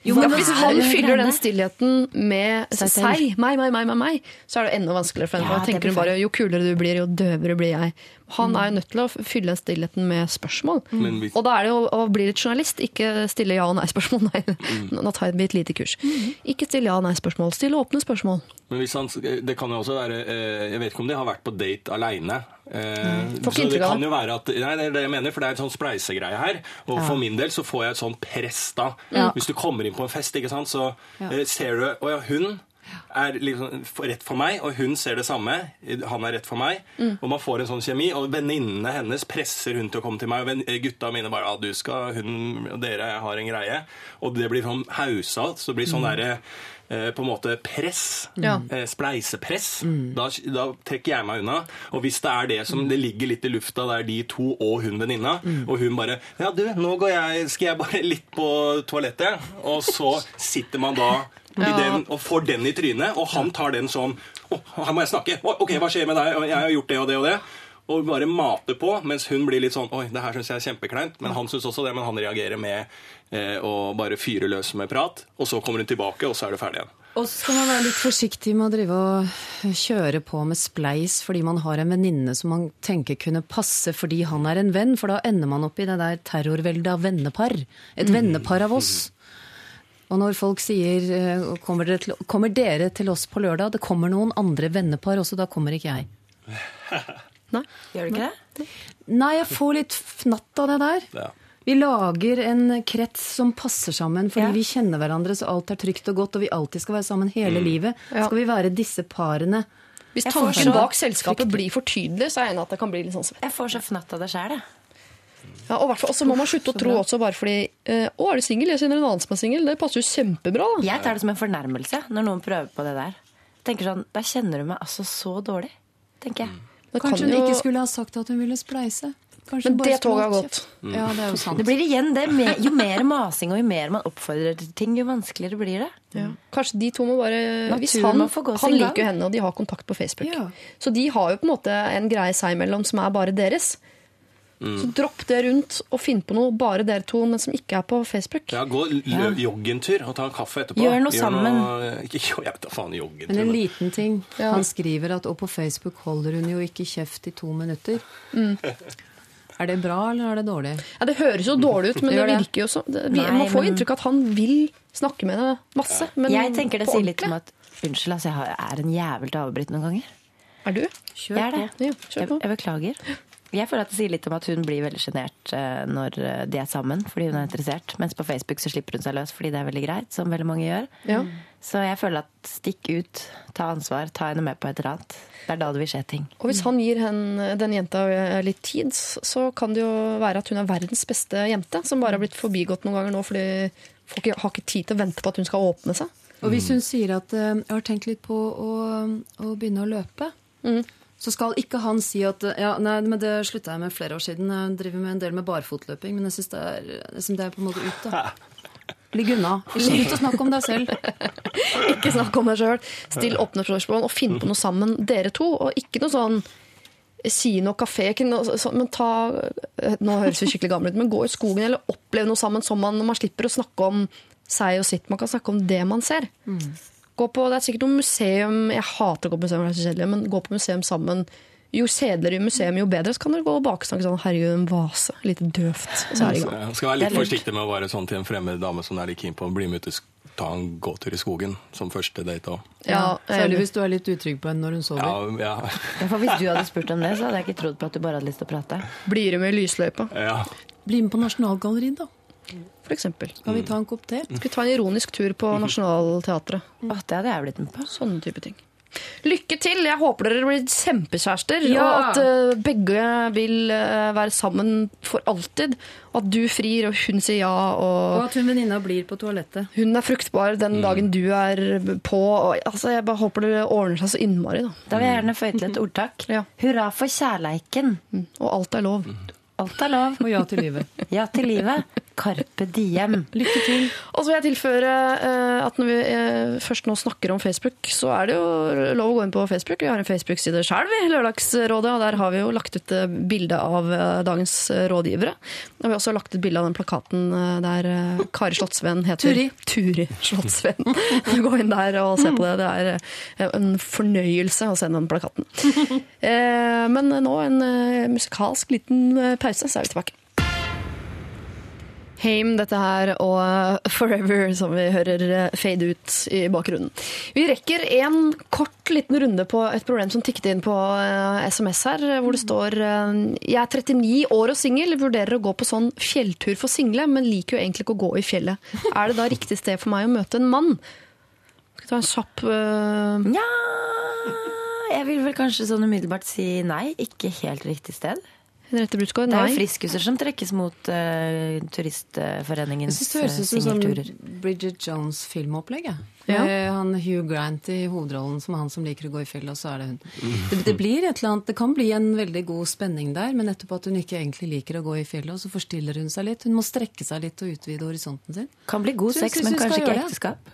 S3: Jo, men Hvis han fyller den stillheten med
S1: Seg
S3: meg, meg, meg, meg, så er det enda vanskeligere for henne.
S1: Ja,
S3: tenker hun bare jo kulere du blir, jo døvere blir jeg. Han er jo nødt til å fylle den stillheten med spørsmål.
S5: Mm.
S3: Og da er det jo å bli litt journalist, ikke stille ja- og nei-spørsmål. Nei, nå tar jeg et lite kurs. Ikke stille ja- og nei-spørsmål, stille åpne spørsmål.
S5: Men hvis han, det kan jo også være eh, Jeg vet ikke om de har vært på date aleine.
S3: Ikke
S5: så det kan jo være at Nei, det er det jeg mener, for det er en sånn spleisegreie her. Og for min del så får jeg et sånn press da. Hvis du kommer inn på en fest, ikke sant, så eh, ser du Å ja, hun er liksom rett for meg, og hun ser det samme. Han er rett for meg.
S3: Mm.
S5: Og man får en sånn kjemi. Og venninnene hennes presser hun til å komme til meg. Og venn- gutta mine bare ja, du skal, hun og dere har en greie. Og det blir sånn hausa. Så det blir sånn derre eh, på en måte press. Eh, spleisepress. Da, da trekker jeg meg unna. Og hvis det er det som det ligger litt i lufta, det er de to og hun venninna, og hun bare Ja, du, nå går jeg, skal jeg bare litt på toalettet. Og så sitter man da. Den, og får den i trynet, og han tar den sånn Å, her må jeg snakke. Oh, Ok, hva skjer med deg? Jeg har gjort det og det og det. Og bare mater på, mens hun blir litt sånn Oi, det her syns jeg er kjempekleint. Men han syns også det, men han reagerer med eh, å bare fyre løs med prat. Og så kommer hun tilbake, og så er det ferdig igjen.
S4: Og så skal man være litt forsiktig med å drive og kjøre på med spleis fordi man har en venninne som man tenker kunne passe fordi han er en venn, for da ender man opp i det der terrorveldet av vennepar. Et vennepar av oss. Og når folk sier eh, kommer dere, til, 'Kommer dere til oss på lørdag?' Det kommer noen andre vennepar også, da kommer ikke jeg.
S3: Nei.
S1: Gjør du ikke det?
S4: Nei, jeg får litt fnatt av det der.
S5: Ja.
S4: Vi lager en krets som passer sammen fordi
S1: Ja.
S4: vi kjenner hverandre så alt er trygt og godt, og vi alltid skal være sammen hele livet.
S3: Ja.
S4: Skal vi være disse parene?
S3: Hvis tanken bak selskapet blir for tydelig, så er jeg enig at det kan bli litt sånn som,
S1: Jeg får så fnatt av det sjæl, jeg.
S3: Ja, og hvert fall- også må man slutte å tro også bare fordi eh, 'Å, er du singel? Jeg kjenner en annen som er singel.' Det passer jo kjempebra. da.
S1: Jeg tar det som en fornærmelse når noen prøver på det der. Tenker sånn, Da kjenner du meg altså så dårlig, tenker jeg.
S3: Det
S4: Kanskje hun
S3: jo-
S4: ikke skulle ha sagt at hun ville spleise? Kanskje
S3: Men
S4: bare
S3: det toget har gått.
S4: kjeft? Ja, det er jo sant.
S1: Det blir igjen det. Jo mer masing og jo mer man oppfordrer til ting, jo vanskeligere blir det.
S3: Ja. Kanskje de to må bare
S1: Naturen
S3: hvis han, han liker jo henne, og de har kontakt på Facebook.
S4: Ja.
S3: Så de har jo på en måte en greie seg imellom som er bare deres. Så dropp det rundt og finn på noe bare dere to, men som ikke er på Facebook.
S5: Ja, Gå ja. joggentur og ta en kaffe etterpå.
S1: Gjør noe sammen.
S5: ikke, jeg vet da faen, joggentur.
S4: Men en liten ting.
S3: Ja.
S4: Han skriver at og på Facebook holder hun jo ikke kjeft i to minutter. Er det bra, eller er det dårlig?
S3: Ja, det høres jo dårlig ut, men det
S4: det.
S3: virker jo så det, vi,
S1: Nei,
S3: Man får
S1: men-
S3: inntrykk av at han vil snakke med henne masse. Men
S1: Jeg tenker det sier litt om at Unnskyld, altså, jeg er en jævel til å avbryte noen ganger.
S3: Er du?
S1: Jeg er det.
S3: Ja, kjør
S1: Jeg,
S3: på.
S1: jeg beklager. Jeg føler at det sier litt om at hun blir veldig sjenert eh, når eh, de er sammen fordi hun er interessert. Mens på Facebook så slipper hun seg løs fordi det er veldig greit, som veldig mange gjør.
S3: Ja.
S1: Så jeg føler at stikk ut, ta ansvar, ta henne med på et eller annet. Det er da det vil skje ting.
S3: Og hvis han gir henne, den jenta eh, litt tid, så kan det jo være at hun er verdens beste jente, som bare har blitt forbigått noen ganger nå fordi folk har ikke tid til å vente på at hun skal åpne seg.
S4: Og hvis hun sier at hun 'jeg har tenkt litt på å, å begynne å løpe', så skal ikke han si at ja, nei, men det slutta jeg med flere år siden. Jeg driver med en del med barfotløping, men jeg syns det, er- det er på en måte ut, da. Ligg unna. Slutt å snakke om deg selv.
S3: Ikke snakk om deg sjøl. Still åpne spørsmål og finn på noe sammen, dere to. Og ikke noe sånn si noe kafé, men ta Nå høres vi skikkelig gamle ut, men gå i skogen eller oppleve noe sammen som man, man slipper å snakke om seg og sitt. Man kan snakke om det man ser. Gå på, det er sikkert noe museum Jeg hater å gå på museum, kjedelig, men gå på museum sammen. Jo kjedeligere i museum, jo bedre. Så kan dere gå og baksnakke sånn Herregud, en vase. Litt døvt. Så er det i gang.
S5: jeg skal være litt forsiktig med å være sånn til en fremmed dame som er litt keen på å bli med ut i ta en gåtur i skogen som første date òg.
S3: Ja,
S4: Særlig hvis du er litt utrygg på henne når hun sover.
S5: Ja, ja,
S1: Ja, for hvis du hadde spurt om det, så hadde jeg ikke trodd på at du bare hadde lyst til å prate.
S3: Blir du med i lysløypa,
S5: ja.
S4: Bli med på Nasjonalgalleriet, da.
S3: For
S4: Kan vi ta en kopp te?
S3: Skal vi ta en ironisk tur på Nationaltheatret?
S1: Å, det hadde jeg blitt med på.
S3: Sånne type ting. Lykke til! Jeg håper dere blir kjempekjærester,
S4: Ja.
S3: og at uh, begge vil uh, være sammen for alltid. Og at du frir, og hun sier ja,
S7: Og
S3: og
S7: at hun venninna blir på toalettet.
S3: hun er fruktbar den dagen du er på. Og, altså, jeg bare håper det ordner seg så innmari. Da.
S1: Da vil jeg gjerne føye til et ordtak.
S3: Ja.
S1: Hurra for kjærleiken.
S3: Og alt er lov.
S1: Alt er lov.
S4: Og ja til livet.
S1: Ja til livet. Carpe diem.
S4: Lykke til.
S3: Og så vil jeg tilføre eh, at når vi eh, først nå snakker om Facebook, så er det jo lov å gå inn på Facebook. Vi har en Facebook-side sjøl, vi, Lørdagsrådet, og der har vi jo lagt ut eh, bilde av dagens rådgivere. Og vi har også lagt ut bilde av den plakaten der Kari Slottsvenn heter
S4: Turi.
S3: Turi Slottsvenn. Gå inn der og se på det. Det er en fornøyelse å se den plakaten. Men nå en musikalsk liten pause, så er vi tilbake. Haim, dette her, og Forever, som vi hører eh, fade ut i bakgrunnen. Vi rekker en kort liten runde på et problem som tikket inn på eh, SMS her, hvor det står eh, Jeg er 39 år og singel, vurderer å gå på sånn fjelltur for single, men liker jo egentlig ikke å gå i fjellet. Er det da riktig sted for meg å møte en mann? Skal vi ta en kjapp uh...
S1: Nja Jeg vil vel kanskje sånn umiddelbart si nei. Ikke helt riktig sted.
S3: Henriette Brudsgaard?
S1: Det er
S3: Nei.
S1: jo friskuser som trekkes mot uh,
S4: Jeg
S1: Turistforeningens
S4: synes det høres
S1: eh,
S4: ut som sånn. Bridget Jones-filmopplegget.
S3: Ja.
S4: Han Hugh Grant i hovedrollen som han som liker å gå i fjellet, og så er det hun. Det, det blir et eller annet, det kan bli en veldig god spenning der, men nettopp at hun ikke egentlig liker å gå i fjellet, og så forstiller hun seg litt. Hun må strekke seg litt og utvide horisonten sin.
S1: Kan bli god sex, men kanskje ikke ekteskap.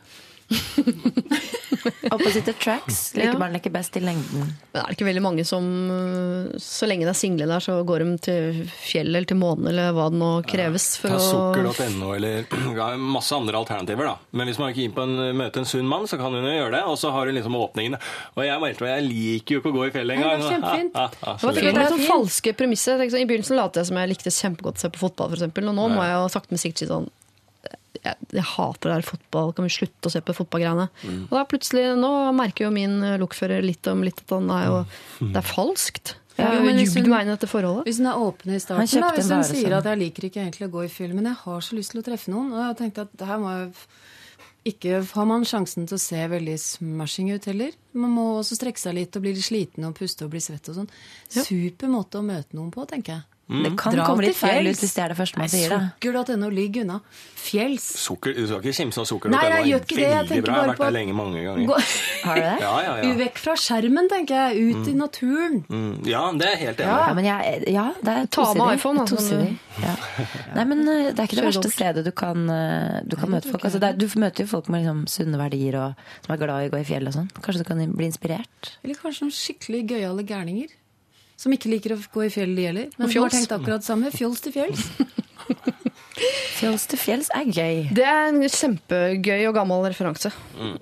S1: Opposite tracks.
S3: Ja.
S1: Liker man ikke best i lengden.
S3: Men er det ikke veldig mange som øh, Så lenge det er single der, så går de til fjellet eller til månen eller hva det nå kreves for å
S5: sukker.no eller ja, masse andre alternativer, da. Men hvis man er keen på å møte en sunn mann, så kan hun jo gjøre det. Og så har hun liksom åpningen. Og jeg, jeg liker jo ikke å gå i fjellet engang.
S4: det er kjempefint.
S5: Ah, ah, ah,
S3: Det
S5: så
S3: var det er sånn falske premisser. Sånn, I begynnelsen lot jeg som jeg likte kjempegodt å se på fotball, f.eks. Og nå må jeg jo sakte, men sikkert si sånn jeg, jeg hater det her fotball, kan vi slutte å se på fotballgreiene?
S5: Mm.
S3: Og da plutselig, nå merker jo min øh, lokfører litt om litt at han er jo Det er falskt.
S4: Ja, hvis hun-
S3: meg dette forholdet.
S4: Hvis hun er åpen i starten, da, hvis hun sier at jeg liker ikke egentlig å gå i film', men jeg har så lyst til å treffe noen, og jeg har tenkt at her må jeg ikke har man sjansen til å se veldig smashing ut heller. Man må også strekke seg litt og bli litt sliten og puste og bli svett og sånn. Super måte å møte noen på, tenker jeg.
S1: Det kan
S4: Dra
S1: komme litt feil ut hvis det er det første man sier. det
S4: Sukker.no, ligg unna. Fjells.
S5: Sukker, du skal ikke kimse av sukker.
S4: Nei, jeg gjør ikke det. Jeg tenker
S5: bra. Jeg har
S4: bare
S5: vært
S4: på-
S5: der lenge mange ganger.
S4: Gå
S1: Har du det?
S5: Ja, ja, ja.
S4: vekk fra skjermen, tenker jeg. Ut i naturen.
S5: Mm, ja, det er helt enig.
S1: Ja, men jeg, ja, det er
S3: Ta med iPhone,
S1: Tosidig. Ja. Nei, men eh, det er ikke det verste stedet du kan, eh, du kan møte folk. Altså, det er, du møter jo folk med liksom, sunne verdier og som er glad i å gå i fjell og sånn. Kanskje du kan bli inspirert?
S4: Eller kanskje noen skikkelig gøyale gærninger. Som ikke liker å gå i fjellet, de heller. Men hun har tenkt akkurat det samme. Fjols til fjells.
S1: Fjells til fjells er gøy.
S3: Det er en kjempegøy og gammel referanse.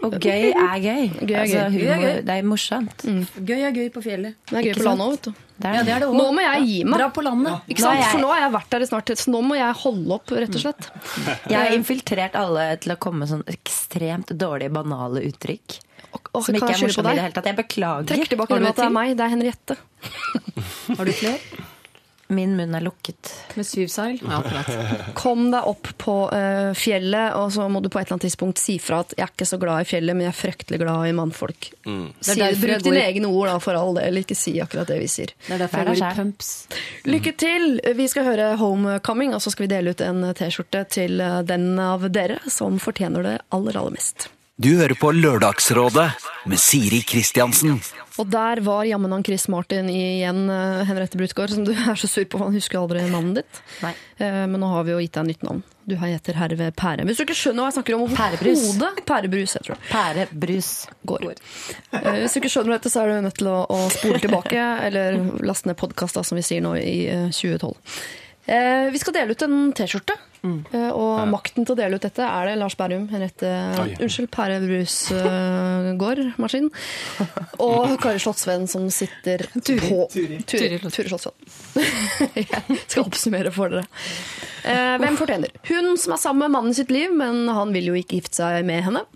S1: Og gøy er gøy.
S3: Gøy er
S1: altså,
S3: gøy.
S4: Gøy er
S1: humor,
S4: gøy.
S1: det er morsomt.
S4: Gøy er gøy på fjellet.
S3: Det er gøy
S1: Ikke
S3: på landet òg, vet du.
S1: Det er,
S4: Ja, det er det.
S3: Nå må jeg gi meg.
S4: Dra på landet.
S3: Ikke
S1: Nå
S3: sant?
S1: jeg-
S3: For nå har jeg vært der i snart Så nå må jeg holde opp, rett og slett.
S1: Jeg har infiltrert alle til å komme med sånn ekstremt dårlige, banale uttrykk.
S3: Åh,
S1: Som ikke er morsom i det hele tatt. Jeg beklager.
S3: Trekk tilbake det at det er meg. Det er Henriette.
S4: Har du flere?
S1: Min munn er lukket.
S4: Med syv seil? Ja, akkurat.
S3: Kom deg opp på uh, fjellet, og så må du på et eller annet tidspunkt si fra at 'jeg er ikke så glad i fjellet, men jeg er fryktelig glad i mannfolk'. Si,
S4: derfor
S3: bruk dine egne ord, da, for all del. Ikke si akkurat det vi sier.
S4: Det er derfor jeg går i pumps.
S3: Lykke til! Vi skal høre 'Homecoming', og så skal vi dele ut en T-skjorte til eh, den av dere som fortjener det aller, aller mest.
S2: Du hører på Lørdagsrådet med Siri Kristiansen.
S3: Og der var jammen han Chris Martin igjen, eh, Henriette Brutgaard, som du er så sur på, for han husker aldri navnet ditt.
S1: Nei.
S3: Eh, Men nå har vi jo gitt deg nytt navn. Du heter herved Pære. Hvis du ikke skjønner hva jeg snakker om
S1: Pærebrus.
S3: overhodet Pærebrus, heter det.
S1: Pærebrus.
S3: Går. Går. Hvis du ikke skjønner dette, så er du nødt til å, å spole tilbake, eller laste ned podkast, som vi sier nå i eh, 2012. Eh, vi skal dele ut en T-skjorte. Eh, og makten til å dele ut dette er det Lars Berrum, Henriette
S5: Oi.
S3: Unnskyld, Pære Brus uh, gård, maskin. Og Kari Slottsvenn som sitter på Turi,
S4: Turi
S3: Turi Slottsvenn. Jeg skal oppsummere for dere. Uh, hvem fortjener? Hun som er sammen med mannen sitt liv, men han vil jo ikke gifte seg med henne.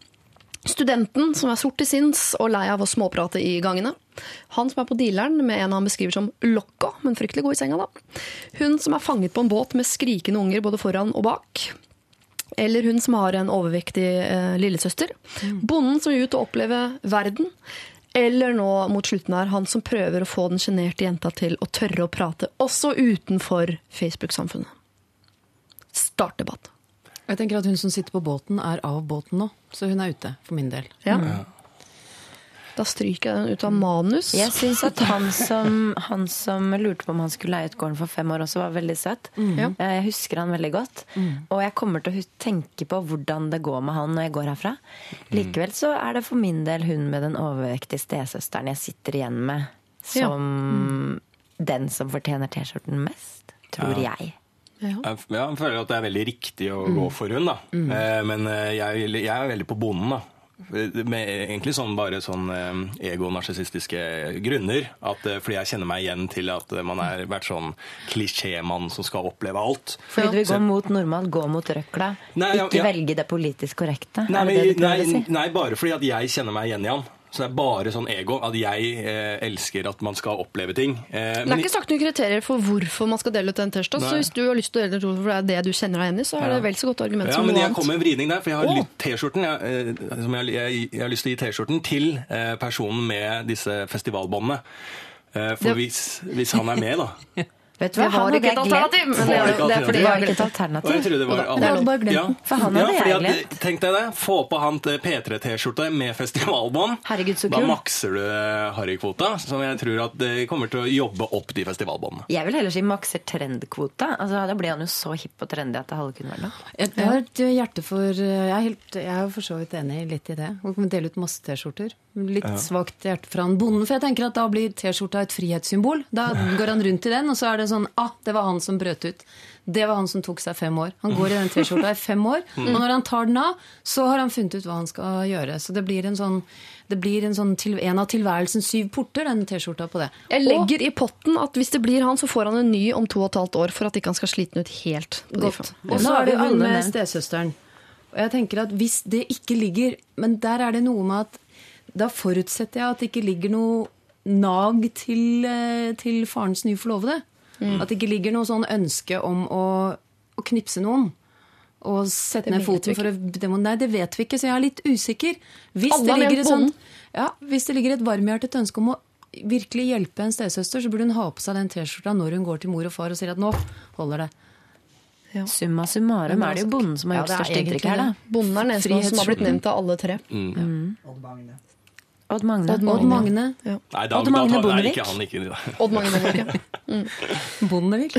S3: Studenten som er sort til sinns og lei av å småprate i gangene. Han som er på dealeren med en han beskriver som lokka, men fryktelig god i senga, da. Hun som er fanget på en båt med skrikende unger både foran og bak. Eller hun som har en overvektig eh, lillesøster. Bonden som vil ut og oppleve verden. Eller nå mot slutten her, han som prøver å få den sjenerte jenta til å tørre å prate, også utenfor Facebook-samfunnet. Start debatt.
S4: Jeg tenker at hun som sitter på båten, er av båten nå. Så hun er ute, for min del.
S3: Ja. Da stryker jeg den ut av manus.
S1: Jeg syns at han som, han som lurte på om han skulle leie ut gården for fem år, også var veldig søt.
S3: Ja.
S1: Eh, Jeg husker han veldig godt. Og jeg kommer til å tenke på hvordan det går med han når jeg går herfra. Likevel så er det for min del hun med den overvektige stesøsteren jeg sitter igjen med,
S3: Ja.
S1: som den som fortjener T-skjorten mest, tror jeg.
S3: Ja.
S5: Jeg ja, jeg føler at det er veldig riktig å gå for hun, da. Eh, Men eh, jeg, jeg er veldig på bonden, da. Med egentlig sånn bare sånn eh, ego-narsissistiske grunner. At, eh, fordi jeg kjenner meg igjen til at man har vært sånn klisjémann som skal oppleve alt.
S1: Fordi du vil gå mot normalt, gå mot røkla.
S5: Nei, ja,
S1: ikke
S5: ja.
S1: velge det politisk korrekte.
S5: Nei,
S1: det det
S5: nei, nei, bare fordi at jeg kjenner meg igjen i han. Så det er bare sånn ego. At jeg eh, elsker at man skal oppleve ting. Eh,
S3: Det er ikke sagt noen kriterier for hvorfor man skal dele ut den T-skjorta. Så hvis du har lyst til å dele ut for det er det du kjenner deg igjen i, så er det
S5: Ja.
S3: vel så godt argument
S5: Ja,
S3: som
S5: men jeg kom med en vridning der, for jeg har oh. T-skjorten. Jeg, eh, som jeg, jeg, jeg har lyst til å gi T-skjorten til eh, personen med disse festivalbåndene. Eh, For hvis, hvis han er med, da
S1: Vet du hva, han
S3: var
S1: hadde jeg glemt.
S3: alternativ! Men det,
S5: Var
S3: det fordi
S1: Det
S3: jeg
S1: var
S3: har
S1: ikke et.
S5: Jeg
S1: alternativ.
S5: trodde det var
S3: Det hadde bare glemt den.
S1: For han hadde jeg glemt.
S5: Tenk deg det. Få på han P3-T-skjorte med festivalbånd.
S1: Herregud, så
S5: Da makser du eh, harrykvota, som jeg tror at det kommer til å jobbe opp de festivalbåndene.
S1: Jeg vil heller si makser trendkvota. Altså, da ble han jo så hipp og trendy at det halve kunne vært nok.
S4: Jeg, jeg har et hjerte for Jeg er, helt, jeg er for så vidt enig litt i det. Å dele ut masse T-skjorter. Litt svakt hjerte fra han bonde. For jeg tenker at da blir T-skjorta et frihetssymbol. Da går han rundt i den, og så er det sånn Ah, det var han som brøt ut. Det var han som tok seg fem år. Han går i den T-skjorta i fem år, og når han tar den av, så har han funnet ut hva han skal gjøre. Så det blir en sånn det blir en, sånn til, en av tilværelsens syv porter, den T-skjorta på det.
S3: Jeg legger i potten at hvis det blir han, så får han en ny om to og et halvt år for at ikke han skal slite den ut helt. på
S4: Godt. Og så er det
S1: vi
S4: med stesøsteren. Og jeg tenker at hvis det ikke ligger Men der er det noe med at da forutsetter jeg at det ikke ligger noe nag til, eh, til farens nye forlovede.
S3: Mm.
S4: At det ikke ligger noe sånn ønske om å, å knipse noen. Og sette ned foten for å demo- Nei, det vet vi ikke, så jeg er litt usikker. Hvis
S3: Alle
S4: det ligger et sånt ja, Hvis det ligger et varmhjertet ønske om å virkelig hjelpe en stesøster, så burde hun ha på seg den T-skjorta når hun går til mor og far og sier at nå holder det.
S1: Summa summarum er det jo bonden som har gjort
S4: det er
S1: størst inntrykk her, da.
S3: Bonden er den eneste som har blitt nevnt av alle tre.
S6: Odd Magne.
S1: Odd Magne.
S4: Odd Magne.
S5: Nei, da,
S1: Odd Magne
S5: da, nei,
S1: Bondevik.
S5: ikke han. Ikke, da.
S3: Odd Magne Bondevik. ja.
S4: Bondevik.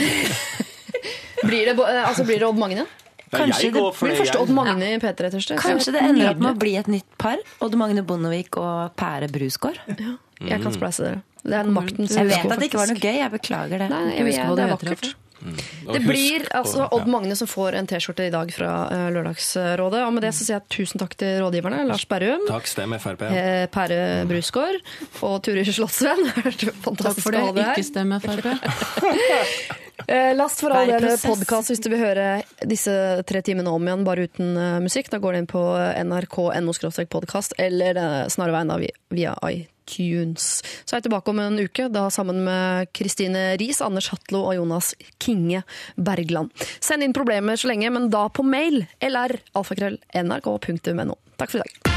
S3: Blir det, eh, altså, blir det Odd Magne?
S1: Kanskje det
S3: Blir første Odd Magne i P3 Tørste?
S1: Kanskje det ender opp med å bli et nytt par. Odd Magne Bondevik og Pære Brusgaard.
S3: Jeg kan spleise dere. Det er maktens
S1: Jeg vet at det ikke var noe gøy. Jeg beklager det.
S3: Nei, jeg, jeg,
S4: hva
S3: det er vakkert.
S5: Og
S3: Det blir
S5: på-
S3: altså
S5: ja.
S3: Odd Magne som får en T-skjorte i dag fra uh, Lørdagsrådet. Og med det så sier jeg tusen takk til rådgiverne. Lars Berrum,
S5: Takk, stem Frp.
S3: eh, Pære Brusgaard og Turid Slottsveen.
S4: Takk for det.
S3: her.
S4: Ikke stem Frp.
S3: Eh, Last for all del podkast hvis du vil høre disse tre timene om igjen, bare uten eh, musikk. Da går du inn på nrk.no podkast eller uh, snarveien da, via, via iTunes. Så jeg er tilbake om en uke, da sammen med Kristine Riis, Anders Hatlo og Jonas Kinge Bergland. Send inn problemer så lenge, men da på mail. lr alfakrøll Takk for i dag.